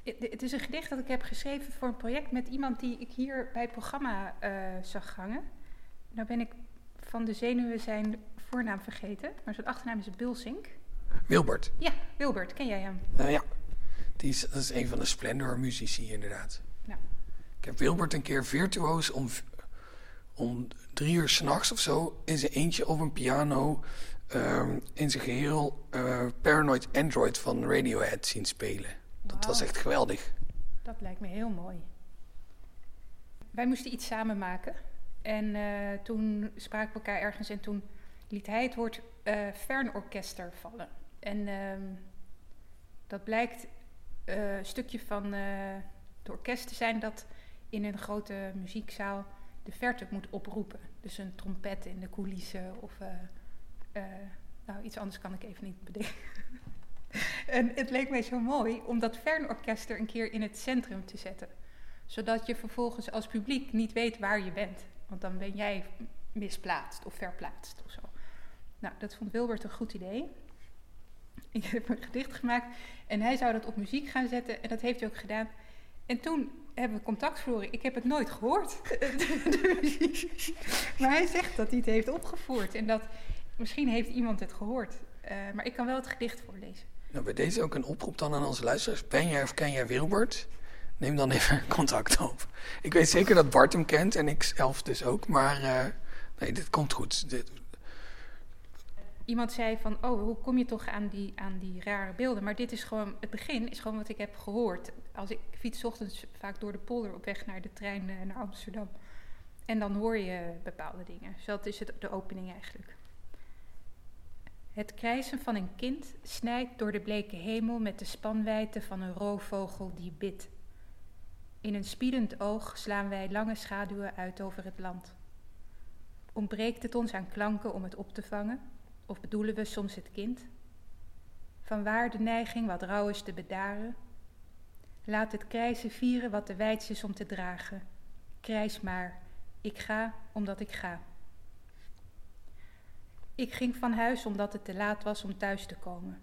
het is een gedicht dat ik heb geschreven voor een project met iemand die ik hier bij het programma uh, zag hangen. Nou ben ik van de zenuwen zijn voornaam vergeten, maar zijn achternaam is Bulsink. Wilbert. Ja, Wilbert. Ken jij hem? Uh, ja, die is, dat is een van de Splendor muzici inderdaad. Ja. Ik heb Wilbert een keer virtuoos om, om drie uur s'nachts of zo in zijn eentje op een piano um, in zijn geheel uh, Paranoid Android van Radiohead zien spelen. Dat wow. was echt geweldig. Dat lijkt me heel mooi. Wij moesten iets samen maken. En uh, toen spraken we elkaar ergens en toen liet hij het woord uh, fernorkester vallen. En uh, dat blijkt een stukje van het orkest te zijn dat in een grote muziekzaal de verte moet oproepen. Dus een trompet in de coulissen of nou, iets anders kan ik even niet bedenken. en het leek mij zo mooi om dat fernorkester een keer in het centrum te zetten. Zodat je vervolgens als publiek niet weet waar je bent. Want dan ben jij misplaatst of verplaatst of zo. Nou, dat vond Wilbert een goed idee. Ik heb een gedicht gemaakt en hij zou dat op muziek gaan zetten en dat heeft hij ook gedaan. En toen hebben we contact verloren. Ik heb het nooit gehoord. maar hij zegt dat hij het heeft opgevoerd en dat Misschien heeft iemand het gehoord. Uh, maar ik kan wel het gedicht voorlezen. Nou, bij deze ook een oproep dan aan onze luisteraars. Ben jij of ken jij Wilbert? Neem dan even contact op. Ik weet zeker dat Bart hem kent en ik zelf dus ook. Maar uh, nee, dit komt goed. Dit... Iemand zei van, oh, hoe kom je toch aan die, aan die rare beelden? Maar dit is gewoon, het begin is gewoon wat ik heb gehoord. Als ik fiets ochtends vaak door de polder op weg naar de trein uh, naar Amsterdam. En dan hoor je bepaalde dingen. Dus dat is het, de opening eigenlijk. Het krijsen van een kind snijdt door de bleke hemel met de spanwijte van een roofvogel die bidt. In een spiedend oog slaan wij lange schaduwen uit over het land. Ontbreekt het ons aan klanken om het op te vangen, of bedoelen we soms het kind? Vanwaar de neiging wat rauw is te bedaren? Laat het krijzen vieren wat de wijd is om te dragen. Krijs maar, ik ga omdat ik ga. Ik ging van huis omdat het te laat was om thuis te komen.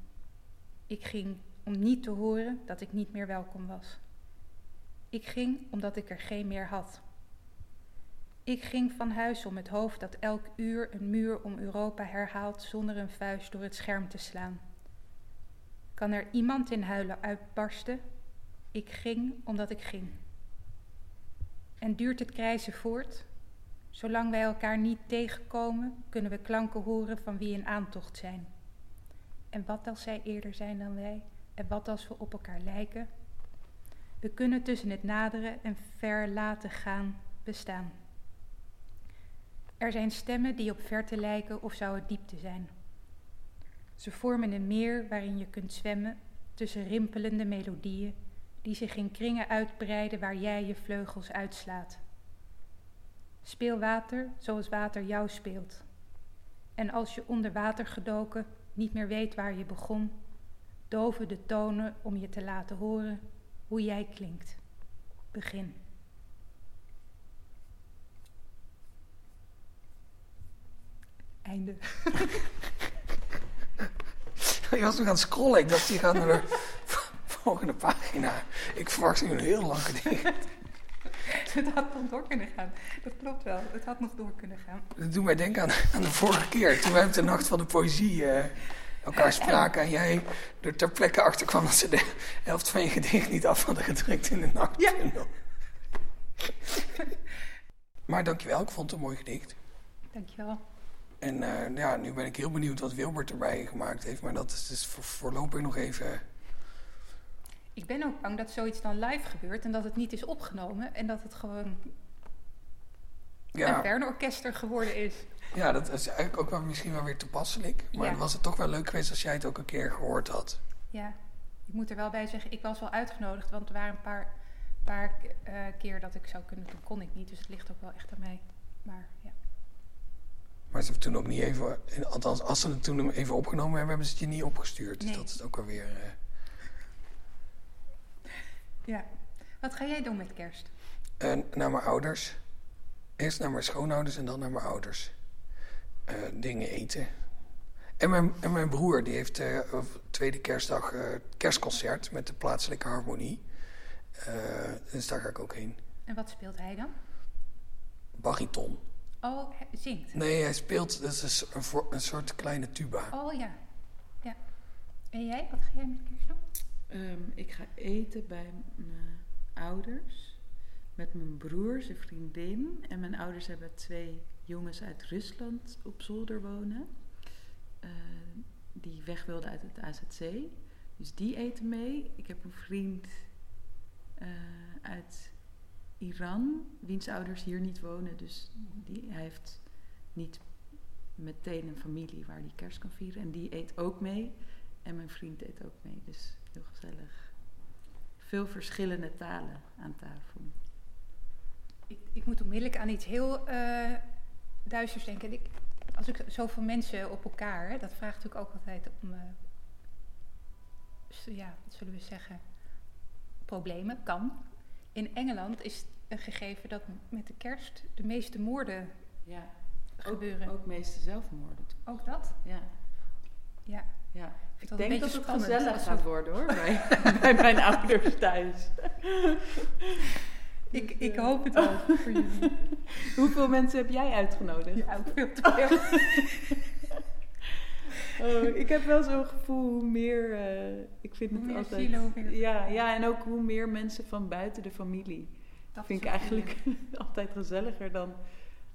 Ik ging om niet te horen dat ik niet meer welkom was. Ik ging omdat ik er geen meer had. Ik ging van huis om het hoofd dat elk uur een muur om Europa herhaalt zonder een vuist door het scherm te slaan. Kan er iemand in huilen uitbarsten? Ik ging omdat ik ging. En duurt het krijzen voort Zolang wij elkaar niet tegenkomen, kunnen we klanken horen van wie in aantocht zijn. En wat als zij eerder zijn dan wij? En wat als we op elkaar lijken? We kunnen tussen het naderen en ver laten gaan bestaan. Er zijn stemmen die op verte lijken of zou het diepte zijn. Ze vormen een meer waarin je kunt zwemmen tussen rimpelende melodieën die zich in kringen uitbreiden waar jij je vleugels uitslaat. Speel water zoals water jou speelt. En als je onder water gedoken niet meer weet waar je begon, doven de tonen om je te laten horen hoe jij klinkt. Begin. Einde. Je was nog aan het scrollen. Ik dacht, die gaat naar de volgende pagina. Ik verwacht nu een heel lang gedicht. Het had nog door kunnen gaan. Dat klopt wel. Het had nog door kunnen gaan. Dat doet mij denken aan, aan de vorige keer. Toen wij op de Nacht van de Poëzie eh, elkaar spraken. En jij er ter plekke achter kwam dat ze de helft van je gedicht niet af hadden gedrukt in de nacht. Ja. Maar dankjewel, ik vond het een mooi gedicht. Dankjewel. En eh, ja, nu ben ik heel benieuwd wat Wilbert erbij gemaakt heeft. Maar dat is dus voor, voorlopig nog even... Ik ben ook bang dat zoiets dan live gebeurt en dat het niet is opgenomen. En dat het gewoon een Ja, Bernorkester geworden is. ja, dat is eigenlijk ook wel misschien wel weer toepasselijk. Maar Ja. dan was het toch wel leuk geweest als jij het ook een keer gehoord had. Ja, ik moet er wel bij zeggen, ik was wel uitgenodigd, want er waren een paar, paar eh, keer dat ik zou kunnen, toen kon ik niet. Dus het ligt ook wel echt aan mij. Maar ja, Maar ze hebben toen ook niet even... Althans, als ze het toen even opgenomen hebben, hebben ze het je niet opgestuurd. Dus Nee. dat is ook alweer... ja. Wat ga jij doen met kerst? eh, naar mijn ouders. Eerst naar mijn schoonouders en dan naar mijn ouders. Eh, dingen eten. En mijn, en mijn broer, die heeft op tweede kerstdag kerstconcert met de plaatselijke harmonie. Dus daar ga ik ook heen. En wat speelt hij dan? Bariton. Oh, hij zingt. Nee, hij speelt, dat is een, een soort kleine tuba. Oh ja. ja. En jij, wat ga jij met kerst doen? Ehm, ik ga eten bij mijn ouders. Met mijn broer, zijn vriendin. En mijn ouders hebben twee jongens uit Rusland op zolder wonen. eh, die weg wilden uit het AZC. Dus die eten mee. Ik heb een vriend eh, uit Iran, wiens ouders hier niet wonen. Dus die, hij heeft niet meteen een familie waar hij kerst kan vieren. En die eet ook mee. En mijn vriend eet ook mee. Dus heel gezellig. Veel verschillende talen aan tafel. Ik, ik moet onmiddellijk aan iets heel eh duisters denken. Ik, als ik zoveel mensen op elkaar, hè, dat vraagt natuurlijk ook altijd om, eh, ja, wat zullen we zeggen, problemen, kan. In Engeland is het een gegeven dat met de kerst de meeste moorden Ja, gebeuren. ook, ook meeste zelfmoorden. Ook dat? Ja, Ja. ja. Ik denk dat het gezellig gaat worden hoor, bij, bij mijn ouders thuis. Ik, ik hoop het wel voor jullie. Hoeveel mensen heb jij uitgenodigd? Ja, ook veel te veel. Oh, ik heb wel zo'n gevoel hoe meer. eh, ik vind Hoe het meer altijd. ja, ja, en ook hoe meer mensen van buiten de familie. Dat vind ik ook eigenlijk altijd gezelliger dan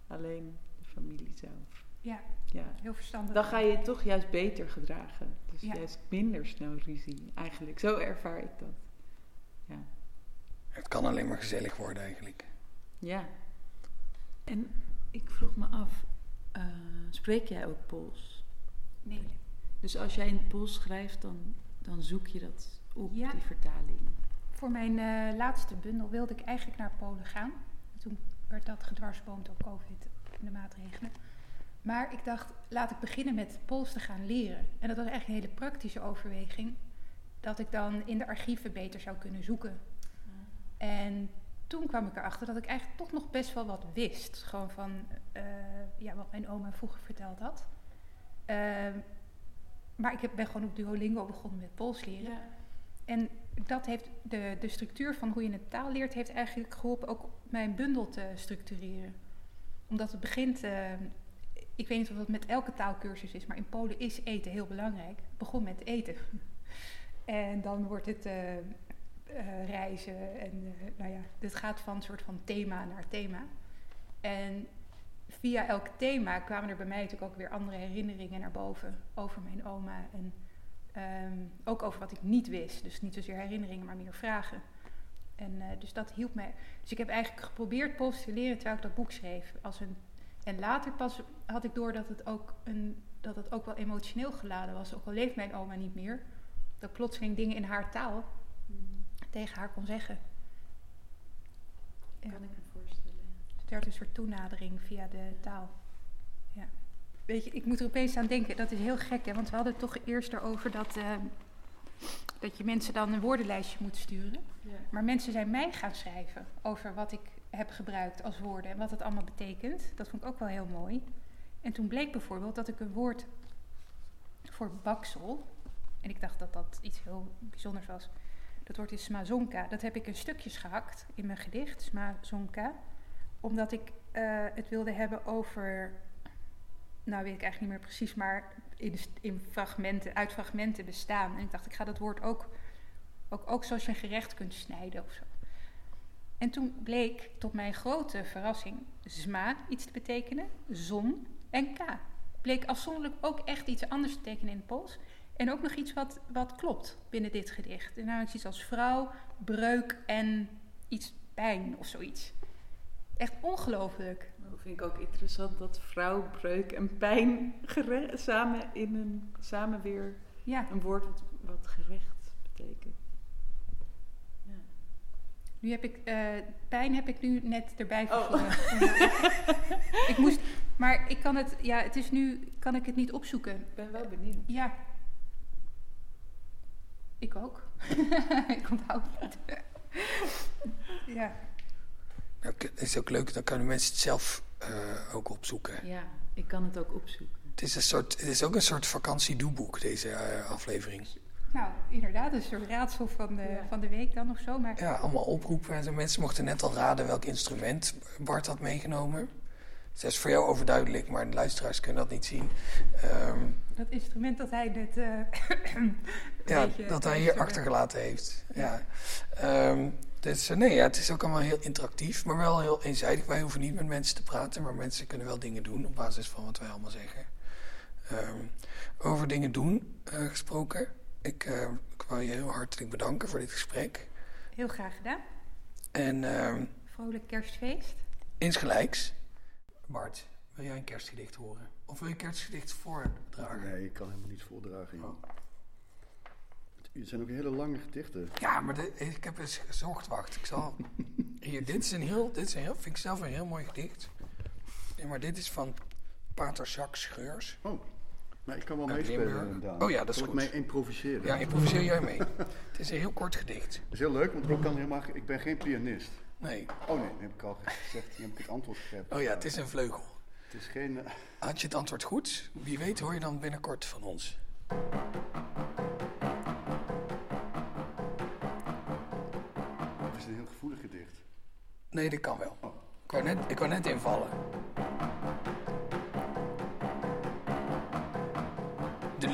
alleen de familie zelf. Ja, Ja. heel verstandig. Dan ga je je toch juist beter gedragen. Dus Ja. juist minder snel ruzie. Eigenlijk, zo ervaar ik dat. Ja. Het kan alleen maar gezellig worden eigenlijk. ja. En ik vroeg me af, eh, spreek jij ook Pools? Nee. Dus als jij in het Pools schrijft, dan, dan zoek je dat op, Ja. die vertaling. Voor mijn eh, laatste bundel wilde ik eigenlijk naar Polen gaan. Toen werd dat gedwarsboomd door COVID en de maatregelen. Maar ik dacht, laat ik beginnen met Pools te gaan leren. En dat was echt een hele praktische overweging. Dat ik dan in de archieven beter zou kunnen zoeken. En toen kwam ik erachter dat ik eigenlijk toch nog best wel wat wist. Gewoon van eh, ja, wat mijn oma vroeger verteld had. Ehm, maar ik heb, ben gewoon op Duolingo begonnen met Pools leren. Ja. En dat heeft de, de structuur van hoe je een taal leert, heeft eigenlijk geholpen ook mijn bundel te structureren. Omdat het begint, eh, ik weet niet of dat met elke taalkursus is, maar in Polen is eten heel belangrijk. Begon met eten. en dan wordt het eh, eh, reizen en eh, nou ja, dit gaat van soort van thema naar thema. En via elk thema kwamen er bij mij natuurlijk ook weer andere herinneringen naar boven over mijn oma en Ehm, ook over wat ik niet wist. Dus niet zozeer herinneringen, maar meer vragen. En dus dat hielp mij. Dus ik heb eigenlijk geprobeerd Pools te leren terwijl ik dat boek schreef. Als een, en later pas had ik door dat het, ook een, dat het ook wel emotioneel geladen was. Ook al leeft mijn oma niet meer. Dat ik plotseling dingen in haar taal tegen haar kon zeggen. Ja. Kan ik me voorstellen. Er werd een soort toenadering via de taal. Ja. Weet je, ik moet er opeens aan denken. Dat is heel gek, hè? Want we hadden het toch eerst erover dat, eh, dat je mensen dan een woordenlijstje moet sturen. Ja. Maar mensen zijn mij gaan schrijven over wat ik heb gebruikt als woorden en wat het allemaal betekent. Dat vond ik ook wel heel mooi. En toen bleek bijvoorbeeld dat ik een woord voor baksel, en ik dacht dat dat iets heel bijzonders was. Dat woord is smazonka. Dat heb ik in stukjes gehakt in mijn gedicht, smazonka. Omdat ik eh, het wilde hebben over, nou weet ik eigenlijk niet meer precies, maar in, in fragmenten, uit fragmenten bestaan. En ik dacht, ik ga dat woord ook ook, ook zoals je een gerecht kunt snijden of zo. En toen bleek tot mijn grote verrassing zma iets te betekenen, zon en k. Bleek afzonderlijk ook echt iets anders te betekenen in het Pools. En ook nog iets wat, wat klopt binnen dit gedicht. En namelijk iets als vrouw, breuk en iets pijn of zoiets. Echt ongelooflijk. Dat vind ik ook interessant dat vrouw, breuk en pijn samen in een samen weer Ja, een woord wat, wat gerecht betekent. Nu heb ik, eh, pijn heb ik nu net erbij Oh. verzonnen. ik moest, maar ik kan het, ja, het is nu, kan ik het niet opzoeken. Ik ben wel benieuwd. Ja. Ik ook. ik onthoud het. ja. Nou, het is ook leuk, dan kunnen mensen het zelf eh, ook opzoeken. Ja, ik kan het ook opzoeken. Het is, een soort, het is ook een soort vakantiedoeboek, deze eh, aflevering. Nou, inderdaad, een soort raadsel van de, Ja. van de week dan of zo. Maar Ja, allemaal oproepen. En zo. Mensen mochten net al raden welk instrument Bart had meegenomen. Dus dat is voor jou overduidelijk, maar de luisteraars kunnen dat niet zien. Ehm, dat instrument dat hij net... eh, een ja, beetje dat hij hier achtergelaten heeft. Ja. Ehm, dus, eh, nee, ja, het is ook allemaal heel interactief, maar wel heel eenzijdig. Wij hoeven niet met mensen te praten, maar mensen kunnen wel dingen doen op basis van wat wij allemaal zeggen. Ehm, over dingen doen eh, gesproken. Ik, eh, ik wil je heel hartelijk bedanken voor dit gesprek. Heel graag gedaan. En ehm, Vrolijk kerstfeest. insgelijks. Bart, wil jij een kerstgedicht horen? Of wil je een kerstgedicht voordragen? Nee, ik kan helemaal niet voordragen. Oh. Het zijn ook hele lange gedichten. Ja, maar de- ik heb eens gezocht. Wacht, ik zal. Hier, dit is een heel, dit is een heel, vind ik zelf een heel mooi gedicht. Nee, maar dit is van Pater Jacques Scheurs. Oh, maar ik kan wel meespelen. Daan. Oh ja, dat is goed. ik mij improviseren? Ja, improviseer jij mee. Het is een heel kort gedicht. Dat is heel leuk, want ik, kan helemaal, ik ben geen pianist. Nee. Oh nee, dat heb ik al gezegd. Nu heb ik het antwoord gegeven. Oh ja, het is een vleugel. Het is geen... eh, Had je het antwoord goed? Wie weet hoor je dan binnenkort van ons. het is een heel gevoelig gedicht. Nee, dat kan wel. Ik wou net, ik wou net invallen.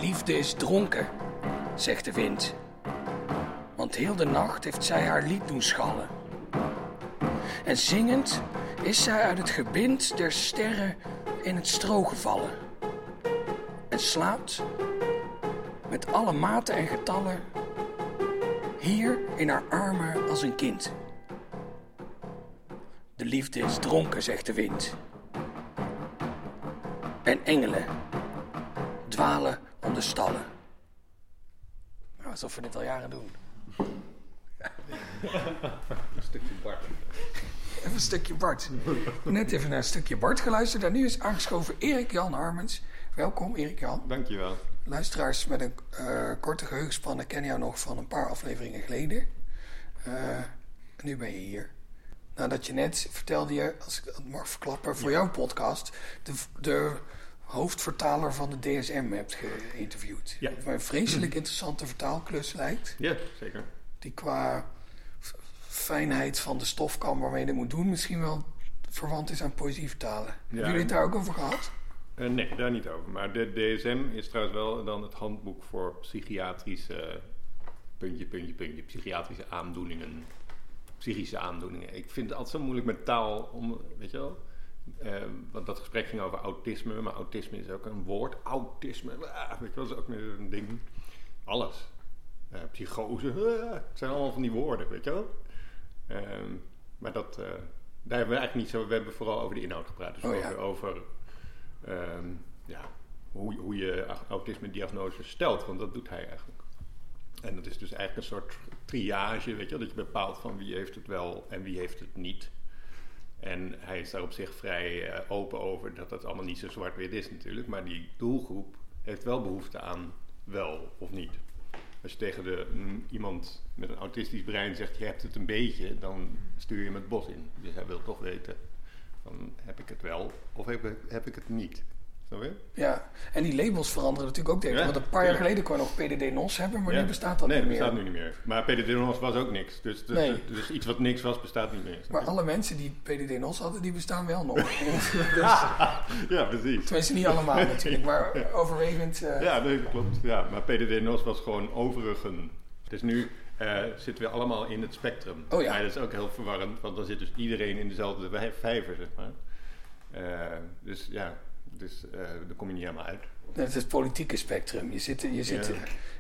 Liefde is dronken, zegt de wind. Want heel de nacht heeft zij haar lied doen schallen. En zingend is zij uit het gebind der sterren in het stro gevallen. En slaapt met alle maten en getallen hier in haar armen als een kind. De liefde is dronken, zegt de wind. En engelen dwalen om de stallen. Nou, alsof we dit al jaren doen. Een stukje Bart. Even een stukje Bart. Net even naar een stukje Bart geluisterd. En nu is aangeschoven Erik Jan Harmens. Welkom, Erik Jan. Dankjewel. Luisteraars met een eh, korte geheugenspannen kennen jou nog van een paar afleveringen geleden. En nu ben je hier. Nadat je net vertelde je, als ik dat mag verklappen, voor jouw podcast de, de hoofdvertaler van de DSM hebt geïnterviewd. Ja. Mij een vreselijk interessante vertaalklus lijkt. Ja, zeker. Die qua fijnheid van de stofkam waarmee je dit moet doen, misschien wel verwant is aan poëzie vertalen. Hebben jullie het daar ook over gehad? Eh, nee, daar niet over. Maar de DSM is trouwens wel dan het handboek voor psychiatrische... puntje, puntje, puntje. Psychiatrische aandoeningen. Psychische aandoeningen. Ik vind het altijd zo moeilijk met taal om... Weet je wel? Eh, want dat gesprek ging over autisme. Maar autisme is ook een woord. Autisme. ah, weet je wel, dat is ook weer een ding. alles. Eh, psychose, eh, het zijn allemaal van die woorden, weet je wel. Ehm, maar dat, eh, daar hebben we eigenlijk niet zo... We hebben vooral over de inhoud gepraat. Dus Oh, ja. over, over ehm, ja, hoe, hoe je autisme-diagnose stelt. Want dat doet hij eigenlijk. En dat is dus eigenlijk een soort triage, weet je wel. Dat je bepaalt van wie heeft het wel en wie heeft het niet. En hij is daar op zich vrij eh, open over dat het allemaal niet zo zwart-wit is natuurlijk. Maar die doelgroep heeft wel behoefte aan wel of niet. Als je tegen de, mm, iemand met een autistisch brein zegt je hebt het een beetje, dan stuur je hem het bos in. Dus hij wil toch weten, van, heb ik het wel of heb heb ik het niet? Snap je? Ja, en die labels veranderen natuurlijk ook tegen. Ja, Want een paar jaar geleden kon je nog PDD-NOS hebben, maar Ja. nu bestaat dat nee, niet dat meer. bestaat nu niet meer. Maar PDD-NOS was ook niks. Dus, dus, Nee. dus iets wat niks was, bestaat niet meer. Maar alle mensen die PDD-NOS hadden, die bestaan wel nog. dus, Ja, precies. tenminste, niet allemaal natuurlijk, maar overwegend. eh, Ja, nee, dat klopt. Ja, maar PDD-NOS was gewoon overigen. Dus nu eh, zitten we allemaal in het spectrum. Oh ja. Maar dat is ook heel verwarrend, want dan zit dus iedereen in dezelfde vijver, zeg maar. Eh, dus ja, dus, eh daar kom je niet helemaal uit. Het is het politieke spectrum. Je zit, je zit Ja.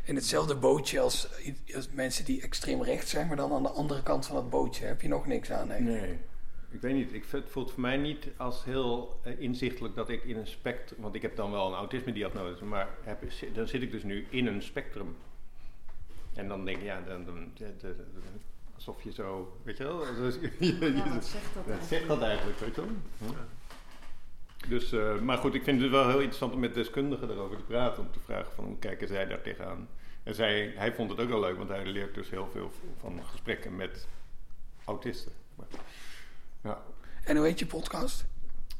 in hetzelfde bootje als, als mensen die extreem rechts zijn, maar dan aan de andere kant van het bootje heb je nog niks aan. hè? Nee. Ik weet niet, ik, vind- het voelt voor mij niet als heel eh, inzichtelijk dat ik in een spectrum... Want ik heb dan wel een autisme-diagnose, maar heb, dan zit ik dus nu in een spectrum. En dan denk ik, ja, dan, dan, alsof je zo, weet je wel... Dus, je, je- Ja, wat zegt dat? Zegt dat eigenlijk, weet je wel? Dus, eh, maar goed, ik vind het wel heel interessant om met deskundigen erover te praten. Om te vragen van hoe kijken zij daar tegenaan. En zij, hij vond het ook wel leuk, want hij leert dus heel veel van gesprekken met autisten. Maar, ja. En hoe heet je podcast?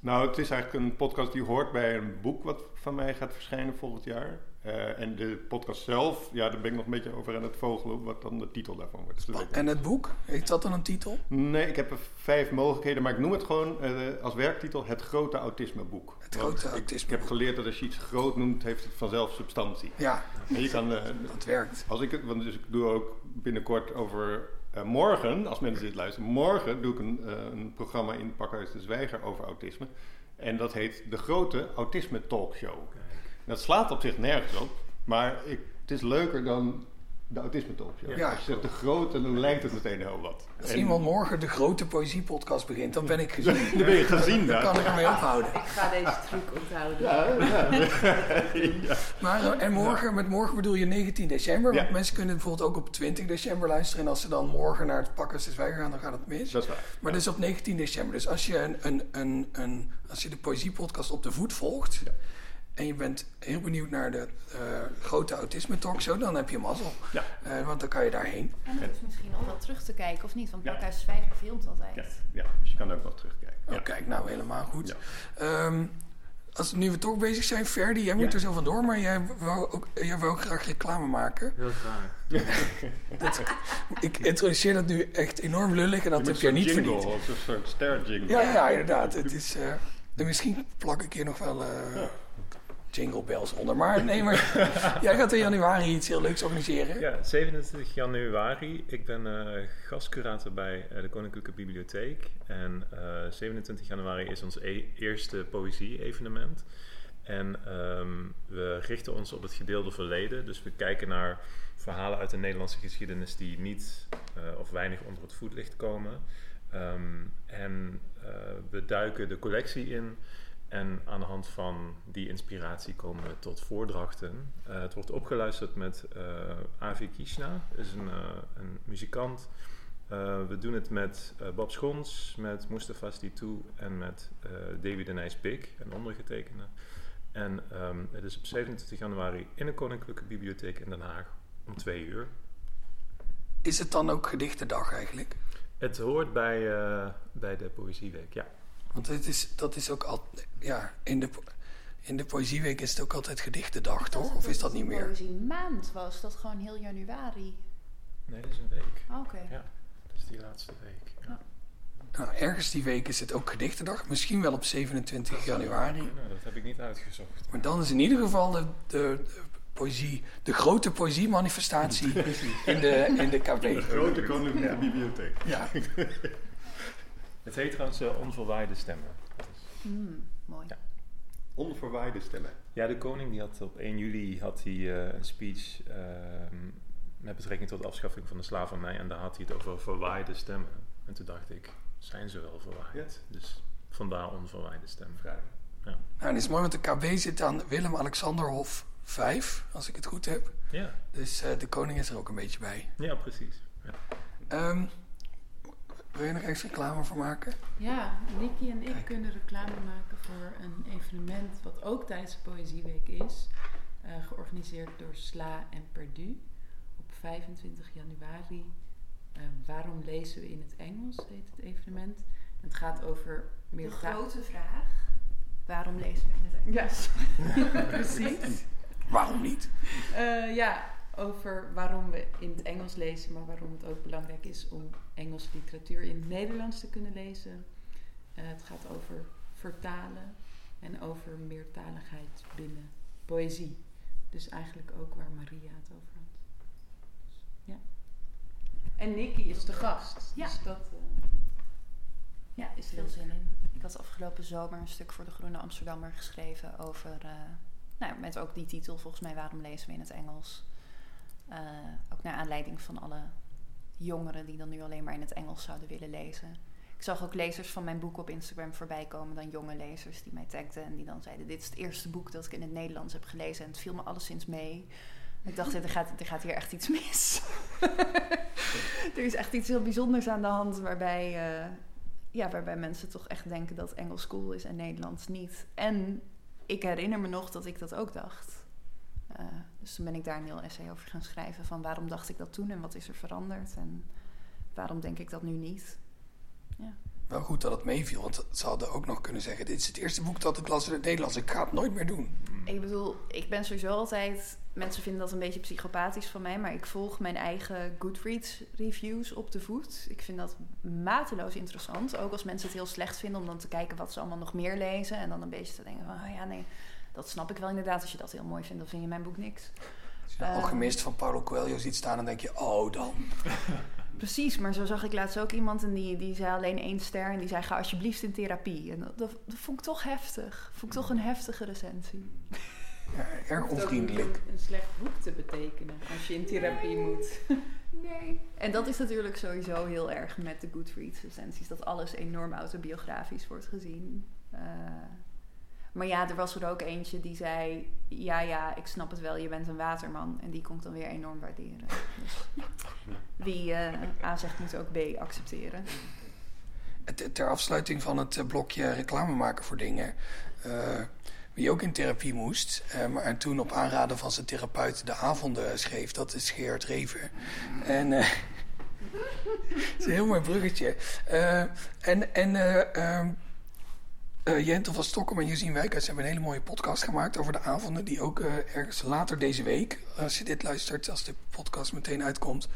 Nou, het is eigenlijk een podcast die hoort bij een boek wat van mij gaat verschijnen volgend jaar. Eh, en de podcast zelf, ja, daar ben ik nog een beetje over aan het vogelen, wat dan de titel daarvan wordt. Dus En het boek? Heeft dat dan een titel? Nee, ik heb er vijf mogelijkheden, maar ik noem het gewoon eh, als werktitel het grote autismeboek. Het Want grote ik- autisme. Ik, heb geleerd dat als je iets groot noemt, heeft het vanzelf substantie. Ja, En je kan, eh, dat werkt. als ik het, want dus ik doe ook binnenkort over morgen, als mensen dit luisteren, morgen doe ik een, een programma in Pakhuis de Zwijger over autisme. En dat heet de grote autisme talkshow. Dat slaat op zich nergens op, maar ik, het is leuker dan de autisme talkshow. Ja. Als je zegt de grote, dan lijkt het meteen heel wat. Als En- iemand morgen de grote poëziepodcast begint, dan ben ik gezien. Dan ben je gezien Dan kan ik ermee ophouden. Ik ga deze truc onthouden. Ja, ja. ja. Maar, eh, en morgen, met morgen bedoel je 19 december. Want Ja. mensen kunnen bijvoorbeeld ook op 20 december luisteren. En als ze dan morgen naar het Pakkers de Zwijger gaan, dan gaat het mis. Dat is waar. Maar dus op 19 december. Dus als je, een, een, een, een, als je de Poëziepodcast op de voet volgt... En je bent heel benieuwd naar de eh, grote autisme talkshow... dan heb je mazzel. Ja. Eh, want dan kan je daarheen. En dat is misschien nog wel terug te kijken, of niet? Want Ja. Pakhuis Zwijger filmt altijd. Ja, ja, dus je kan ook wel terugkijken. Oh, Ja. kijk, nou helemaal goed. Ja. Ehm, als nu we toch bezig zijn, Ferdi, jij moet Ja. er zo vandoor... maar jij wou ook, jij wou ook graag reclame maken. Heel graag. Ik introduceer dat nu echt enorm lullig... en dat Je heb je niet jingle, verdiend. Of een soort ster jingle. Ja, ja, inderdaad. Het is, eh, en misschien plak ik hier nog wel eh, jingle bells onder. Maar jij gaat in januari iets heel leuks organiseren. Ja, 27 januari. Ik ben eh, gastcurator bij eh, de Koninklijke Bibliotheek. En eh, 27 januari is ons e- eerste poëzie-evenement. En ehm, we richten ons op het gedeelde verleden. Dus we kijken naar verhalen uit de Nederlandse geschiedenis die niet eh, of weinig onder het voetlicht komen. Ehm, en eh, we duiken de collectie in. En aan de hand van die inspiratie komen we tot voordrachten. Eh, het wordt opgeluisterd met eh, Avi Kishna, is een, eh, een muzikant. We doen het met Bob Schons, met Mustafa Stitou en met David de Nijs een ondergetekende. En ehm, het is op 27 januari in de Koninklijke Bibliotheek in Den Haag om twee uur. Is het dan ook gedichtendag eigenlijk? Het hoort bij, bij de Poëzieweek, ja. Want het is, dat is ook altijd... Ja, in de, in de Poëzieweek is het ook altijd gedichtendag, toch? Of is dat niet meer? Poëzie maand was dat gewoon heel januari. Nee, dat is een week. Ah, Oké. Ja. Dat is die laatste week. Ja. Nou, ergens die week is het ook gedichtendag. Misschien wel op 27 januari. Nou, dat heb ik niet uitgezocht. Maar dan is in ieder geval de, de, de poëzie... De grote poëziemanifestatie in de, in de KB. Grote Koninklijke Bibliotheek. Ja. Het heet trouwens eh, Onverwaaide Stemmen. Hmm, mooi. Ja. Onverwaaide stemmen. Ja, de koning die had op 1 juli had hij, eh, een speech ehm, met betrekking tot de afschaffing van de slavernij. En daar had hij het over verwaaide stemmen. En toen dacht ik, zijn ze wel verwaaid? Dus vandaar onverwaaide stemmen. Vrij. Nou, en het is mooi, want de KB zit aan Willem-Alexanderhof 5, als ik het goed heb. Ja, Dus eh, de koning is er ook een beetje bij. ja precies. Ja. Ehm, wil je er eens reclame voor maken? Ja, Nicky en ik Kijk. kunnen reclame maken voor een evenement wat ook tijdens de Poëzieweek is. eh, georganiseerd door Sla en Perdu. Op 25 januari. Eh, waarom lezen we in het Engels, heet het evenement. Het gaat over De grote vraag, waarom lezen we in het Engels? Ja, precies. Waarom niet? Eh, ja, over waarom we in het Engels lezen, maar waarom het ook belangrijk is om Engelse literatuur in het Nederlands te kunnen lezen. Eh, het gaat over vertalen en over meertaligheid binnen poëzie. Dus eigenlijk ook waar Maria het over had. Dus, ja. En Nicky is de gast. Ja. Dus dat, eh, Ja, is veel zin in. Ik had afgelopen zomer een stuk voor de Groene Amsterdammer geschreven over, eh, nou, met ook die titel volgens mij, waarom lezen we in het Engels? Eh, ook naar aanleiding van alle jongeren die dan nu alleen maar in het Engels zouden willen lezen. Ik zag ook lezers van mijn boek op Instagram voorbij komen, dan jonge lezers die mij tagden en die dan zeiden, dit is het eerste boek dat ik in het Nederlands heb gelezen en het viel me alleszins mee. Ik dacht, er gaat, er gaat hier echt iets mis. er is echt iets heel bijzonders aan de hand waarbij, eh, ja, waarbij mensen toch echt denken dat Engels cool is en Nederlands niet. En ik herinner me nog dat ik dat ook dacht. Eh, dus toen ben ik daar een heel essay over gaan schrijven van waarom dacht ik dat toen en wat is er veranderd en waarom denk ik dat nu niet. Wel goed dat het meeviel, want ze hadden ook nog kunnen zeggen... dit is het eerste boek dat ik las in het Nederlands. Ik ga het nooit meer doen. Ik bedoel, ik ben sowieso altijd. Mensen vinden dat een beetje psychopathisch van mij, maar ik volg mijn eigen Goodreads reviews op de voet. Ik vind dat mateloos interessant. Ook als mensen het heel slecht vinden, om dan te kijken wat ze allemaal nog meer lezen. En dan een beetje te denken van, oh ja, nee, dat snap ik wel inderdaad. Als je dat heel mooi vindt, dan vind je mijn boek niks. Als je de Eh. alchemist van Paulo Coelho ziet staan, dan denk je... oh, dan. Precies, maar zo zag ik laatst ook iemand en die, die zei alleen één ster. En die zei, ga alsjeblieft in therapie. En dat, dat, dat vond ik toch heftig. Vond ik toch een heftige recensie. Ja, erg onvriendelijk. Een, een slecht boek te betekenen als je in therapie moet. Nee. En dat is natuurlijk sowieso heel erg met de Goodreads recensies. Dat alles enorm autobiografisch wordt gezien. Eh, maar ja, er was er ook eentje die zei... Ja, ja, ik snap het wel, je bent een waterman. En die ik dan weer enorm waarderen. Dus wie eh, A zegt, moet ook B accepteren. Ter- afsluiting van het eh, blokje reclame maken voor dingen. eh, wie ook in therapie moest, maar en toen op aanraden van zijn therapeut de avonden schreef, dat is Geert Reven. En het is een heel mooi bruggetje. En en eh, ehm, eh, Jentel van Stockholm en Josien Wijkhuis hebben een hele mooie podcast gemaakt over de avonden. Die ook eh, ergens later deze week, als je dit luistert, als de podcast meteen uitkomt.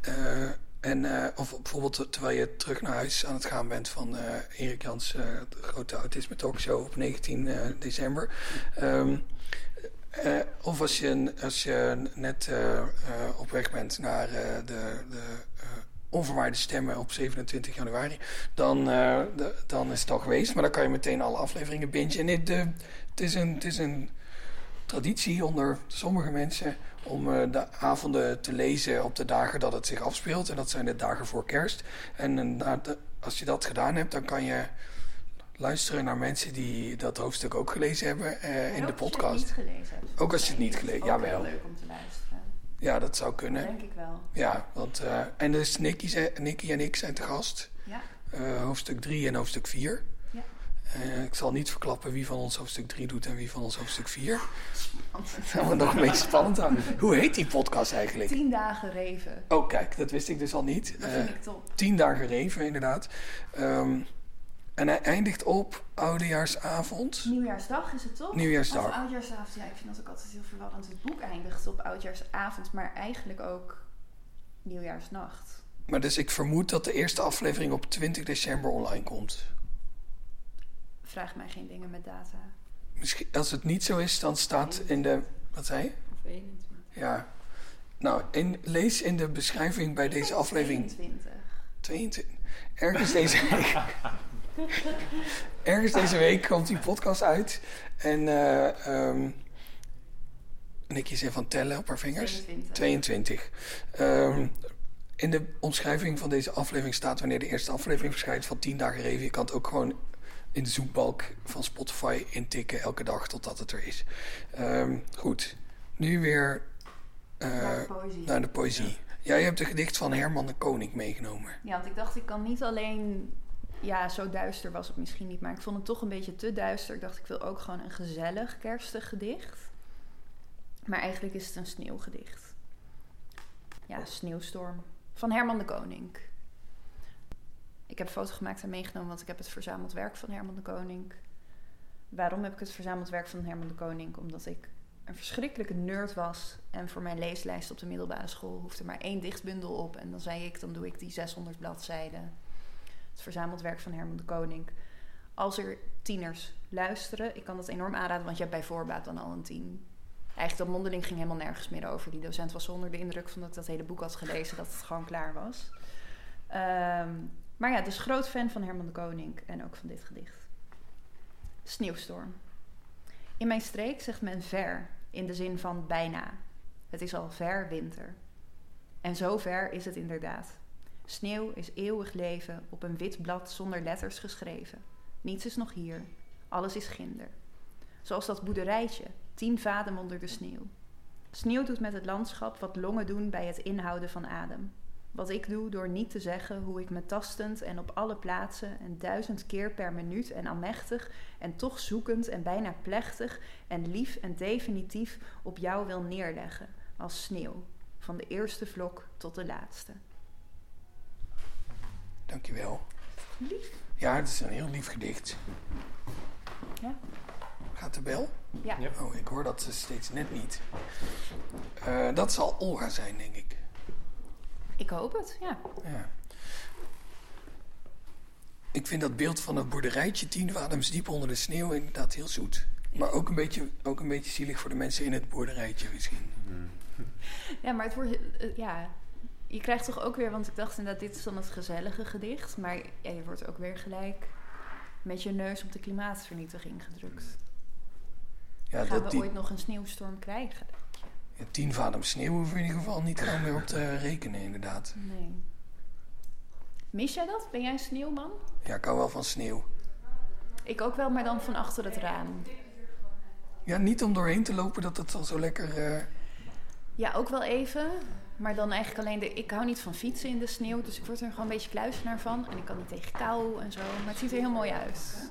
eh, en, of bijvoorbeeld terwijl je terug naar huis aan het gaan bent van Erik Jans, de grote autisme talkshow op 19 eh, december. Ehm, eh, of als je, als je net op weg bent naar de, de onverwaarde stemmen op 27 januari, dan, eh, de- dan is het al geweest. Maar dan kan je meteen alle afleveringen bingen. En dit, eh, het, is een, het is een traditie onder sommige mensen om eh, de avonden te lezen op de dagen dat het zich afspeelt. En dat zijn de dagen voor kerst. En als je dat gedaan hebt, dan kan je luisteren naar mensen die dat hoofdstuk ook gelezen hebben in de podcast. Als je het niet gelezen hebt. Ook als je het niet gelezen- ook jawel. leuk om te luisteren. Ja, dat zou kunnen. Denk ik wel. Ja, want, eh, en dus Nicky, zei- Nicky en ik zijn te gast. Ja. Eh, hoofdstuk 3 en hoofdstuk 4. Ja. Eh, ik zal niet verklappen wie van ons hoofdstuk 3 doet en wie van ons hoofdstuk 4. Want Dat gaan we nog een beetje spannend aan. Hoe heet die podcast eigenlijk? Tien dagen reven. Oh, kijk, dat wist ik dus al niet. Dat vind ik top. tien dagen reven, inderdaad. Ehm, en hij eindigt op oudejaarsavond. Nieuwjaarsdag is het toch? Nieuwjaarsdag. Of oudjaarsavond. Ja, ik vind dat ook altijd heel verwarrend. Het boek eindigt op oudjaarsavond, maar eigenlijk ook nieuwjaarsnacht. Maar dus ik vermoed dat de eerste aflevering op 20 december online komt. Vraag mij geen dingen met data. Misschien, als het niet zo is, dan staat in de... Wat zei je? Of 21. Ja. Nou, in, lees in de beschrijving bij deze aflevering 22. 22. Ergens deze week. Ergens deze week komt die podcast uit. En eh ehm Nicky is even aan het tellen op haar vingers. 22. 22. Ehm, in de omschrijving van deze aflevering staat wanneer de eerste aflevering verschijnt van 10 dagen review. Je kan het ook gewoon in de zoekbalk van Spotify intikken elke dag totdat het er is. Ehm, goed, nu weer eh, Naar de poëzie. naar de poëzie. Jij hebt een gedicht van Herman de Koning meegenomen. Ja, want ik dacht, ik kan niet alleen... Ja, zo duister was het misschien niet, maar ik vond het toch een beetje te duister. Ik dacht, ik wil ook gewoon een gezellig kerstig gedicht. Maar eigenlijk is het een sneeuwgedicht. Ja, Sneeuwstorm. Van Herman de Koning. Ik heb foto gemaakt en meegenomen, want ik heb het verzameld werk van Herman de Koning. Waarom heb ik het verzameld werk van Herman de Koning? Omdat ik een verschrikkelijke nerd was. En voor mijn leeslijst op de middelbare school hoefde maar één dichtbundel op. En dan zei ik, dan doe ik die 600 bladzijden. Verzameld werk van Herman de Koning. Als er tieners luisteren, ik kan dat enorm aanraden, want je hebt bij voorbaat dan al een tien. Eigenlijk dat mondeling ging helemaal nergens meer over. Die docent was onder de indruk van dat ik dat hele boek had gelezen, dat het gewoon klaar was. Ehm, maar ja, dus groot fan van Herman de Koning en ook van dit gedicht. Sneeuwstorm. In mijn streek zegt men ver, in de zin van bijna. Het is al ver winter. En zo ver is het inderdaad. Sneeuw is eeuwig leven op een wit blad zonder letters geschreven. Niets is nog hier, alles is ginder. Zoals dat boerderijtje, tien vadem onder de sneeuw. Sneeuw doet met het landschap wat longen doen bij het inhouden van adem. Wat ik doe door niet te zeggen hoe ik me tastend en op alle plaatsen en duizend keer per minuut en almechtig en toch zoekend en bijna plechtig en lief en definitief op jou wil neerleggen als sneeuw, van de eerste vlok tot de laatste. Dankjewel. Lief. Ja, het is een heel lief gedicht. Ja. Gaat de bel? Ja. Ja. Oh, ik hoor dat steeds net niet. Eh, dat zal Olga zijn, denk ik. Ik hoop het, ja. Ja. Ik vind dat beeld van het boerderijtje tien wadems diep onder de sneeuw inderdaad heel zoet. Maar ook een beetje, ook een beetje zielig voor de mensen in het boerderijtje misschien. Ja, maar het wordt, eh, ja, je krijgt toch ook weer, want ik dacht inderdaad, dit is dan het gezellige gedicht. Maar ja, je wordt ook weer gelijk met je neus op de klimaatvernietiging gedrukt. Ja, Gaan dat we ooit nog een sneeuwstorm krijgen? ja, tien vadems sneeuw hoeven we in ieder geval niet gaan meer op te rekenen, inderdaad. Nee. Mis jij dat? Ben jij een sneeuwman? Ja, ik hou wel van sneeuw. Ik ook wel, maar dan van achter het raam. Ja, niet om doorheen te lopen dat het al zo lekker... eh, Ja, ook wel even. Maar dan eigenlijk alleen de... Ik hou niet van fietsen in de sneeuw, dus ik word er gewoon een beetje kluisenaar van. En ik kan niet tegen kou en zo. Maar het ziet er heel mooi uit.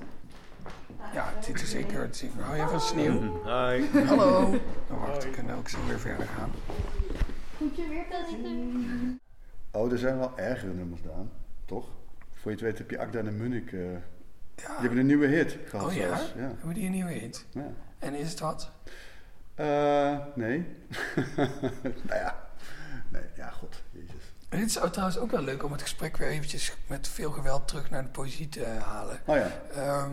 ja, het ziet er zeker... Het ziet, hou jij van sneeuw? Hi. Hallo. Oh, wacht, ik kan ook zo weer verder gaan. Oh, er zijn wel ergere nummers, Daan. Toch? Voor je het weet heb je Akda en Munnik. eh, Ja. Die hebben een nieuwe hit gehad Oh ja? zelfs. Ja. Hebben die een nieuwe hit? ja. En is het wat? Eh, nee. nou ja. Nee, ja, god. Jezus. Dit is trouwens ook wel leuk om het gesprek weer eventjes met veel geweld terug naar de poëzie te halen. Oh ja. Ehm,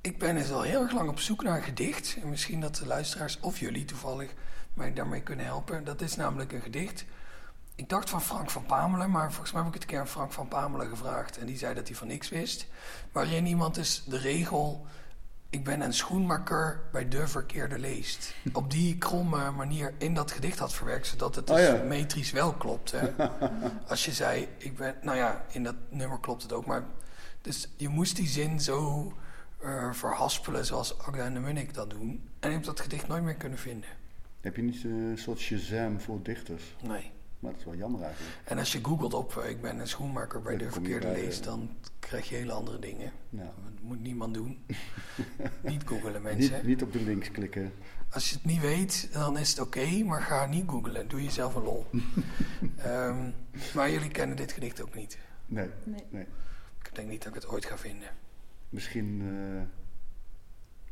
ik ben dus al heel erg lang op zoek naar een gedicht. En misschien dat de luisteraars of jullie toevallig mij daarmee kunnen helpen. Dat is namelijk een gedicht. Ik dacht van Frank van Pamelen, maar volgens mij heb ik het een keer aan Frank van Pamelen gevraagd. En die zei dat hij van niks wist. Waarin iemand dus de regel... Ik ben een schoenmaker bij de verkeerde leest. Op die kromme manier in dat gedicht had verwerkt, zodat het Oh dus ja. metrisch wel klopt. Hè? Als je zei, ik ben... Nou ja, in dat nummer klopt het ook, maar... Dus je moest die zin zo eh, verhaspelen zoals Agda en de Munnik dat doen. En ik heb dat gedicht nooit meer kunnen vinden. Heb je niet eh, een soort Shazam voor dichters? Nee. Maar dat is wel jammer eigenlijk. En als je googelt op eh, ik ben een schoenmaker bij Ja, de verkeerde bij, lees, eh, dan krijg je hele andere dingen. Nou, Dat moet niemand doen. niet googelen niet, mensen. niet op de links klikken. Als je het niet weet, dan is het oké, maar ga niet googelen. Doe jezelf een lol. Ehm, maar jullie kennen dit gedicht ook niet. Nee, Nee. nee. Ik denk niet dat ik het ooit ga vinden. Misschien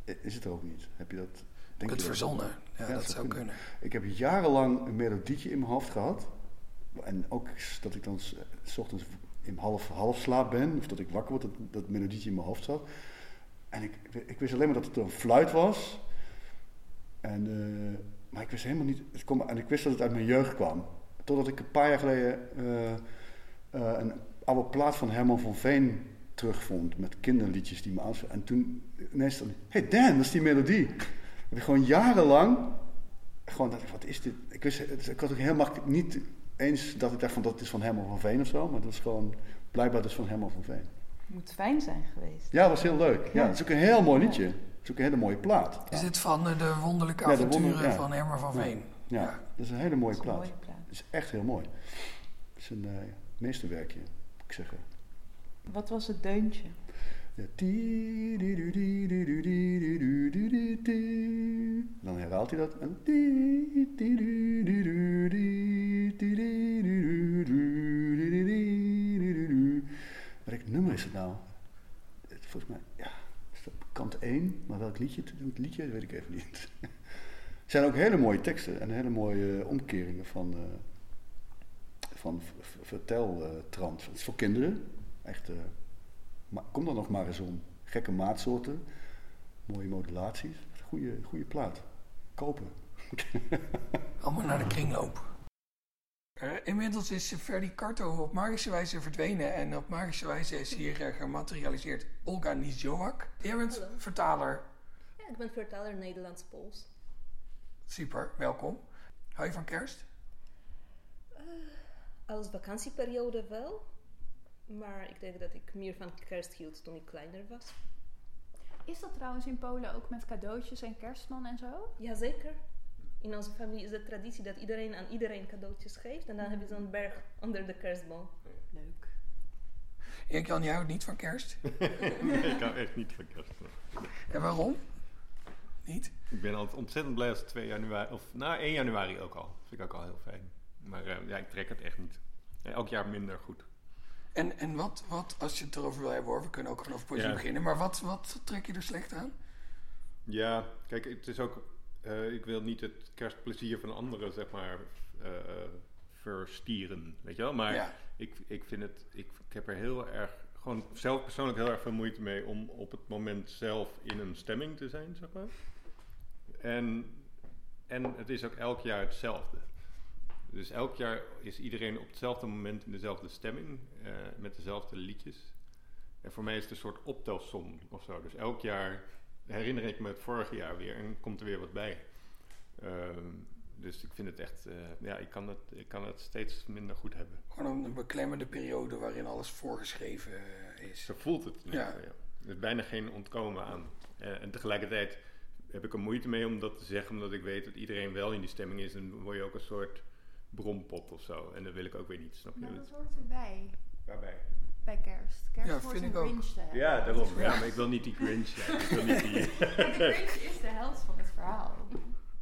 eh, is het er ook niet. Heb je dat? Ik Denk heb het je dat? verzonnen. Ja, Ja, dat zou zou kunnen. kunnen. Ik heb jarenlang een melodietje in mijn hoofd gehad. En ook dat ik dan s ochtends in half, half slaap ben, of dat ik wakker word, dat dat melodietje in mijn hoofd zat. En ik, ik wist alleen maar dat het een fluit was. En, eh, maar ik wist helemaal niet. Het kwam, en ik wist dat het uit mijn jeugd kwam. Totdat ik een paar jaar geleden eh, eh, een oude plaat van Herman van Veen terugvond met kinderliedjes die me aanspraken. En toen ineens dan, hey Dan, dat is die melodie. Heb ik gewoon jarenlang, gewoon dacht ik, wat is dit? Ik, wist, ik had ook helemaal niet eens dat ik dacht van dat is van Herman van Veen of zo, maar dat is gewoon blijkbaar dus van Herman van Veen. Moet fijn zijn geweest. Ja, dat was heel leuk. Ja, het is ook een heel mooi liedje. Het is ook een hele mooie plaat. Is dit van eh, de wonderlijke Ja, de avonturen wonder- ja. van Herman van. Veen? Ja, Ja. dat is een hele mooie Dat is een plaat. mooie plaat. Het is echt heel mooi. Het is een eh, meesterwerkje, moet ik zeggen. Wat was het deuntje? Dan herhaalt hij dat. En. Welk nummer is het nou? Volgens mij, ja, is dat kant 1, maar welk liedje, het liedje weet ik even niet. Het zijn ook hele mooie teksten en hele mooie eh, omkeringen van, eh, van v- v- verteltrand. Het is voor kinderen, echt. eh, maar kom dan nog maar eens om. Gekke maatsoorten, mooie modulaties. Goede, goede plaat. Kopen. Allemaal naar de kringloop. Eh, inmiddels is Ferdi Karto op magische wijze verdwenen en op magische wijze is hier eh, gematerialiseerd Olga Nizioak. Jij bent Hallo. vertaler. Ja, ik ben vertaler Nederlands-Pools. Super, welkom. Hou je van kerst? Als vakantieperiode wel, maar ik denk dat ik meer van kerst hield toen ik kleiner was. Is dat trouwens in Polen ook met cadeautjes en kerstman en zo? Jazeker. In onze familie is het traditie dat iedereen aan iedereen cadeautjes geeft en dan heb je zo'n berg onder de kerstboom. Leuk. Erik-Jan, jij houdt niet van kerst? Nee, ik hou echt niet van kerst. En waarom? Niet? Ik ben altijd ontzettend blij als het 2 januari, of na 1 januari ook al. Vind ik ook al heel fijn. Maar eh, ja, ik trek het echt niet. Elk jaar minder goed. En, en wat, wat, als je het erover wil hebben hoor, we kunnen ook gewoon over poëzie Ja. beginnen, maar wat, wat trek je er slecht aan? Ja, kijk, het is ook. eh, ik wil niet het kerstplezier van anderen, zeg maar, eh, verstieren. Weet je wel? Maar Ja. ik, ik vind het. Ik, ik heb er heel erg. Gewoon zelf persoonlijk heel erg veel moeite mee om op het moment zelf in een stemming te zijn, zeg maar. En, en het is ook elk jaar hetzelfde. Dus elk jaar is iedereen op hetzelfde moment in dezelfde stemming, eh, met dezelfde liedjes. En voor mij is het een soort optelsom of zo. Dus elk jaar herinner ik me het vorige jaar weer en komt er weer wat bij. Ehm, dus ik vind het echt, eh, ja, ik kan het, ik kan het steeds minder goed hebben. Gewoon een beklemmende periode waarin alles voorgeschreven eh, is. Zo voelt het. Ja. ja. Er is bijna geen ontkomen aan. En tegelijkertijd heb ik er moeite mee om dat te zeggen, omdat ik weet dat iedereen wel in die stemming is. En dan word je ook een soort brompot of zo. En dat wil ik ook weer niet, snap je? Maar dat hoort erbij. Waarbij? Bij kerst. Kerst Ja, hoort vind een ik ook. Grinch te hebben. Ja, daarom. Ja, maar ik wil niet die Grinch zijn. Ik wil niet die... De Grinch is de helft van het verhaal.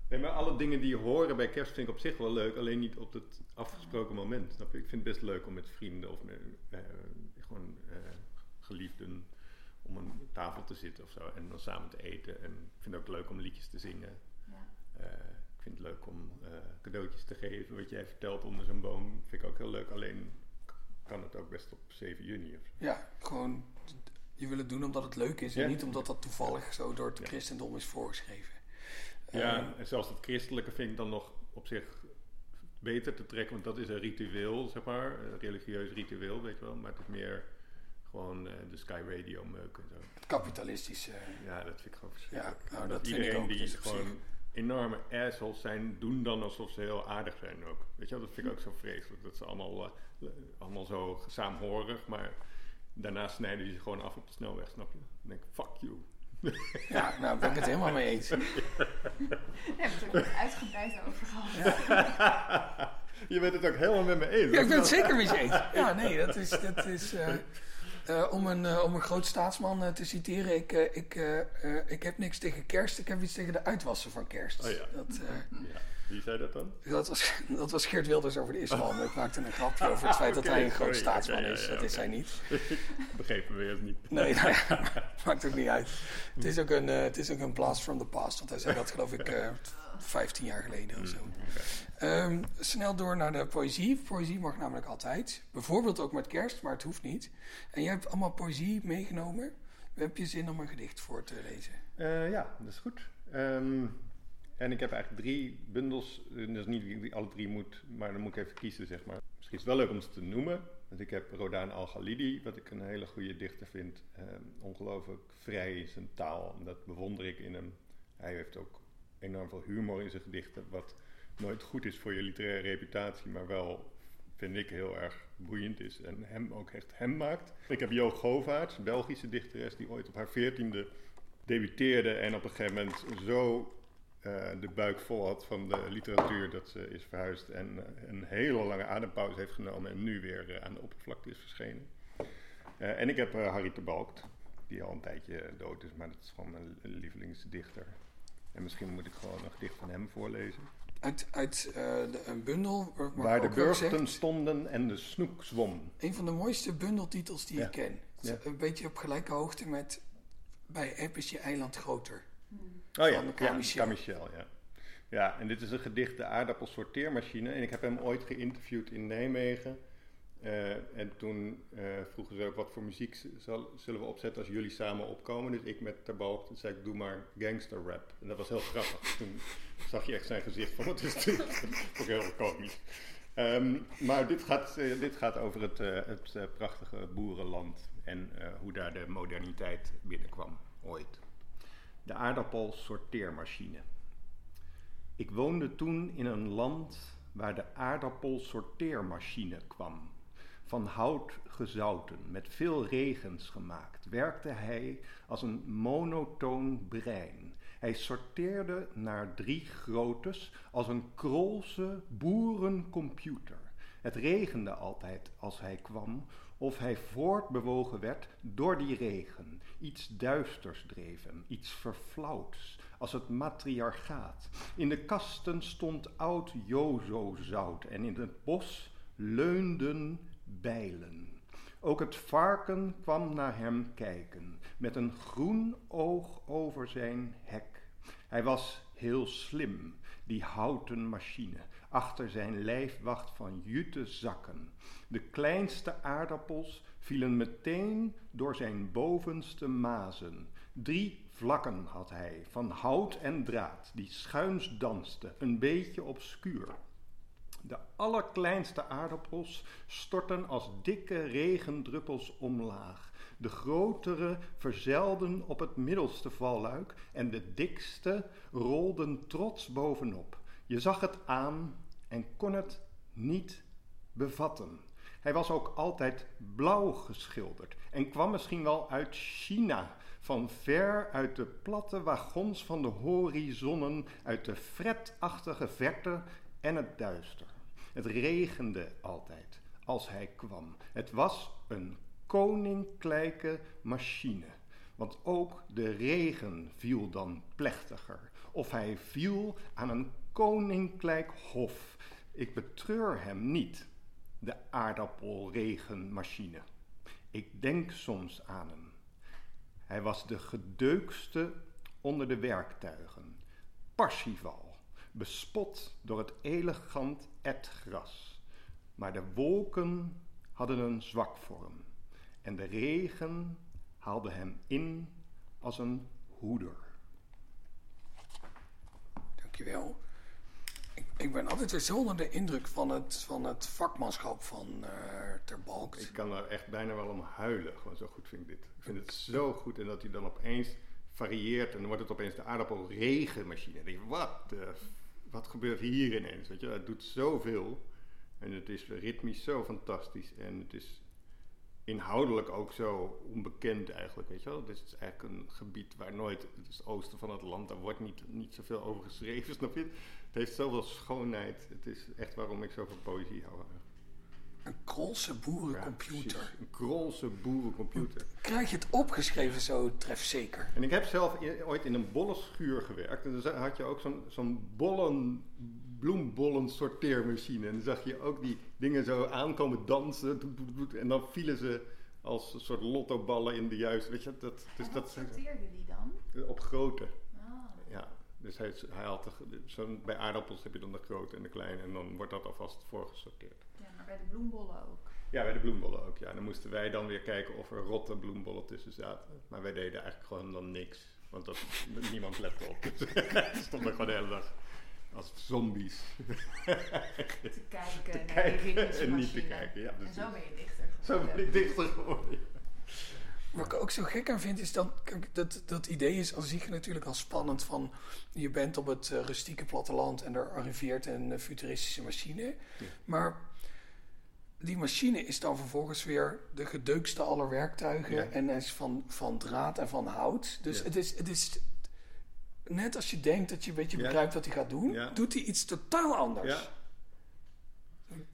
Nee, maar alle dingen die horen bij kerst vind ik op zich wel leuk, alleen niet op het afgesproken moment. Snap je? Ik vind het best leuk om met vrienden of met eh, gewoon eh, geliefden om een tafel te zitten of zo en dan samen te eten. En ik vind het ook leuk om liedjes te zingen. Ja. Eh, vind het leuk om eh, cadeautjes te geven. Wat jij vertelt onder zo'n boom vind ik ook heel leuk. Alleen kan het ook best op 7 juni of zo. Ja, gewoon je wil het doen omdat het leuk is Ja. en niet omdat dat toevallig zo door het Ja. christendom is voorgeschreven. Ja, Ehm, en zelfs het christelijke vind ik dan nog op zich beter te trekken, want dat is een ritueel, zeg maar, een religieus ritueel, weet je wel. Maar het is meer gewoon eh, de Sky Radio meuk en zo. het kapitalistische. Ja, dat vind ik gewoon verschrikkelijk. Ja, nou, dat iedereen die gewoon enorme assholes zijn, doen dan alsof ze heel aardig zijn ook. Weet je wel, dat vind ik ook zo vreselijk. Dat ze allemaal, eh, allemaal zo saamhorig, maar daarna snijden die ze gewoon af op de snelweg, snap je? Dan denk ik, fuck you. Ja, nou ben ik het helemaal mee eens. Hebben we het ook uitgebreid over gehad. je bent het ook helemaal met me eens. Ja, ik ben het zeker met je eens. Ja, nee, dat is, dat is eh, eh, om, een, eh, om een groot staatsman eh, te citeren. Ik, ik, ik heb niks tegen kerst, ik heb iets tegen de uitwassen van kerst. Oh ja. dat, Ja, wie zei dat dan? dat, was, dat was Geert Wilders over de islam. Ik maakte een grapje over het feit dat hij een groot sorry. staatsman is. ja, Dat is hij niet. Begrepen we eerst niet. Nee, nou maakt ook niet uit. Het is ook een, het is ook een blast from the past. Want hij zei dat geloof ik eh 15 jaar geleden of zo. Ehm, snel door naar de poëzie. Poëzie mag namelijk altijd. Bijvoorbeeld ook met kerst, maar het hoeft niet. En jij hebt allemaal poëzie meegenomen. Heb je zin om een gedicht voor te lezen? Eh, ja, dat is goed. Ehm, en ik heb eigenlijk drie bundels. eh, niet dat ik die alle drie moet, maar dan moet ik even kiezen, zeg maar. Misschien is het wel leuk om ze te noemen. Want ik heb Rodan Al-Ghalidi, wat ik een hele goede dichter vind, eh, ongelooflijk vrij in zijn taal. Dat bewonder ik in hem. Hij heeft ook enorm veel humor in zijn gedichten, wat nooit goed is voor je literaire reputatie, maar wel, vind ik, heel erg boeiend is en hem ook echt hem maakt. Ik heb Jo Govaerts, Belgische dichteres, die ooit op haar veertiende debuteerde en op een gegeven moment zo eh, de buik vol had van de literatuur dat ze is verhuisd en eh, een hele lange adempauze heeft genomen en nu weer eh, aan de oppervlakte is verschenen. En ik heb Harry de Balkt, die al een tijdje dood is, maar dat is gewoon mijn lievelingsdichter. En misschien moet ik gewoon een gedicht van hem voorlezen. Uit, uit eh, de, een bundel. Waar, Waar de burchten stonden en de snoek zwom. Een van de mooiste bundeltitels die Ja. ik ken. Ja. Een beetje op gelijke hoogte met Bij App is je eiland groter. Oh ja, Van ja, Camichel. Camichel, ja. Ja, en dit is een gedicht, de aardappelsorteermachine. En ik heb hem ooit geïnterviewd in Nijmegen. Eh, en toen eh, vroegen ze ook wat voor muziek zal, zullen we opzetten als jullie samen opkomen. Dus ik met Terbalk, toen zei ik doe maar gangster rap. En dat was heel grappig. Toen zag je echt zijn gezicht van wat is dit? ik heel komisch. Ehm, maar dit gaat, eh, dit gaat over het, het prachtige boerenland en hoe daar de moderniteit binnenkwam ooit. De aardappelsorteermachine. Ik woonde toen in een land waar de aardappelsorteermachine kwam. Van hout gezouten, met veel regens gemaakt, werkte hij als een monotoon brein. Hij sorteerde naar drie groottes als een krolse boerencomputer. Het regende altijd als hij kwam, of hij voortbewogen werd door die regen. Iets duisters dreef hem, iets verflauwds, als het matriarchaat. In de kasten stond oud jozo-zout en in het bos leunden bijlen. Ook het varken kwam naar hem kijken, met een groen oog over zijn hek. Hij was heel slim, die houten machine. Achter zijn lijfwacht van jute zakken. De kleinste aardappels vielen meteen door zijn bovenste mazen. Drie vlakken had hij, van hout en draad, die schuins dansten, een beetje obscuur. De allerkleinste aardappels stortten als dikke regendruppels omlaag. De grotere verzelden op het middelste valluik en de dikste rolden trots bovenop. Je zag het aan en kon het niet bevatten. Hij was ook altijd blauw geschilderd en kwam misschien wel uit China, van ver uit de platte wagons van de horizonnen, uit de fretachtige verte en het duister. Het regende altijd als hij kwam. Het was een koninklijke machine. Want ook de regen viel dan plechtiger. Of hij viel aan een koninklijk hof. Ik betreur hem niet, de aardappelregenmachine. Ik denk soms aan hem. Hij was de gedeukste onder de werktuigen. Parsifal, bespot door het elegant etgras. Maar de wolken hadden een zwak voor hem. En de regen haalde hem in als een hoeder. Dankjewel. Ik, ik ben altijd weer zo onder de indruk van het, van het vakmanschap van eh Ter Balkt. Ik kan er echt bijna wel om huilen. Gewoon zo goed vind ik dit. Ik vind het zo goed. En dat hij dan opeens varieert. En dan wordt het opeens de aardappelregenmachine. En dan denk je, wat, de wat gebeurt hier ineens? Weet je, het doet zoveel. En het is ritmisch zo fantastisch. En het is inhoudelijk ook zo onbekend eigenlijk. Weet je wel? Dit is eigenlijk een gebied waar nooit... Het is het oosten van het land. Daar wordt niet, niet zoveel over geschreven, snap je? Het heeft zoveel schoonheid. Het is echt waarom ik zoveel poëzie hou. Een Krolse boerencomputer. een krolse boerencomputer. Krijg je het opgeschreven zo trefzeker? En ik heb zelf i- ooit in een bollenschuur gewerkt. En dan had je ook zo'n zo'n bollen, bloembollen sorteermachine. En dan zag je ook die dingen zo aankomen dansen. En dan vielen ze als een soort lottoballen in de juiste... Weet je, dat, dus en dat sorteerde die dan? op grootte. Ah. Ja, dus hij, hij had de, bij aardappels heb je dan de grote en de kleine. En dan wordt dat alvast voorgesorteerd. Maar bij de bloembollen ook. Ja, bij de bloembollen ook. Ja, en dan moesten wij dan weer kijken of er rotte bloembollen tussen zaten. Maar wij deden eigenlijk gewoon dan niks. Want dat, niemand lette op. Dus stonden gewoon de hele dag als zombies. Te kijken Te naar die kijken ritmische en niet te kijken, ja, en zo ben je dichter Zo geworden. ben ik dichter geworden. Wat ik ook zo gek aan vind, is dat kijk, dat, dat idee is aan zich natuurlijk al spannend van je bent op het eh, rustieke platteland en er arriveert een eh, futuristische machine. Maar die machine is dan vervolgens weer de gedeukste aller werktuigen Ja. en is van, van draad en van hout. Dus Ja. het, is, het is net als je denkt dat je een beetje begrijpt wat hij gaat doen, doet hij iets totaal anders. Ja.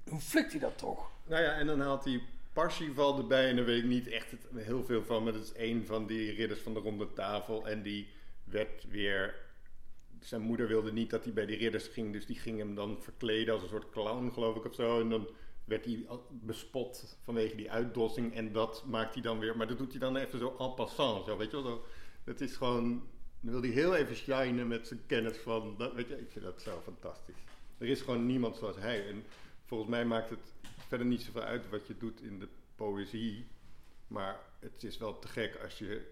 Hoe flikt hij dat toch? Nou ja, en dan haalt hij Parsifal erbij en daar weet ik niet echt het, heel veel van. Maar dat is een van die ridders van de ronde tafel. En die werd weer... Zijn moeder wilde niet dat hij bij die ridders ging. Dus die ging hem dan verkleden als een soort clown, geloof ik, of zo. En dan werd hij bespot vanwege die uitdossing. En dat maakt hij dan weer... Maar dat doet hij dan even zo en passant, zo, weet je wel. Het is gewoon... Dan wil hij heel even shinen met zijn kennis van... Dat, weet je, ik vind dat zo fantastisch. Er is gewoon niemand zoals hij. En volgens mij maakt het verder niet zoveel uit wat je doet in de poëzie. Maar het is wel te gek als, je,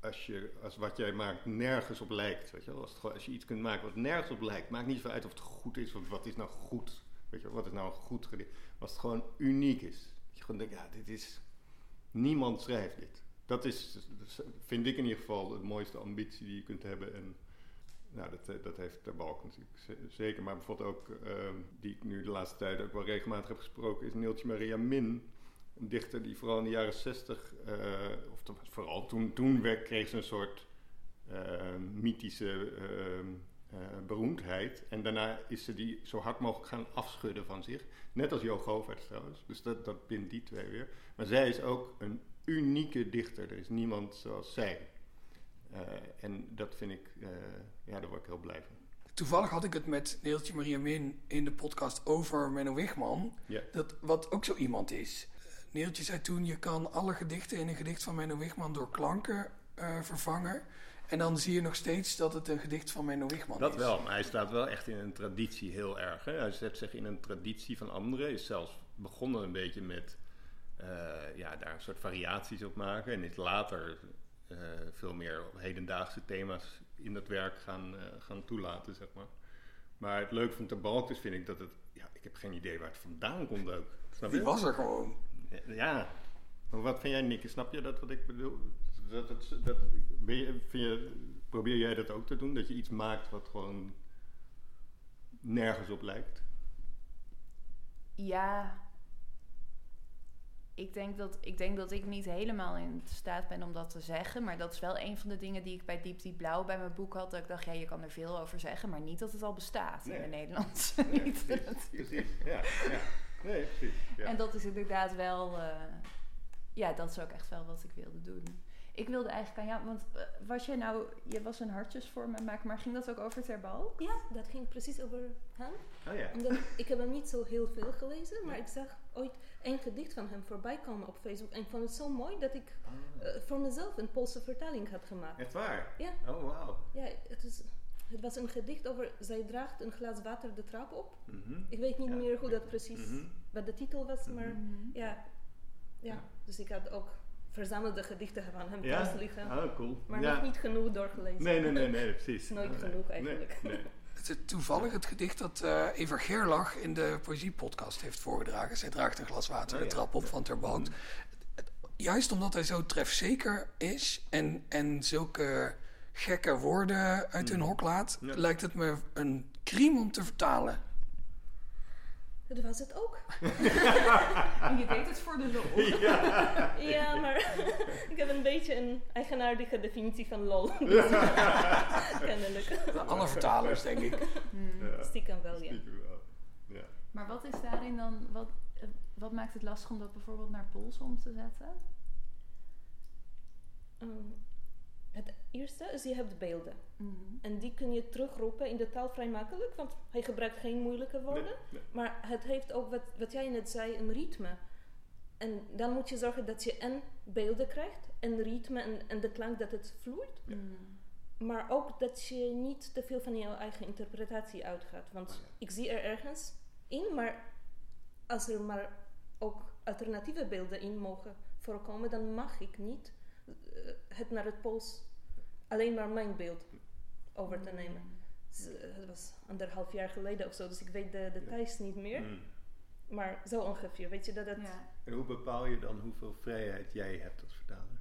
als, je, als wat jij maakt nergens op lijkt. Weet je? Als, als je iets kunt maken wat nergens op lijkt, maakt niet zoveel uit of het goed is. Want wat is nou goed? Wat is nou een goed gedicht? Als het gewoon uniek is. Dat je gewoon denkt, ja, dit is. Niemand schrijft dit. Dat is, vind ik in ieder geval, de mooiste ambitie die je kunt hebben. En nou, dat, eh, dat heeft Ter Balk natuurlijk zeker. Maar bijvoorbeeld ook, ehm, die ik nu de laatste tijd ook wel regelmatig heb gesproken, is Neeltje Maria Min. Een dichter die vooral in de jaren zestig, eh, of vooral toen, toen werd, kreeg ze een soort eh, mythische ehm, eh, beroemdheid. En daarna is ze die zo hard mogelijk gaan afschudden van zich. Net als Jo Govaerts trouwens. Dus dat, dat bindt die twee weer. Maar zij is ook een unieke dichter. Er is niemand zoals zij. Eh, en dat vind ik, eh, ja, daar word ik heel blij van. Toevallig had ik het met Neeltje Maria Min in de podcast over Menno Wigman. Ja. Dat, wat ook zo iemand is. Eh, Neeltje zei toen, je kan alle gedichten in een gedicht van Menno Wigman door klanken eh, vervangen. En dan zie je nog steeds dat het een gedicht van Menno Wigman Dat is. wel, maar hij staat wel echt in een traditie heel erg. Hè? Hij zet zich in een traditie van anderen. Is zelfs begonnen een beetje met eh, ja, daar een soort variaties op maken. En is later eh, veel meer hedendaagse thema's in dat werk gaan, eh, gaan toelaten, zeg maar. Maar het leuke van Terbalk is, vind ik, dat het... Ja, ik heb geen idee waar het vandaan komt ook. Snap je? Die was er gewoon. Ja. Maar wat vind jij, Nikke? Snap je dat wat ik bedoel? Dat, dat, je, vind je, probeer jij dat ook te doen? Dat je iets maakt wat gewoon nergens op lijkt? Ja. Ik denk, dat, ik denk dat ik niet helemaal in staat ben om dat te zeggen. Maar dat is wel een van de dingen die ik bij Diep Diep Blauw bij mijn boek had. Dat ik dacht, ja, je kan er veel over zeggen. Maar niet dat het al bestaat in de Nederlandse Nee, precies, precies. Ja, ja. Nee, precies. Ja. En dat is inderdaad wel... eh, ja, dat is ook echt wel wat ik wilde doen. Ik wilde eigenlijk aan jou... Want eh, was jij nou... Je was een hartjes voor me maken. Maar ging dat ook over Terbalk? Ja, dat ging precies over hem. Oh ja. Omdat ik heb hem niet zo heel veel gelezen, maar ik zag ooit een gedicht van hem voorbij komen op Facebook. En ik vond het zo mooi dat ik eh, voor mezelf een Poolse vertaling had gemaakt. Echt waar? Ja. Oh, wauw. Ja, het, is, het was een gedicht over zij draagt een glas water de trap op. Mhm. Ik weet niet Ja. meer hoe dat precies, Mhm. wat de titel was, maar Mhm. ja, ja. Ja. Dus ik had ook verzamelde gedichten van hem Ja? thuis liggen. Oh, cool. Maar ja. nog niet genoeg doorgelezen. Nee, nee, nee, nee, precies. Nooit Nee, genoeg nee, eigenlijk. Nee, Het is toevallig het gedicht dat eh, Eva Gerlach in de Poëziepodcast heeft voorgedragen. Zij draagt een glas water Oh, de trap op van Terbalk. Juist omdat hij zo trefzeker is en, en zulke gekke woorden uit hun hok laat, Ja. lijkt het me een crime om te vertalen. Dat was het ook. En je deed het voor de lol. Ja, maar ik heb een beetje een eigenaardige definitie van lol. Kennelijk. Alle vertalers, denk ik. Ja. Stiekem wel, ja. Stiekem wel. Ja. Maar wat is daarin dan... Wat, eh, wat maakt het lastig om dat bijvoorbeeld naar Pools om te zetten? Ehm, het eerste is, je hebt beelden. Mhm. En die kun je terugroepen in de taal vrij makkelijk, want hij gebruikt geen moeilijke woorden. Nee, nee. Maar het heeft ook, wat, wat jij net zei, een ritme. En dan moet je zorgen dat je en beelden krijgt, en ritme en, en de klank dat het vloeit. Mhm. Maar ook dat je niet te veel van jouw eigen interpretatie uitgaat. Want Oh ja. ik zie er ergens in, maar als er maar ook alternatieve beelden in mogen voorkomen, dan mag ik niet het naar het Pools alleen maar mijn beeld over te nemen. Het was anderhalf jaar geleden of zo, dus ik weet de details niet meer. Mm. Maar zo ongeveer, weet je dat het... Ja. En hoe bepaal je dan hoeveel vrijheid jij hebt als vertaler?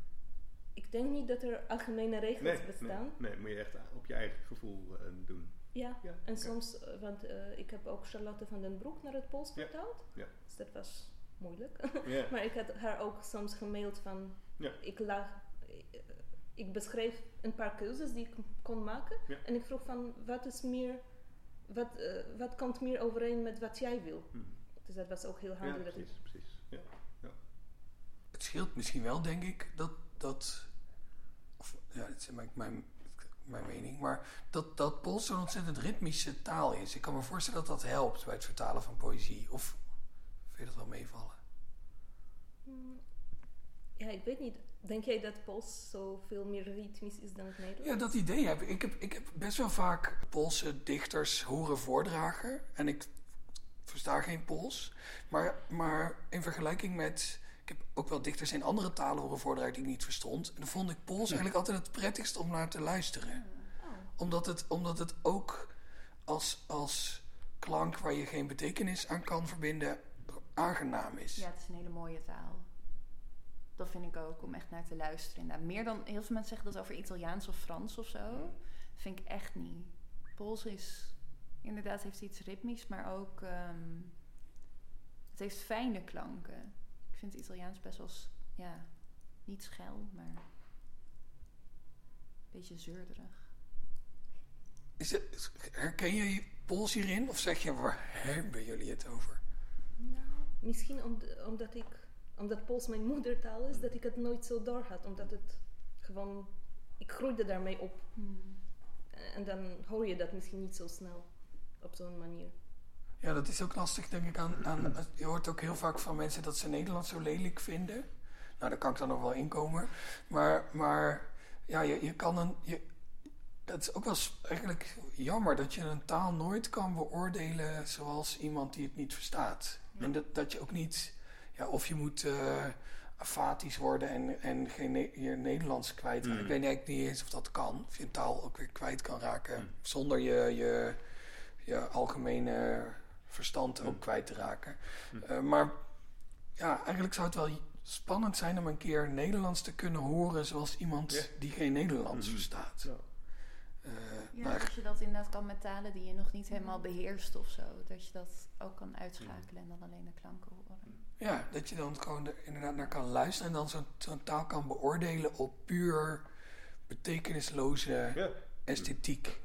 Ik denk niet dat er algemene regels Nee, bestaan. nee, nee, moet je echt op je eigen gevoel eh, doen. Ja, Ja, en soms, eh, want eh, ik heb ook Charlotte van den Broek naar het Pools Ja, vertaald. ja. Dus dat was moeilijk. Ja. maar ik had haar ook soms gemaild van, Ja. ik, la, eh, ik beschreef een paar keuzes die ik kon maken. Ja. En ik vroeg van, wat is meer, wat, eh, wat komt meer overeen met wat jij wil? Hm. Dus dat was ook heel Ja, handig. dat ik, precies, precies. Ja. Het scheelt misschien wel, denk ik, dat. dat of, ja, dit is mijn, mijn, mijn mening. Maar dat, dat Pools zo'n ontzettend ritmische taal is. Ik kan me voorstellen dat dat helpt bij het vertalen van poëzie. Of vind je dat wel meevallen? Ja, ik weet niet. Denk jij dat Pools zoveel meer ritmisch is dan het Nederlands? Ja, dat idee heb ik. Ik heb, ik heb best wel vaak Poolse dichters horen voordragen. En ik versta geen Pools. Maar, maar in vergelijking met... Ik heb ook wel dichters in andere talen horen voordragen die ik niet verstond. En dan vond ik Pools eigenlijk altijd het prettigst om naar te luisteren. Oh. Omdat het, omdat het ook als, als klank waar je geen betekenis aan kan verbinden... aangenaam is. Ja, het is een hele mooie taal. Dat vind ik ook, om echt naar te luisteren. Inderdaad. Meer dan, heel veel mensen zeggen dat over Italiaans of Frans of zo. Dat vind ik echt niet. Pools is, inderdaad heeft iets ritmisch, maar ook, ehm, het heeft fijne klanken. Ik vind het Italiaans best wel, ja, niet schel, maar een beetje zeurderig. Is het, herken je Pools hierin? Of zeg je, waar hebben jullie het over? Nou, misschien om, omdat ik, omdat Pools mijn moedertaal is, dat ik het nooit zo door had. Omdat het gewoon, ik groeide daarmee op. En dan hoor je dat misschien niet zo snel op zo'n manier. Ja, dat is ook lastig, denk ik. Aan, aan, je hoort ook heel vaak van mensen dat ze Nederlands zo lelijk vinden. Nou, daar kan ik dan nog wel inkomen. Maar, maar ja, je, je kan een. Je, het is ook wel eigenlijk jammer dat je een taal nooit kan beoordelen zoals iemand die het niet verstaat. En dat, dat je ook niet. Ja, of je moet eh afatisch worden en, en geen je Nederlands kwijt. Mm. Ik weet eigenlijk niet eens of dat kan. Of je taal ook weer kwijt kan raken Mm. zonder je, je, je algemene verstand ook Mm. kwijt te raken. Eh, maar ja, eigenlijk zou het wel spannend zijn om een keer Nederlands te kunnen horen zoals iemand die geen Nederlands verstaat. Ja. Eh, Ja, dat je dat inderdaad kan met talen die je nog niet helemaal beheerst of zo. Dat je dat ook kan uitschakelen en dan alleen de klanken horen. ja, dat je dan gewoon er inderdaad naar kan luisteren en dan zo'n zo'n taal kan beoordelen op puur betekenisloze Ja. esthetiek.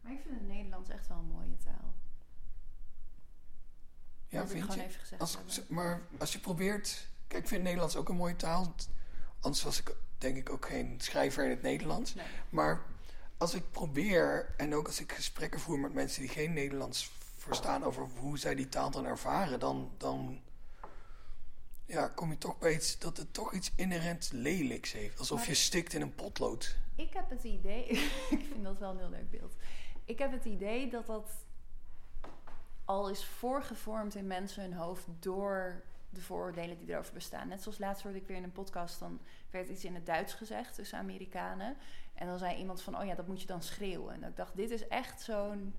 Maar ik vind het Nederlands echt wel een mooie taal. Ja, dat ik vind gewoon je? even gezegd Als, maar als je probeert. Kijk, ik vind Nederlands ook een mooie taal. Anders was ik denk ik ook geen schrijver in het Nederlands. Nee. Maar als ik probeer, en ook als ik gesprekken voer met mensen die geen Nederlands verstaan over hoe zij die taal dan ervaren, dan, dan ja, kom je toch bij iets dat het toch iets inherent lelijks heeft. Alsof Maar- je stikt in een potlood. Ik heb het idee, ik vind dat wel een heel leuk beeld. Ik heb het idee dat dat al is voorgevormd in mensen hun hoofd door de vooroordelen die erover bestaan. Net zoals laatst hoorde ik weer in een podcast, dan werd iets in het Duits gezegd tussen Amerikanen. En dan zei iemand van, oh ja, dat moet je dan schreeuwen. En ik dacht, dit is echt zo'n...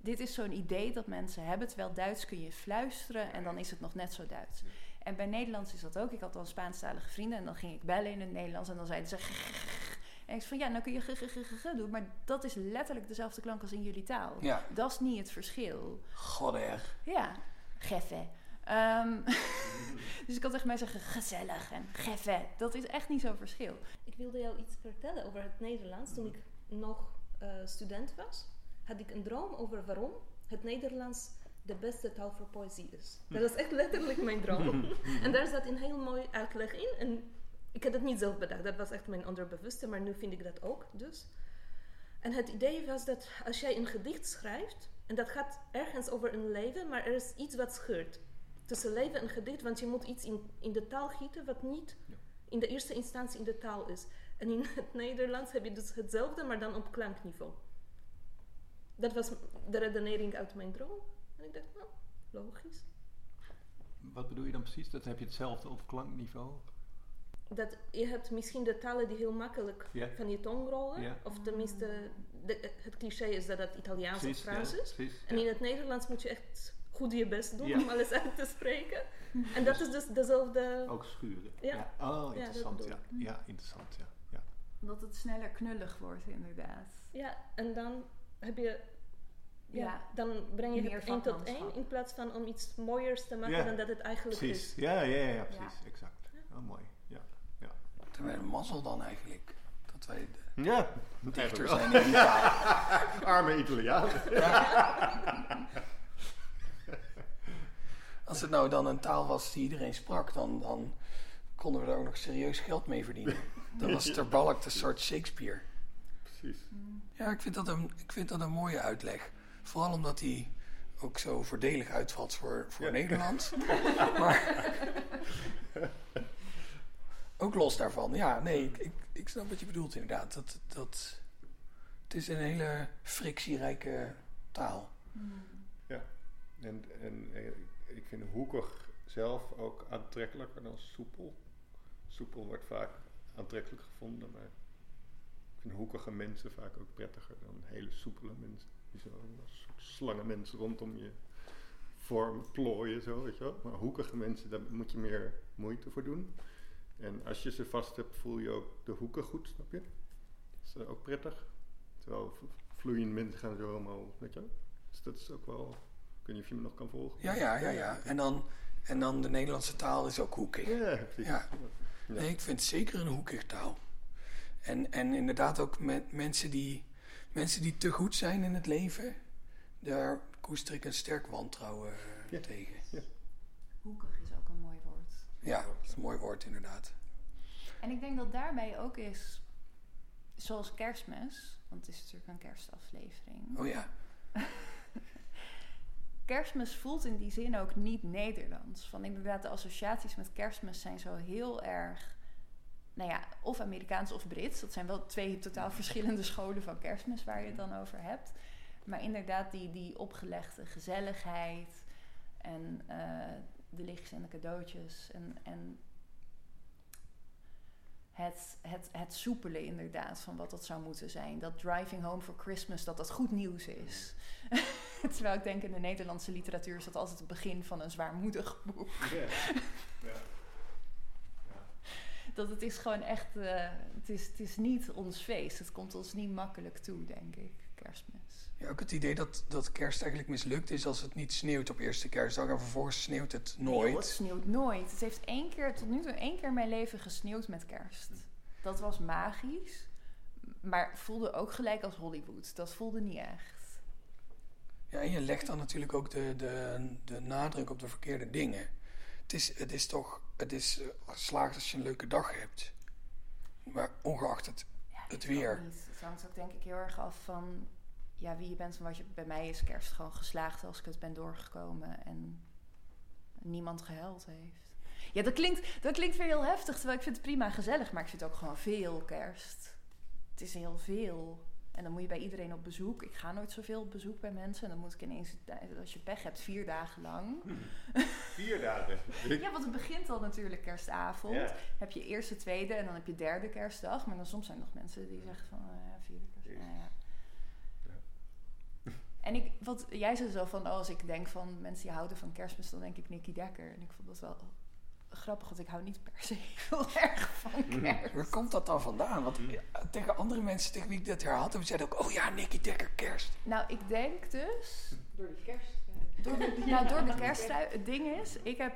Dit is zo'n idee dat mensen hebben, terwijl Duits kun je fluisteren en dan is het nog net zo Duits. En bij Nederlands is dat ook. Ik had dan Spaanstalige vrienden en dan ging ik bellen in het Nederlands en dan zeiden ze... En ik zei van ja, nou kun je g, doen, maar dat is letterlijk dezelfde klank als in jullie taal. Ja, Dat is niet het verschil. godder. Ja, geffe. Ehm, dus ik kan tegen mij zeggen gezellig en geffe. Dat is echt niet zo'n verschil. Ik wilde jou iets vertellen over het Nederlands. Toen ik nog eh, student was, had ik een droom over waarom het Nederlands de beste taal voor poëzie is. Dat was echt letterlijk mijn droom. en daar zat een heel mooi uitleg in. En ik had het niet zelf bedacht, dat was echt mijn onderbewuste, maar nu vind ik dat ook dus. En het idee was dat als jij een gedicht schrijft, en dat gaat ergens over een leven, maar er is iets wat scheurt tussen leven en gedicht, want je moet iets in, in de taal gieten wat niet in de eerste instantie in de taal is. En in het Nederlands heb je dus hetzelfde, maar dan op klankniveau. Dat was de redenering uit mijn droom. En ik dacht, nou, logisch. Wat bedoel je dan precies? Dat heb je hetzelfde op klankniveau? dat je hebt misschien de talen die heel makkelijk van je tong rollen. Of tenminste, de, het cliché is dat het Italiaans of Precies, Frans ja, is. precies, En ja. in het Nederlands moet je echt goed je best doen Ja. om alles uit te spreken. En dat is dus dezelfde... Ook schuren. Ja. Oh, interessant. Ja, ik. ja. interessant. Ja. Ja. Dat het sneller knullig wordt, inderdaad. Ja, en dan heb je... Ja, Ja. dan breng je Meer het één tot één in plaats van om iets mooiers te maken Ja. dan dat het eigenlijk Precies. is. Ja, ja, ja, precies. Exact. Oh, mooi. Ja. Terwijl hebben mazzel dan eigenlijk. Dat wij de Ja, dichter zijn in taal. Arme Italianen. Als het nou dan een taal was die iedereen sprak, dan, dan konden we er ook nog serieus geld mee verdienen. Dan was ter balk een soort Shakespeare. Precies. Ja, ik vind, dat een, ik vind dat een mooie uitleg. Vooral omdat die ook zo voordelig uitvalt voor, voor Ja. Nederland. maar ook los daarvan. Ja, nee, ik, ik, ik snap wat je bedoelt inderdaad. Dat, dat, het is een hele frictierijke taal. En, en eh, ik vind hoekig zelf ook aantrekkelijker dan soepel. Soepel wordt vaak aantrekkelijk gevonden, maar ik vind hoekige mensen vaak ook prettiger dan hele soepele mensen. Die zo als slangenmensen rondom je vorm plooien, zo, weet je wel. Maar hoekige mensen, daar moet je meer moeite voor doen. En als je ze vast hebt, voel je ook de hoeken goed, snap je? Dat is ook prettig. Terwijl vloeiende mensen gaan zo helemaal, weet je wel. Dus dat is ook wel... Ik weet niet of je me nog kan volgen. Ja, ja, ja, ja. En dan, en dan de Nederlandse taal is ook hoekig. Ja, precies. Ja. Nee, ik vind het zeker een hoekig taal. En, en inderdaad ook me- mensen, die, mensen die te goed zijn in het leven, daar koester ik een sterk wantrouwen eh, Ja. tegen. Hoekig is ook een mooi woord. Ja, dat is een mooi woord inderdaad. En ik denk dat daarmee ook is, zoals kerstmis, want het is natuurlijk een kerstaflevering. Oh ja, Kerstmis voelt in die zin ook niet Nederlands. Van inderdaad, de associaties met kerstmis zijn zo heel erg, nou ja, of Amerikaans of Brits. Dat zijn wel twee totaal verschillende scholen van kerstmis waar je het dan over hebt. Maar inderdaad, die, die opgelegde gezelligheid en eh, de lichtjes en de cadeautjes en, en het, het, het soepele inderdaad van wat dat zou moeten zijn. Dat driving home for Christmas, dat dat goed nieuws is. Terwijl ik denk in de Nederlandse literatuur is dat altijd het begin van een zwaarmoedig boek. Ja. Ja. Dat het is gewoon echt, eh, het, is, het is niet ons feest. Het komt ons niet makkelijk toe, denk ik, kerstmis. ja ook het idee dat, dat kerst eigenlijk mislukt is als het niet sneeuwt op eerste kerstdag en vervolgens sneeuwt het Nee, joh, het nooit. sneeuwt nooit. Het heeft één keer, tot nu toe één keer in mijn leven gesneeuwd met kerst. Dat was magisch. Maar voelde ook gelijk als Hollywood. Dat voelde niet echt. Ja, en je legt dan natuurlijk ook de, de, de nadruk op de verkeerde dingen. Het is, het is toch, het is eh, geslaagd als je een leuke dag hebt. Maar ongeacht het, Ja, Het weer. Het hangt ook denk ik heel erg af van ja, wie je bent en wat je... Bij mij is kerst gewoon geslaagd als ik het ben doorgekomen en niemand gehuild heeft. Ja, dat klinkt, dat klinkt weer heel heftig, terwijl ik vind het prima gezellig, maar ik vind ook gewoon veel kerst. Het is heel veel. En dan moet je bij iedereen op bezoek. Ik ga nooit zoveel op bezoek bij mensen. En dan moet ik ineens, als je pech hebt, vier dagen lang. Vier dagen. Ja, want het begint al natuurlijk kerstavond. Ja. Heb je eerste, tweede en dan heb je derde kerstdag. Maar dan soms zijn er nog mensen die zeggen van, oh ja, vierde kerstdag. Nou ja. En ik, wat jij zei zo van, oh, als ik denk van mensen die houden van kerstmis, dan denk ik Nicky Dekker. En ik vond dat wel grappig, want ik hou niet per se heel erg van kerst. Waar komt dat dan vandaan? Want ja, tegen andere mensen tegen wie ik dit herhad heb, zeiden ook: Oh ja, Nicky Dekker, kerst. Nou, ik denk dus Door de kerst. Door de, nou, door de kersttrui. Het ding is, ik heb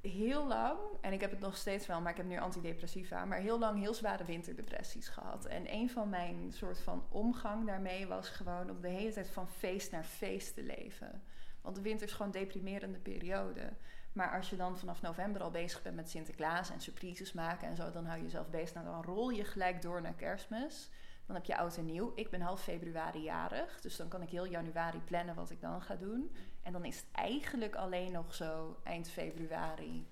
heel lang, en ik heb het nog steeds wel, maar ik heb nu antidepressiva, maar heel lang heel zware winterdepressies gehad. En een van mijn soort van omgang daarmee was gewoon om de hele tijd van feest naar feest te leven. Want de winter is gewoon een deprimerende periode. Maar als je dan vanaf november al bezig bent met Sinterklaas en surprises maken en zo, dan hou je jezelf bezig. Nou, dan rol je gelijk door naar kerstmis. Dan heb je oud en nieuw. Ik ben half februari jarig, dus dan kan ik heel januari plannen wat ik dan ga doen. En dan is het eigenlijk alleen nog zo eind februari,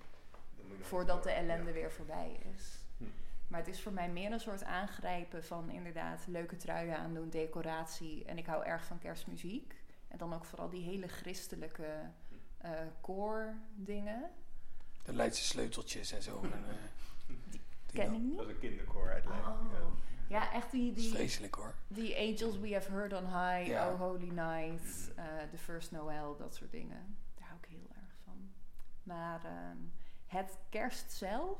voordat de ellende weer voorbij is. Hm. Maar het is voor mij meer een soort aangrijpen van inderdaad leuke truien aandoen, decoratie. En ik hou erg van kerstmuziek. En dan ook vooral die hele christelijke koor dingen. De Leidse sleuteltjes en zo. En, eh, Die Ken dan- ik niet. Dat is een kinderkoor uit Leiden. Oh. ja. Ja, echt die, die, vreselijk hoor. die Angels We Have Heard on High, Ja. Oh Holy Night, eh, The First Noel, dat soort dingen. Daar hou ik heel erg van. Maar ehm, het kerst zelf,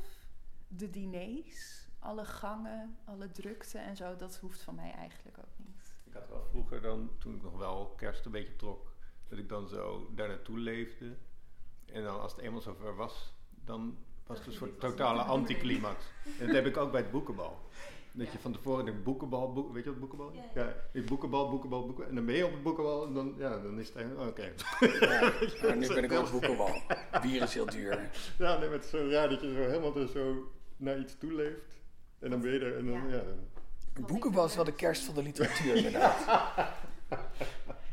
de diners, alle gangen, alle drukte en zo, dat hoeft van mij eigenlijk ook niet. Ik had wel vroeger dan, toen ik nog wel kerst een beetje trok, dat ik dan zo daar naartoe leefde. En dan als het eenmaal zover was, dan was het een soort totale anticlimax. En dat heb ik ook bij het boekenbal. Dat je van tevoren denkt, boekenbal, boek, weet je wat boekenbal is? Ja, Ja, je boekenbal, boekenbal, boekenbal. En dan ben je op het boekenbal en dan, ja, dan is het eigenlijk, oké. Nu ben ik op het boekenbal. Bier is heel duur. Ja, nee, maar het is zo raar dat je zo helemaal er zo naar iets toe leeft. En dan ben je er en dan, Ja. boekenbal is wel de kerst van de literatuur inderdaad.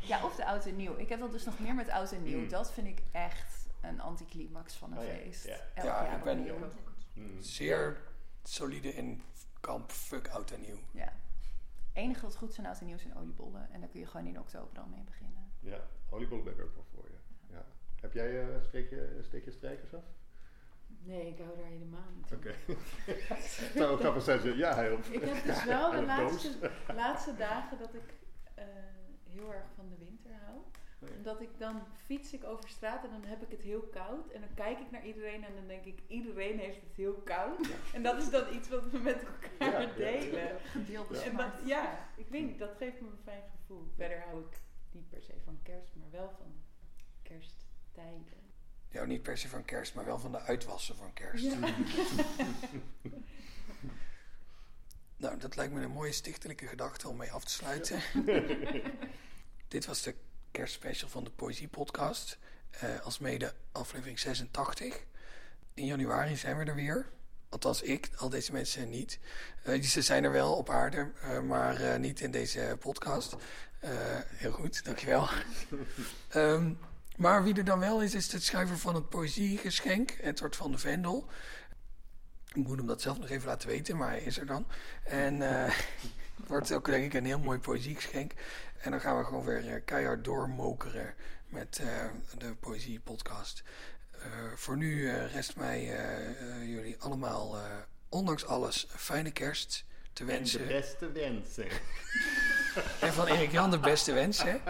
Ja, of de oud en nieuw. Ik heb dat dus nog meer met oud en nieuw. Mm. Dat vind ik echt een anticlimax van een Oh ja, feest. ja. Elk Ja, jaar ik ben-. Mm. Zeer solide in kamp fuck oud en nieuw. Ja. Het enige wat goed zijn oud en nieuw zijn oliebollen. En daar kun je gewoon in oktober al mee beginnen. Ja, oliebollen ben ik ook wel voor je. Ja. Heb jij eh steek, je, steek je strijkers af? Nee, ik hou daar helemaal niet van. Oké. Zou zijn, zo, ja, hij op. Ik heb dus wel de laatste, laatste dagen dat ik eh, heel erg van de winter hou. Oh ja. Omdat ik dan fiets ik over straat en dan heb ik het heel koud. En dan kijk ik naar iedereen en dan denk ik, iedereen heeft het heel koud. En dat is dan iets wat we met elkaar Ja, delen. En dat, ja, ik weet niet, dat geeft me een fijn gevoel. Verder hou ik niet per se van kerst, maar wel van kersttijden. Ja, niet per se van kerst, maar wel van de uitwassen van kerst. Nou, dat lijkt me een mooie stichtelijke gedachte om mee af te sluiten. Dit was de kerstspecial van de Poëzie Podcast. eh als mede aflevering 86. In januari zijn we er weer. Althans, ik, al deze mensen niet. Eh, ze zijn er wel op aarde, eh, maar niet in deze podcast. Heel goed, dankjewel. Ehm maar wie er dan wel is, is de schrijver van het Poëziegeschenk, Edward van de Vendel. Ik moet hem dat zelf nog even laten weten, maar hij is er dan. En eh, het wordt ook denk ik een heel mooi poëziegeschenk. En dan gaan we gewoon weer eh, keihard doormokeren met eh, de Poëzie-podcast. Eh, voor nu rest mij jullie allemaal, ondanks alles, een fijne kerst te En de wensen. beste wensen. En van Erik Jan de beste wensen.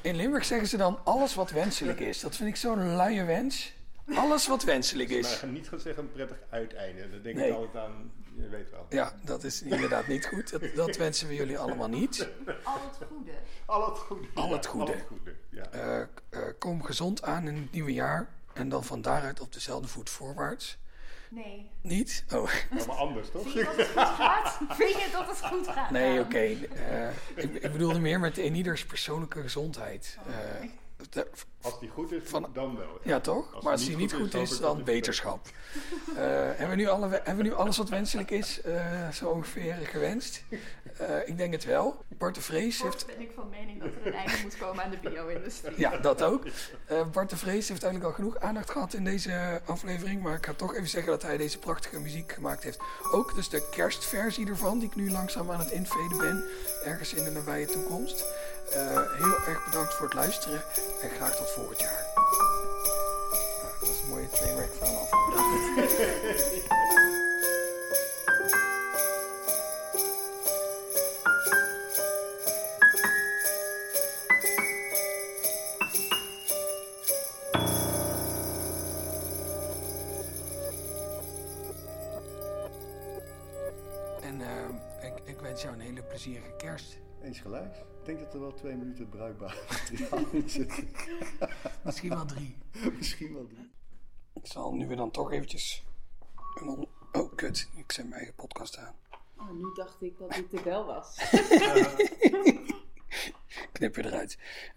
In Limburg zeggen ze dan alles wat wenselijk is. Dat vind ik zo'n luie wens. Alles wat wenselijk Maar is. ga niet gaan zeggen een prettig uiteinde. Dat denk Nee. ik altijd aan, je weet wel. Ja, dat is inderdaad niet goed. Dat, dat wensen we jullie allemaal niet. Al het goede. Al het goede. Al het goede. Al het goede, ja. Eh, eh, kom gezond aan in het nieuwe jaar. En dan van daaruit op dezelfde voet voorwaarts. Nee. Niet? Oh, maar anders, toch? Vind je dat het goed gaat? Vind je dat het goed gaat? nee, oké. Eh, ik, ik bedoelde meer met in ieders persoonlijke gezondheid. Eh, de- Als die goed is, Van- dan wel. ja, toch? Als maar als die niet goed is, dan beterschap. Eh, hebben, we nu alle, hebben we nu alles wat wenselijk is eh, zo ongeveer gewenst? Eh, ik denk het wel. Bart de Vrees heeft ben ik van mening dat er een einde moet komen aan de bio-industrie. Ja, dat ook. Eh, Bart de Vrees heeft eigenlijk al genoeg aandacht gehad in deze aflevering. Maar ik ga toch even zeggen dat hij deze prachtige muziek gemaakt heeft. Ook dus de kerstversie ervan, die ik nu langzaam aan het infaden ben. Ergens in de nabije toekomst. Eh, heel erg bedankt voor het luisteren. En graag tot volgend jaar. Nou, dat is een mooie trainwreck van aflevering. En eh, ik, ik wens jou een hele plezierige kerst. Eens gelijk. Ik denk dat er wel twee minuten bruikbaar materiaal in zit. Misschien wel drie. Misschien wel drie. Ik zal nu weer dan toch eventjes... Een on- oh, kut. Ik zet mijn eigen podcast aan. Oh, nu dacht ik dat dit er wel was. Knip je eruit.